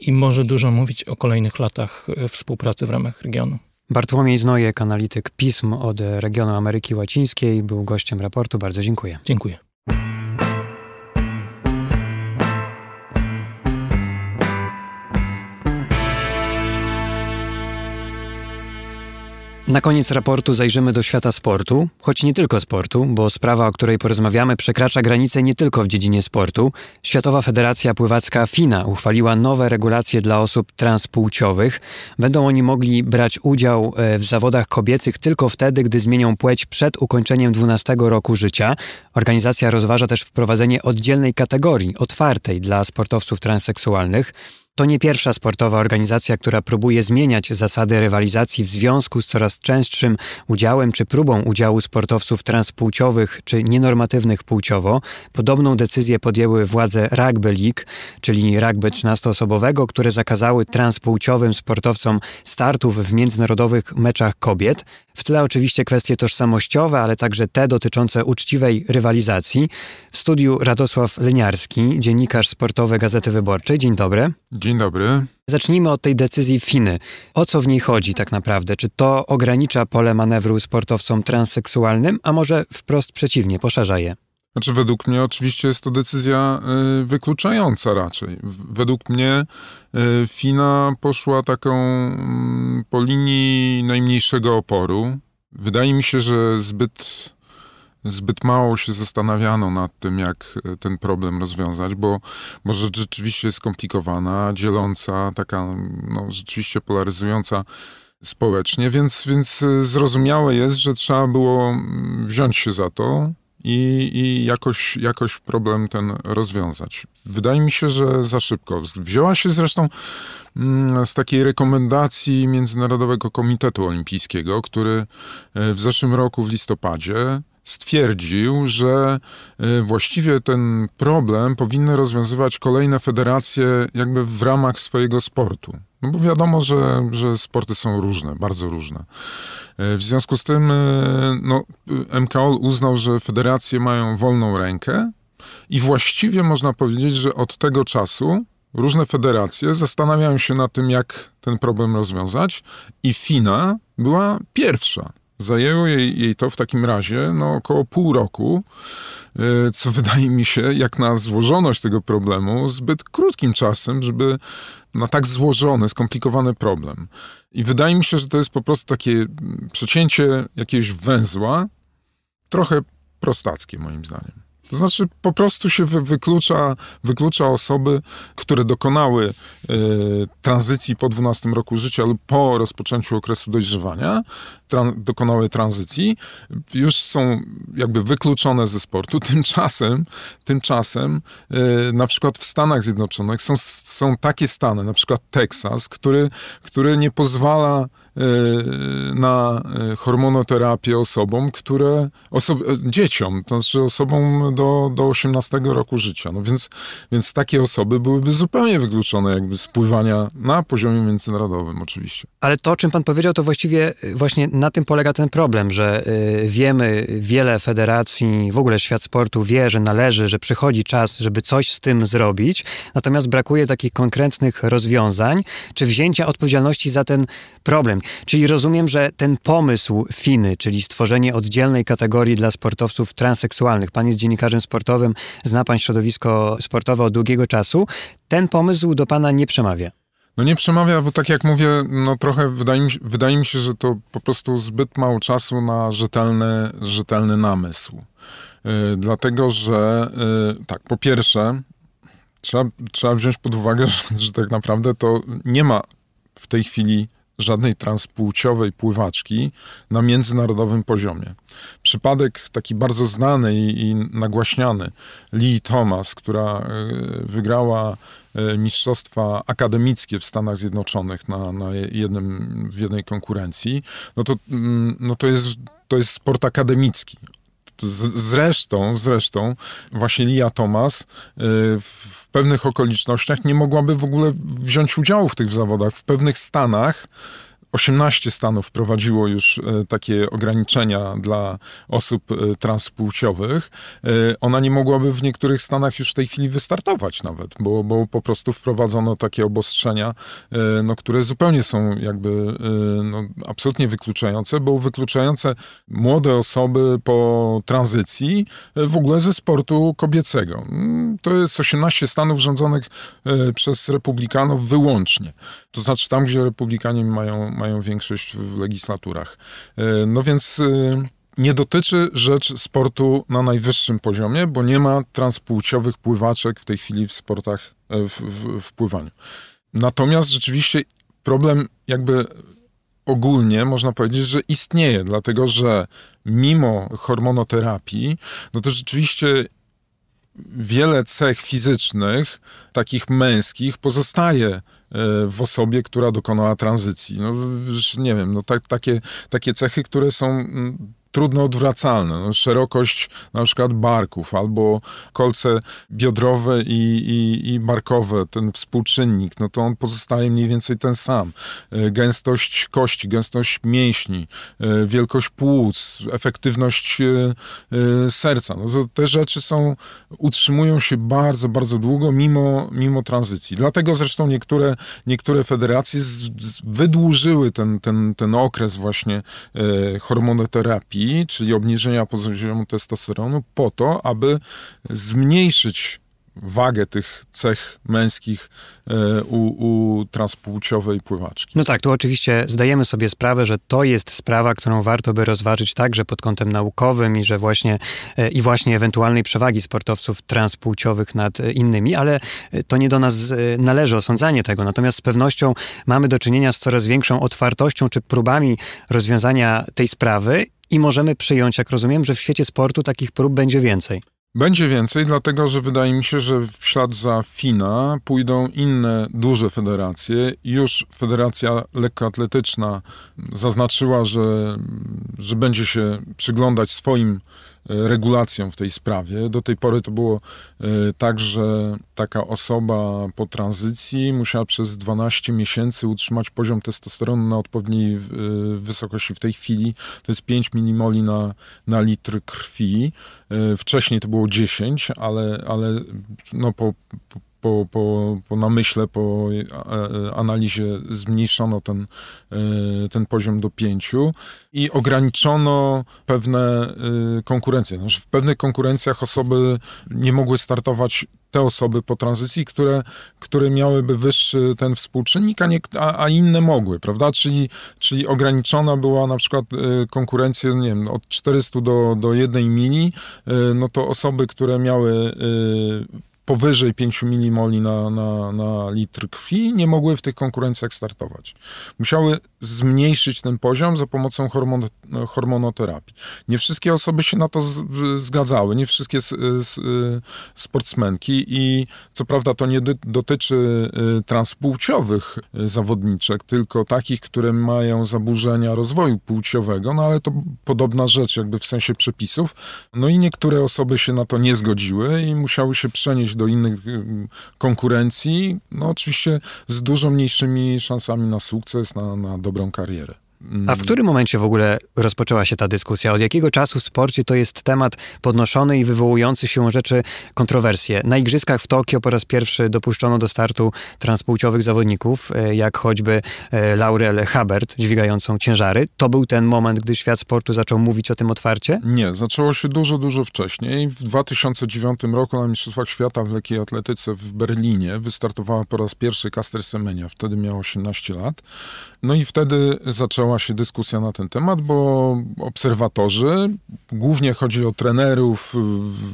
i może dużo mówić o kolejnych latach współpracy w ramach regionu. Bartłomiej Znojek, analityk pism od regionu Ameryki Łacińskiej, był gościem raportu. Bardzo dziękuję. Dziękuję. Na koniec raportu zajrzymy do świata sportu, choć nie tylko sportu, bo sprawa, o której porozmawiamy, przekracza granice nie tylko w dziedzinie sportu. Światowa Federacja Pływacka FINA uchwaliła nowe regulacje dla osób transpłciowych. Będą oni mogli brać udział e, w zawodach kobiecych tylko wtedy, gdy zmienią płeć przed ukończeniem 12 roku życia. Organizacja rozważa też wprowadzenie oddzielnej kategorii, otwartej dla sportowców transseksualnych. To nie pierwsza sportowa organizacja, która próbuje zmieniać zasady rywalizacji w związku z coraz częstszym udziałem czy próbą udziału sportowców transpłciowych czy nienormatywnych płciowo. Podobną decyzję podjęły władze Rugby League, czyli rugby 13-osobowego, które zakazały transpłciowym sportowcom startów w międzynarodowych meczach kobiet. W tle oczywiście kwestie tożsamościowe, ale także te dotyczące uczciwej rywalizacji. W studiu Radosław Leniarski, dziennikarz sportowy Gazety Wyborczej. Dzień dobry. Dzień dobry. Zacznijmy od tej decyzji Finy. O co w niej chodzi tak naprawdę? Czy to ogranicza pole manewru sportowcom transseksualnym, a może wprost przeciwnie, poszerza je? Znaczy, według mnie oczywiście jest to decyzja y, wykluczająca raczej. Według mnie y, Fina poszła taką y, po linii najmniejszego oporu. Wydaje mi się, że zbyt zbyt mało się zastanawiano nad tym, jak e, ten problem rozwiązać, bo, bo rzecz rzeczywiście jest skomplikowana, dzieląca, taka no, rzeczywiście polaryzująca społecznie, więc, więc e, zrozumiałe jest, że trzeba było mm, wziąć się za to i, i jakoś, jakoś problem ten rozwiązać. Wydaje mi się, że za szybko. Wzięła się zresztą mm, z takiej rekomendacji Międzynarodowego Komitetu Olimpijskiego, który e, w zeszłym roku w listopadzie stwierdził, że e, właściwie ten problem powinny rozwiązywać kolejne federacje jakby w ramach swojego sportu. No bo wiadomo, że, że sporty są różne, bardzo różne. E, w związku z tym e, no, MKOL uznał, że federacje mają wolną rękę i właściwie można powiedzieć, że od tego czasu różne federacje zastanawiają się nad tym, jak ten problem rozwiązać i FINA była pierwsza Zajęło jej, jej to w takim razie no, około pół roku, y, co wydaje mi się, jak na złożoność tego problemu, zbyt krótkim czasem, żeby na tak złożony, skomplikowany problem. I wydaje mi się, że to jest po prostu takie przecięcie jakiegoś węzła, trochę prostackie moim zdaniem. To znaczy po prostu się wy, wyklucza, wyklucza osoby, które dokonały y, tranzycji po 12 roku życia lub po rozpoczęciu okresu dojrzewania, tran, dokonały tranzycji, już są jakby wykluczone ze sportu. Tymczasem, tymczasem y, na przykład w Stanach Zjednoczonych są, są takie stany, na przykład Teksas, który, który nie pozwala na y, hormonoterapię osobom, które, oso dzieciom, to znaczy osobom do, do 18 roku życia. No więc, więc takie osoby byłyby zupełnie wykluczone jakby z pływania na poziomie międzynarodowym oczywiście. Ale to, o czym pan powiedział, to właściwie y, właśnie na tym polega ten problem, że wiemy, wiele federacji, w ogóle świat sportu wie, że należy, że przychodzi czas, żeby coś z tym zrobić, natomiast brakuje takich konkretnych rozwiązań, czy wzięcia odpowiedzialności za ten problem. Czyli rozumiem, że ten pomysł Finy, czyli stworzenie oddzielnej kategorii dla sportowców transseksualnych, pan jest dziennikarzem sportowym, zna pan środowisko sportowe od długiego czasu, ten pomysł do pana nie przemawia. No nie przemawia, bo tak jak mówię, no trochę wydaje mi, się, wydaje mi się, że to po prostu zbyt mało czasu na rzetelny, rzetelny namysł. Yy, dlatego, że yy, tak, po pierwsze, trzeba, trzeba wziąć pod uwagę, że, że tak naprawdę to nie ma w tej chwili żadnej transpłciowej pływaczki na międzynarodowym poziomie. Przypadek taki bardzo znany i, i nagłaśniany Lee Thomas, która e, wygrała e, mistrzostwa akademickie w Stanach Zjednoczonych na, na jednym, w jednej konkurencji, no to, mm, no to, jest, to jest sport akademicki. Zresztą, zresztą właśnie Lia Thomas y, w pewnych okolicznościach nie mogłaby w ogóle wziąć udziału w tych zawodach. W pewnych stanach 18 stanów wprowadziło już e, takie ograniczenia dla osób e, transpłciowych. E, ona nie mogłaby w niektórych stanach już w tej chwili wystartować nawet, bo, bo po prostu wprowadzono takie obostrzenia, no, które zupełnie są jakby no, absolutnie wykluczające, bo wykluczające młode osoby po tranzycji w ogóle ze sportu kobiecego. Mm, to jest 18 stanów rządzonych przez republikanów wyłącznie. To znaczy tam, gdzie republikanie mają mają większość w legislaturach. E, no więc e, nie dotyczy rzecz sportu na najwyższym poziomie, bo nie ma transpłciowych pływaczek w tej chwili w sportach, e, w, w, w pływaniu. Natomiast rzeczywiście problem jakby ogólnie można powiedzieć, że istnieje, dlatego że mimo hormonoterapii, no to rzeczywiście wiele cech fizycznych, takich męskich, pozostaje w osobie, która dokonała tranzycji. No, nie wiem, no tak, takie, takie cechy, które są mm, trudno odwracalne. No, szerokość na przykład barków albo kolce biodrowe i, i, i barkowe, ten współczynnik, no to on pozostaje mniej więcej ten sam. E, gęstość kości, gęstość mięśni, e, wielkość płuc, efektywność e, serca. No to te rzeczy są, utrzymują się bardzo, bardzo długo mimo, mimo tranzycji. Dlatego zresztą niektóre, niektóre federacje z, z, wydłużyły ten, ten, ten okres właśnie hormonoterapii czyli obniżenia poziomu testosteronu, po to, aby zmniejszyć wagę tych cech męskich e, u, u transpłciowej pływaczki. No tak, tu oczywiście zdajemy sobie sprawę, że to jest sprawa, którą warto by rozważyć także pod kątem naukowym i że właśnie e, i właśnie ewentualnej przewagi sportowców transpłciowych nad innymi, ale to nie do nas e, należy osądzanie tego. Natomiast z pewnością mamy do czynienia z coraz większą otwartością czy próbami rozwiązania tej sprawy i możemy przyjąć, jak rozumiem, że w świecie sportu takich prób będzie więcej. Będzie więcej, dlatego że wydaje mi się, że w ślad za FINA pójdą inne duże federacje. Już Federacja Lekkoatletyczna zaznaczyła, że, że będzie się przyglądać swoim regulacją w tej sprawie. Do tej pory to było e, tak, że taka osoba po tranzycji musiała przez 12 miesięcy utrzymać poziom testosteronu na odpowiedniej e, wysokości. W tej chwili to jest 5 milimoli na, na litr krwi. Wcześniej to było 10, ale, ale no po, po po, po, po namyśle, po analizie zmniejszono ten, ten poziom do pięciu i ograniczono pewne konkurencje. Znaczy w pewnych konkurencjach osoby nie mogły startować te osoby po tranzycji, które, które miałyby wyższy ten współczynnik, a, nie, a, a inne mogły, prawda? Czyli, czyli ograniczona była na przykład konkurencja, nie wiem, od 400 do, do 1 mili, no to osoby, które miały powyżej 5 milimoli na, na, na litr krwi, nie mogły w tych konkurencjach startować. Musiały zmniejszyć ten poziom za pomocą hormon, hormonoterapii. Nie wszystkie osoby się na to z, zgadzały, nie wszystkie s, s, sportsmenki i co prawda to nie dotyczy y, transpłciowych y, zawodniczek, tylko takich, które mają zaburzenia rozwoju płciowego, no ale to podobna rzecz jakby w sensie przepisów. No i niektóre osoby się na to nie zgodziły i musiały się przenieść do innych y, konkurencji, no oczywiście z dużo mniejszymi szansami na sukces, na, na dobrą. A w którym momencie w ogóle rozpoczęła się ta dyskusja? Od jakiego czasu w sporcie to jest temat podnoszony i wywołujący się rzeczy kontrowersje? Na Igrzyskach w Tokio po raz pierwszy dopuszczono do startu transpłciowych zawodników, e, jak choćby e, Laurel Habert, dźwigającą ciężary. To był ten moment, gdy świat sportu zaczął mówić o tym otwarcie? Nie, zaczęło się dużo, dużo wcześniej. W 2009 roku na Mistrzostwach Świata w lekkiej atletyce w Berlinie wystartowała po raz pierwszy Caster Semenya. Wtedy miał 18 lat. No i wtedy zaczęła zaczęła się dyskusja na ten temat, bo obserwatorzy, głównie chodzi o trenerów,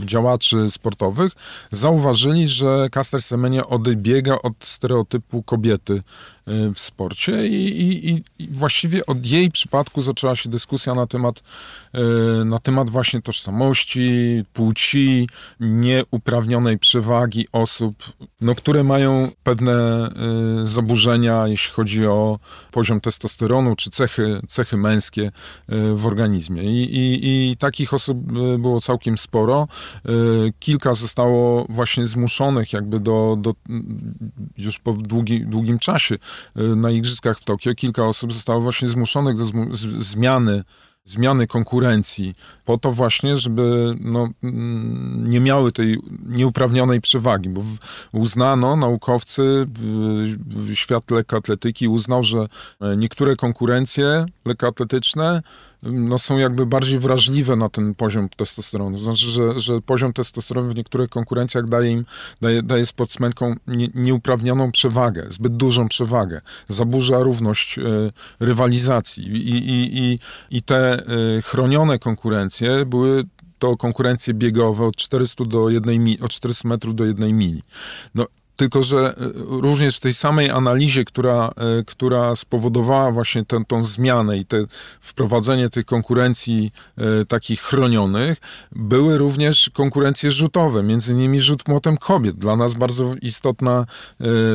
działaczy sportowych, zauważyli, że Caster Semenya odbiega od stereotypu kobiety. Y, w sporcie i, i, i, właściwie od jej przypadku zaczęła się dyskusja na temat, y, na temat właśnie tożsamości, płci, nieuprawnionej przewagi osób, no, które mają pewne y, zaburzenia, jeśli chodzi o poziom testosteronu czy cechy, cechy męskie w organizmie. I, i, i takich osób było całkiem sporo. Kilka zostało właśnie zmuszonych jakby do, do już po długi, długim czasie Y, na igrzyskach w Tokio. Kilka osób zostało właśnie zmuszonych do zmiany zmiany konkurencji, po to właśnie, żeby no, mm, nie miały tej nieuprawnionej przewagi, bo uznano, naukowcy, świat lekkoatletyki uznał, że e, niektóre konkurencje lekkoatletyczne no, są jakby bardziej wrażliwe na ten poziom testosteronu. To znaczy, że, że poziom testosteronu w niektórych konkurencjach daje im, daje, daje sportsmenkom nie, nieuprawnioną przewagę, zbyt dużą przewagę, zaburza równość y, rywalizacji i, i, i, i te y, chronione konkurencje były to konkurencje biegowe od 400, do jednej, od 400 metrów do jednej mili. No, tylko, że e, również w tej samej analizie, która, e, która spowodowała właśnie tę, tą zmianę i te wprowadzenie tych konkurencji e, takich chronionych, były również konkurencje rzutowe, między innymi rzut młotem kobiet. Dla nas bardzo istotna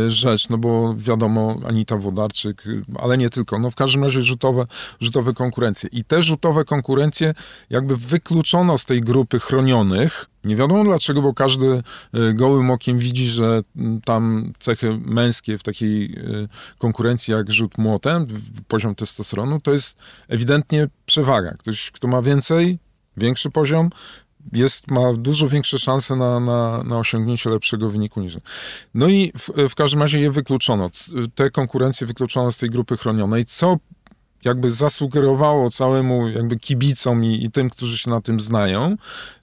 rzecz, no bo wiadomo, Anita Wodarczyk, ale nie tylko, no w każdym razie rzutowe, rzutowe konkurencje. I te rzutowe konkurencje jakby wykluczono z tej grupy chronionych, nie wiadomo dlaczego, bo każdy e, gołym okiem widzi, że tam cechy męskie w takiej e, konkurencji jak rzut młotem, poziom testosteronu, to jest ewidentnie przewaga. Ktoś, kto ma więcej, większy poziom, jest, ma dużo większe szanse na, na, na osiągnięcie lepszego wyniku niż. No i w, w każdym razie je wykluczono. Te konkurencje wykluczono z tej grupy chronionej, co jakby zasugerowało całemu jakby kibicom i, i tym, którzy się na tym znają,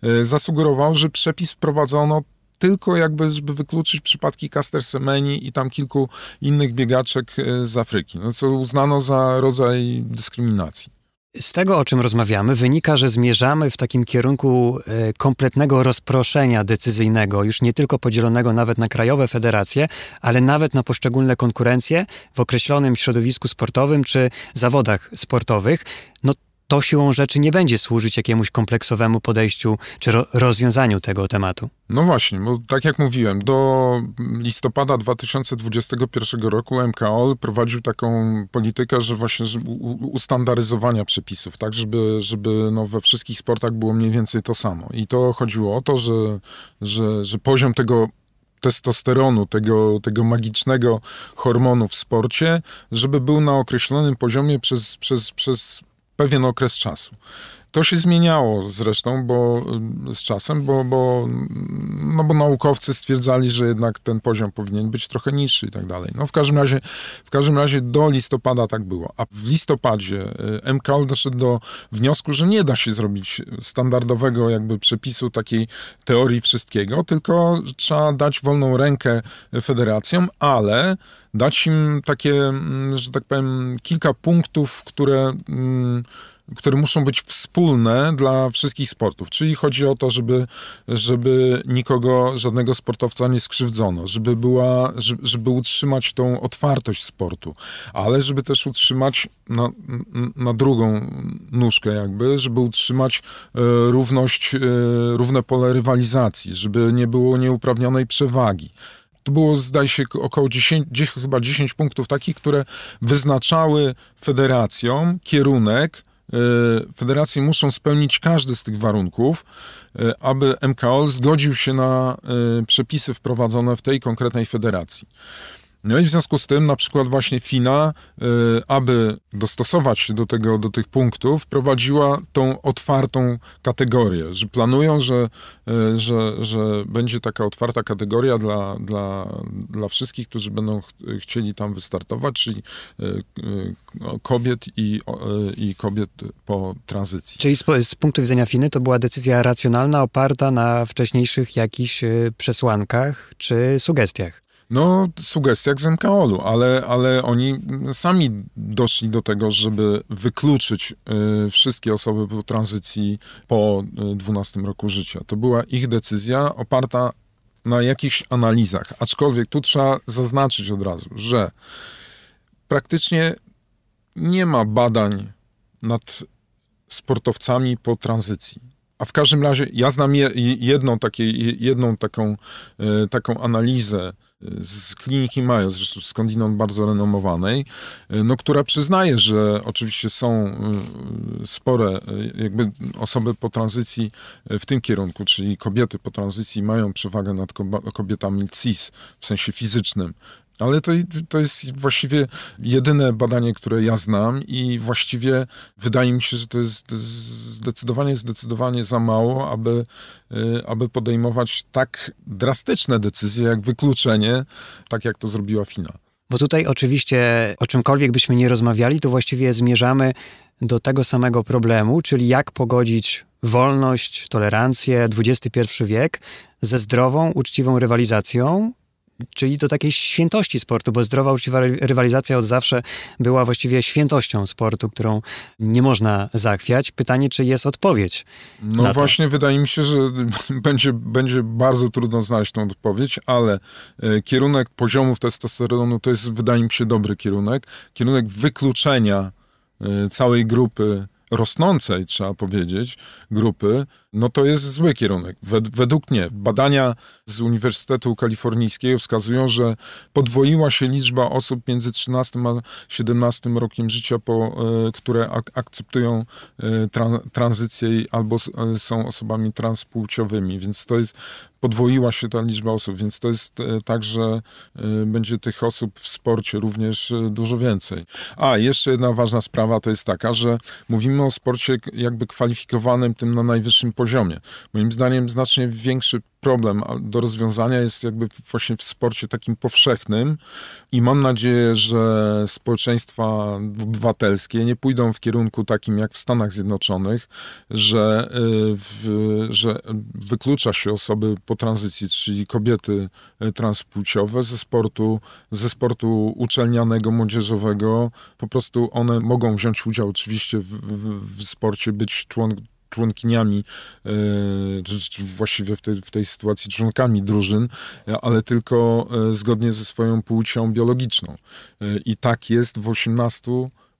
e, zasugerowało, że przepis wprowadzono tylko jakby, żeby wykluczyć przypadki Caster Semeni i tam kilku innych biegaczek e, z Afryki, no, co uznano za rodzaj dyskryminacji. Z tego, o czym rozmawiamy, wynika, że zmierzamy w takim kierunku e, kompletnego rozproszenia decyzyjnego, już nie tylko podzielonego nawet na krajowe federacje, ale nawet na poszczególne konkurencje w określonym środowisku sportowym czy zawodach sportowych. No to siłą rzeczy nie będzie służyć jakiemuś kompleksowemu podejściu czy ro rozwiązaniu tego tematu. No właśnie, bo tak jak mówiłem, do listopada 2021 roku MKOL prowadził taką politykę, że właśnie ustandaryzowania przepisów, tak, żeby, żeby no we wszystkich sportach było mniej więcej to samo. I to chodziło o to, że, że, że poziom tego testosteronu, tego, tego magicznego hormonu w sporcie, żeby był na określonym poziomie przez, przez, przez pewien okres czasu. To się zmieniało zresztą, bo z czasem, bo, bo, no bo naukowcy stwierdzali, że jednak ten poziom powinien być trochę niższy i tak dalej. No w każdym razie, w każdym razie do listopada tak było. A w listopadzie y, MKOL doszedł do wniosku, że nie da się zrobić standardowego jakby przepisu takiej teorii wszystkiego, tylko trzeba dać wolną rękę federacjom, ale dać im takie, mm, że tak powiem, kilka punktów, które mm, które muszą być wspólne dla wszystkich sportów. Czyli chodzi o to, żeby, żeby nikogo, żadnego sportowca nie skrzywdzono, żeby, była, żeby utrzymać tą otwartość sportu, ale żeby też utrzymać na, na drugą nóżkę jakby, żeby utrzymać e, równość, e, równe pole rywalizacji, żeby nie było nieuprawnionej przewagi. To było, zdaje się, około 10, chyba 10 punktów takich, które wyznaczały federacjom kierunek, federacje muszą spełnić każdy z tych warunków, e, aby MKOL zgodził się na e, przepisy wprowadzone w tej konkretnej federacji. No i w związku z tym, na przykład właśnie FINA, y, aby dostosować się do, tego, do tych punktów, prowadziła tą otwartą kategorię, że planują, że, y, że, że będzie taka otwarta kategoria dla, dla, dla wszystkich, którzy będą ch chcieli tam wystartować, czyli y, kobiet i, i kobiet po tranzycji. Czyli z, z punktu widzenia FINY to była decyzja racjonalna, oparta na wcześniejszych jakichś przesłankach czy sugestiach? No, sugestiach z MKOL-u, ale, ale oni sami doszli do tego, żeby wykluczyć y, wszystkie osoby po tranzycji po y, 12 roku życia. To była ich decyzja oparta na jakichś analizach. Aczkolwiek tu trzeba zaznaczyć od razu, że praktycznie nie ma badań nad sportowcami po tranzycji. A w każdym razie ja znam jedną, takie, jedną taką, y, taką analizę z kliniki Mayo, zresztą skądinąd bardzo renomowanej, no, która przyznaje, że oczywiście są y, spore y, jakby osoby po tranzycji w tym kierunku, czyli kobiety po tranzycji mają przewagę nad kobietami cis w sensie fizycznym. Ale to, to jest właściwie jedyne badanie, które ja znam i właściwie wydaje mi się, że to jest zdecydowanie, zdecydowanie za mało, aby, y, aby podejmować tak drastyczne decyzje, jak wykluczenie, tak jak to zrobiła Fina. Bo tutaj oczywiście o czymkolwiek byśmy nie rozmawiali, to właściwie zmierzamy do tego samego problemu, czyli jak pogodzić wolność, tolerancję, XXI wiek ze zdrową, uczciwą rywalizacją, czyli do takiej świętości sportu, bo zdrowa, uczciwa rywalizacja od zawsze była właściwie świętością sportu, którą nie można zachwiać. Pytanie, czy jest odpowiedź? No właśnie, wydaje mi się, że będzie, będzie bardzo trudno znaleźć tą odpowiedź, ale e, kierunek poziomów testosteronu to jest, wydaje mi się, dobry kierunek. Kierunek wykluczenia e, całej grupy rosnącej, trzeba powiedzieć, grupy, no to jest zły kierunek. Według mnie badania z Uniwersytetu Kalifornijskiego wskazują, że podwoiła się liczba osób między 13 a 17 rokiem życia, po, e, które ak akceptują e, tranzycję albo e, są osobami transpłciowymi, więc to jest podwoiła się ta liczba osób, więc to jest tak, że będzie tych osób w sporcie również dużo więcej. A, jeszcze jedna ważna sprawa to jest taka, że mówimy o sporcie jakby kwalifikowanym tym na najwyższym poziomie. Moim zdaniem znacznie większy problem do rozwiązania jest jakby właśnie w sporcie takim powszechnym i mam nadzieję, że społeczeństwa obywatelskie nie pójdą w kierunku takim jak w Stanach Zjednoczonych, że, w, że wyklucza się osoby po tranzycji, czyli kobiety y, transpłciowe ze sportu, ze sportu uczelnianego, młodzieżowego. Po prostu one mogą wziąć udział oczywiście w, w, w sporcie, być człon, członkiniami, e, właściwie w tej, w tej sytuacji członkami drużyn, ale tylko e, zgodnie ze swoją płcią biologiczną. E, I tak jest w 18,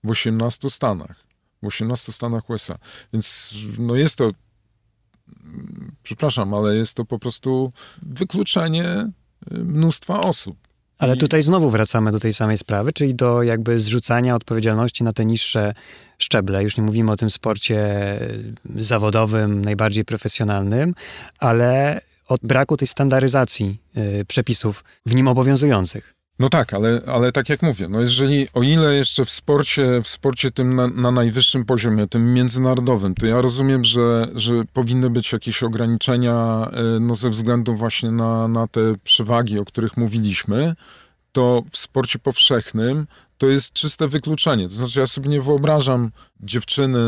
w 18 stanach. W 18 stanach USA. Więc no jest to, przepraszam, ale jest to po prostu wykluczenie mnóstwa osób. Ale tutaj znowu wracamy do tej samej sprawy, czyli do jakby zrzucania odpowiedzialności na te niższe szczeble. Już nie mówimy o tym sporcie zawodowym, najbardziej profesjonalnym, ale od braku tej standaryzacji y, przepisów w nim obowiązujących. No tak, ale, ale tak jak mówię, no jeżeli, o ile jeszcze w sporcie, w sporcie tym na, na najwyższym poziomie, tym międzynarodowym, to ja rozumiem, że, że powinny być jakieś ograniczenia e, no ze względu właśnie na, na te przewagi, o których mówiliśmy, to w sporcie powszechnym to jest czyste wykluczenie. To znaczy, ja sobie nie wyobrażam dziewczyny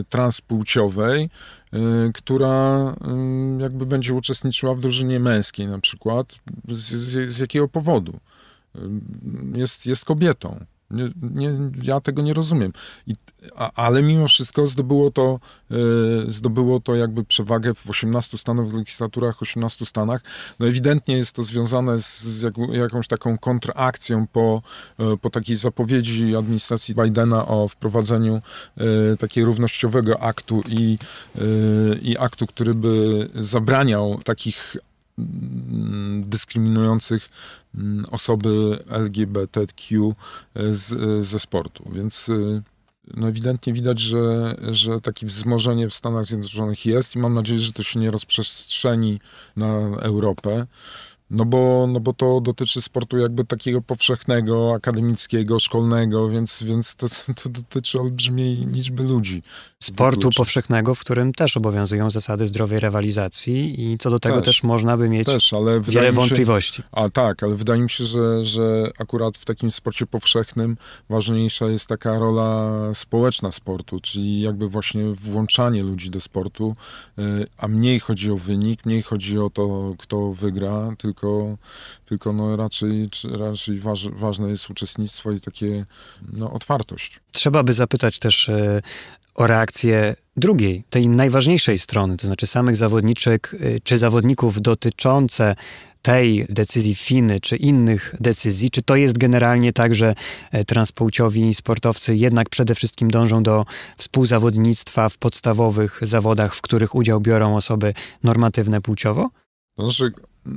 y, transpłciowej, y, która y, jakby będzie uczestniczyła w drużynie męskiej na przykład. Z, z, z jakiego powodu? Y, jest, jest kobietą. Nie, nie, ja tego nie rozumiem. I, a, ale mimo wszystko zdobyło to, y, zdobyło to jakby przewagę w 18 stanach, w legislaturach 18 stanach. No ewidentnie jest to związane z, z jak, jakąś taką kontrakcją po, y, po takiej zapowiedzi administracji Bidena o wprowadzeniu y, takiego równościowego aktu i, i aktu, który by zabraniał takich dyskryminujących Mm, osoby LGBTQ e, z, e, ze sportu. Więc e, no ewidentnie widać, że, że takie wzmożenie w Stanach Zjednoczonych jest i mam nadzieję, że to się nie rozprzestrzeni na Europę. No bo, no bo to dotyczy sportu jakby takiego powszechnego, akademickiego, szkolnego, więc, więc to, to dotyczy olbrzymiej liczby ludzi. Sportu powszechnego, w którym też obowiązują zasady zdrowej rywalizacji i co do tego też, też można by mieć też, wiele wątpliwości. Się, a tak, ale wydaje mi się, że, że akurat w takim sporcie powszechnym ważniejsza jest taka rola społeczna sportu, czyli jakby właśnie włączanie ludzi do sportu, y, a mniej chodzi o wynik, mniej chodzi o to, kto wygra, tylko tylko, tylko no raczej, raczej waż, ważne jest uczestnictwo i takie no, otwartość. Trzeba by zapytać też e, o reakcję drugiej, tej najważniejszej strony, to znaczy samych zawodniczek e, czy zawodników dotyczące tej decyzji Finy czy innych decyzji? Czy to jest generalnie tak, że e, transpłciowi sportowcy jednak przede wszystkim dążą do współzawodnictwa w podstawowych zawodach, w których udział biorą osoby normatywne płciowo? To znaczy,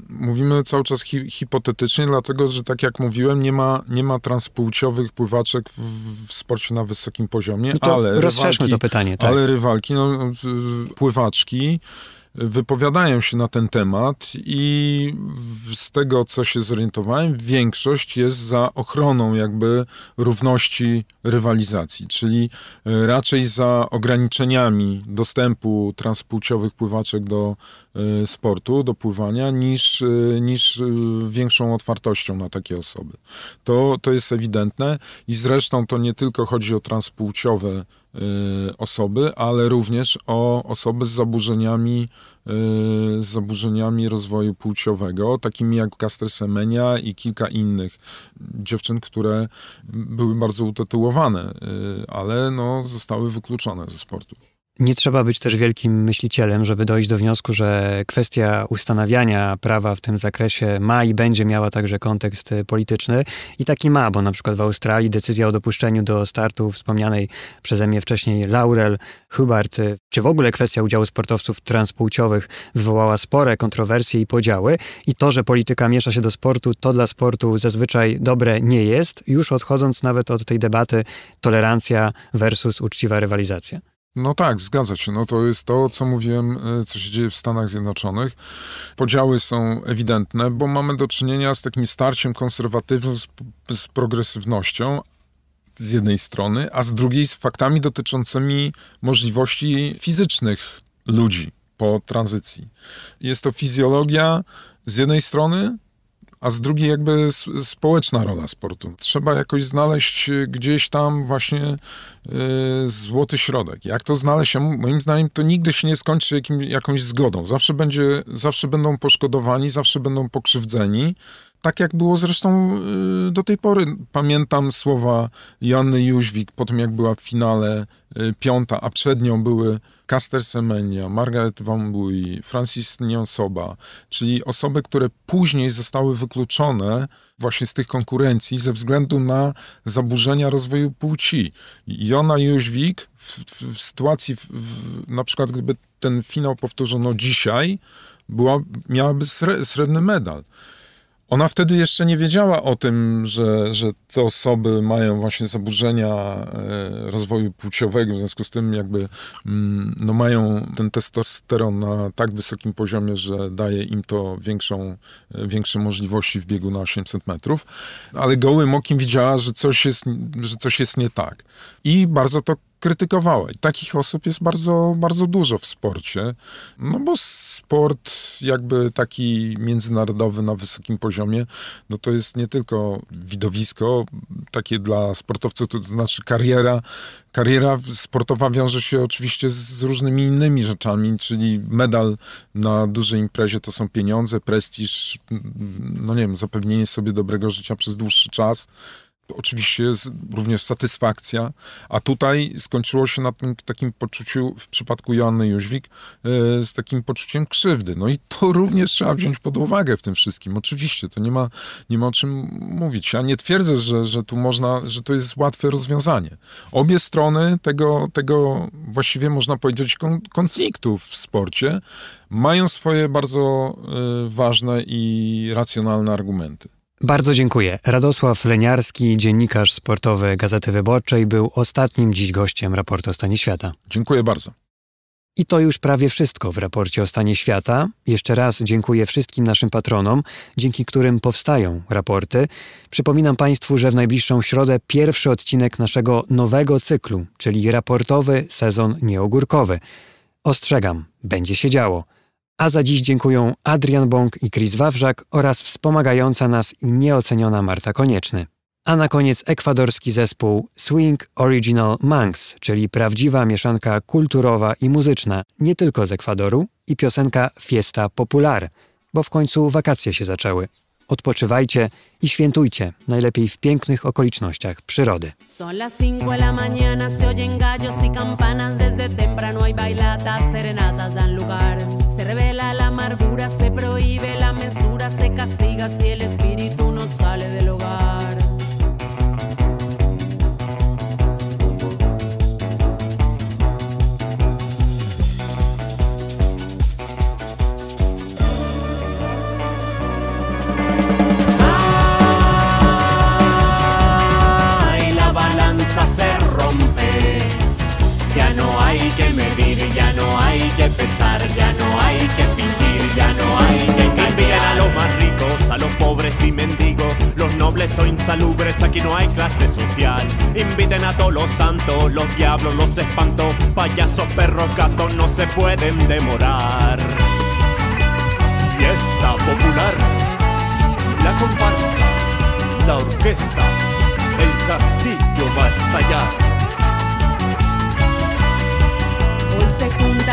mówimy cały czas hi hipotetycznie, dlatego że tak jak mówiłem, nie ma, nie ma transpłciowych pływaczek w, w sporcie na wysokim poziomie, no ale rywalki, to pytanie, tak. ale rywalki, no, pływaczki wypowiadają się na ten temat i z tego, co się zorientowałem, większość jest za ochroną jakby równości rywalizacji, czyli e, raczej za ograniczeniami dostępu transpłciowych pływaczek do sportu, do pływania, niż, e, niż większą otwartością na takie osoby. To, to jest ewidentne i zresztą to nie tylko chodzi o transpłciowe Y, osoby, ale również o osoby z zaburzeniami, y, z zaburzeniami rozwoju płciowego, takimi jak Caster Semenia i kilka innych dziewczyn, które były bardzo utytułowane, y, ale no, zostały wykluczone ze sportu. Nie trzeba być też wielkim myślicielem, żeby dojść do wniosku, że kwestia ustanawiania prawa w tym zakresie ma i będzie miała także kontekst polityczny. I taki ma, bo na przykład w Australii decyzja o dopuszczeniu do startu wspomnianej przeze mnie wcześniej Laurel Hubert, czy w ogóle kwestia udziału sportowców transpłciowych wywołała spore kontrowersje i podziały. I to, że polityka miesza się do sportu, to dla sportu zazwyczaj dobre nie jest, już odchodząc nawet od tej debaty tolerancja versus uczciwa rywalizacja. No tak, zgadza się. No to jest to, co mówiłem, e, co się dzieje w Stanach Zjednoczonych. Podziały są ewidentne, bo mamy do czynienia z takim starciem konserwatywnym z, z progresywnością, z jednej strony, a z drugiej z faktami dotyczącymi możliwości fizycznych ludzi po tranzycji. Jest to fizjologia z jednej strony, a z drugiej jakby społeczna rola sportu. Trzeba jakoś znaleźć y, gdzieś tam właśnie y, złoty środek. Jak to znaleźć? Moim zdaniem to nigdy się nie skończy jakim, jakąś zgodą. Zawsze, będzie, zawsze będą poszkodowani, zawsze będą pokrzywdzeni. Tak jak było zresztą y, do tej pory. Pamiętam słowa Janny Jóźwik po tym, jak była w finale piąta, a przed nią były Caster Semenya, Margaret Van Buy, Francis Nionsoba, czyli osoby, które później zostały wykluczone właśnie z tych konkurencji ze względu na zaburzenia rozwoju płci. Jona Jóźwik w, w, w sytuacji, w, na przykład gdyby ten finał powtórzono dzisiaj, była, miałaby srebrny medal Ona wtedy jeszcze nie wiedziała o tym, że, że te osoby mają właśnie zaburzenia e, rozwoju płciowego, w związku z tym jakby mm, no mają ten testosteron na tak wysokim poziomie, że daje im to większą, e, większe możliwości w biegu na 800 metrów, ale gołym okiem widziała, że coś jest, że coś jest nie tak. I bardzo to krytykowała. I takich osób jest bardzo, bardzo dużo w sporcie, no bo sport jakby taki międzynarodowy na wysokim poziomie, no to jest nie tylko widowisko takie dla sportowców, to znaczy kariera, kariera sportowa wiąże się oczywiście z różnymi innymi rzeczami, czyli medal na dużej imprezie to są pieniądze, prestiż, no nie wiem, zapewnienie sobie dobrego życia przez dłuższy czas, oczywiście jest również satysfakcja, a tutaj skończyło się na tym takim poczuciu, w przypadku Joanny Jóźwik, e, z takim poczuciem krzywdy. No i to również trzeba wziąć pod uwagę w tym wszystkim. Oczywiście, to nie ma, nie ma o czym mówić. Ja nie twierdzę, że, że tu można, że to jest łatwe rozwiązanie. Obie strony tego, tego właściwie można powiedzieć konfliktu w sporcie mają swoje bardzo e, ważne i racjonalne argumenty. Bardzo dziękuję. Radosław Leniarski, dziennikarz sportowy Gazety Wyborczej, był ostatnim dziś gościem raportu o stanie świata. Dziękuję bardzo. I to już prawie wszystko w raporcie o stanie świata. Jeszcze raz dziękuję wszystkim naszym patronom, dzięki którym powstają raporty. Przypominam Państwu, że w najbliższą środę pierwszy odcinek naszego nowego cyklu, czyli raportowy sezon nieogórkowy. Ostrzegam, będzie się działo. A za dziś dziękuję Adrian Bąk i Chris Wawrzak oraz wspomagająca nas i nieoceniona Marta Konieczny. A na koniec ekwadorski zespół Swing Original Manx, czyli prawdziwa mieszanka kulturowa i muzyczna, nie tylko z Ekwadoru, i piosenka Fiesta Popular, bo w końcu wakacje się zaczęły. Odpoczywajcie i świętujcie, najlepiej w pięknych okolicznościach przyrody. De se revela la amargura, se prohíbe la mesura, se castiga si el espíritu no sale del hogar. Ya no hay que medir, ya no hay que pesar, ya no hay que fingir, ya no hay que Envían a los más ricos, a los pobres y mendigos, los nobles o insalubres, aquí no hay clase social. Inviten a todos los santos, los diablos, los espantos, payasos, perros, gatos, no se pueden demorar. Fiesta popular, la comparsa, la orquesta, el castillo va a estallar.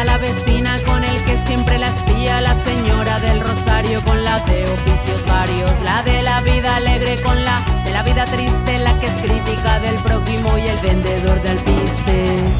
La vecina con el que siempre la espía, la señora del rosario con la de oficios varios, la de la vida alegre con la de la vida triste, la que es crítica del prójimo y el vendedor del piste.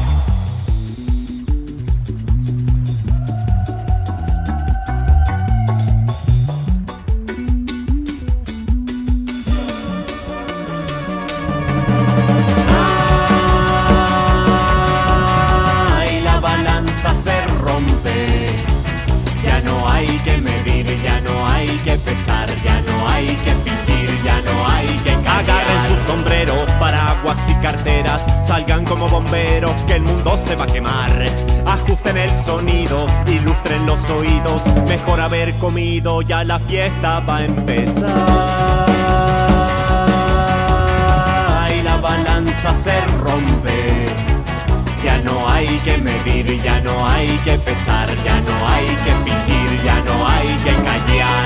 Ya no hay que fingir, ya no hay que Agarren sus sombreros, paraguas y carteras, salgan como bomberos que el mundo se va a quemar. Ajusten el sonido, ilustren los oídos, mejor haber comido, ya la fiesta va a empezar. Ay, la balanza se rompe. Ya no hay que medir, ya no hay que pesar, ya no hay que fingir, ya no hay que callar.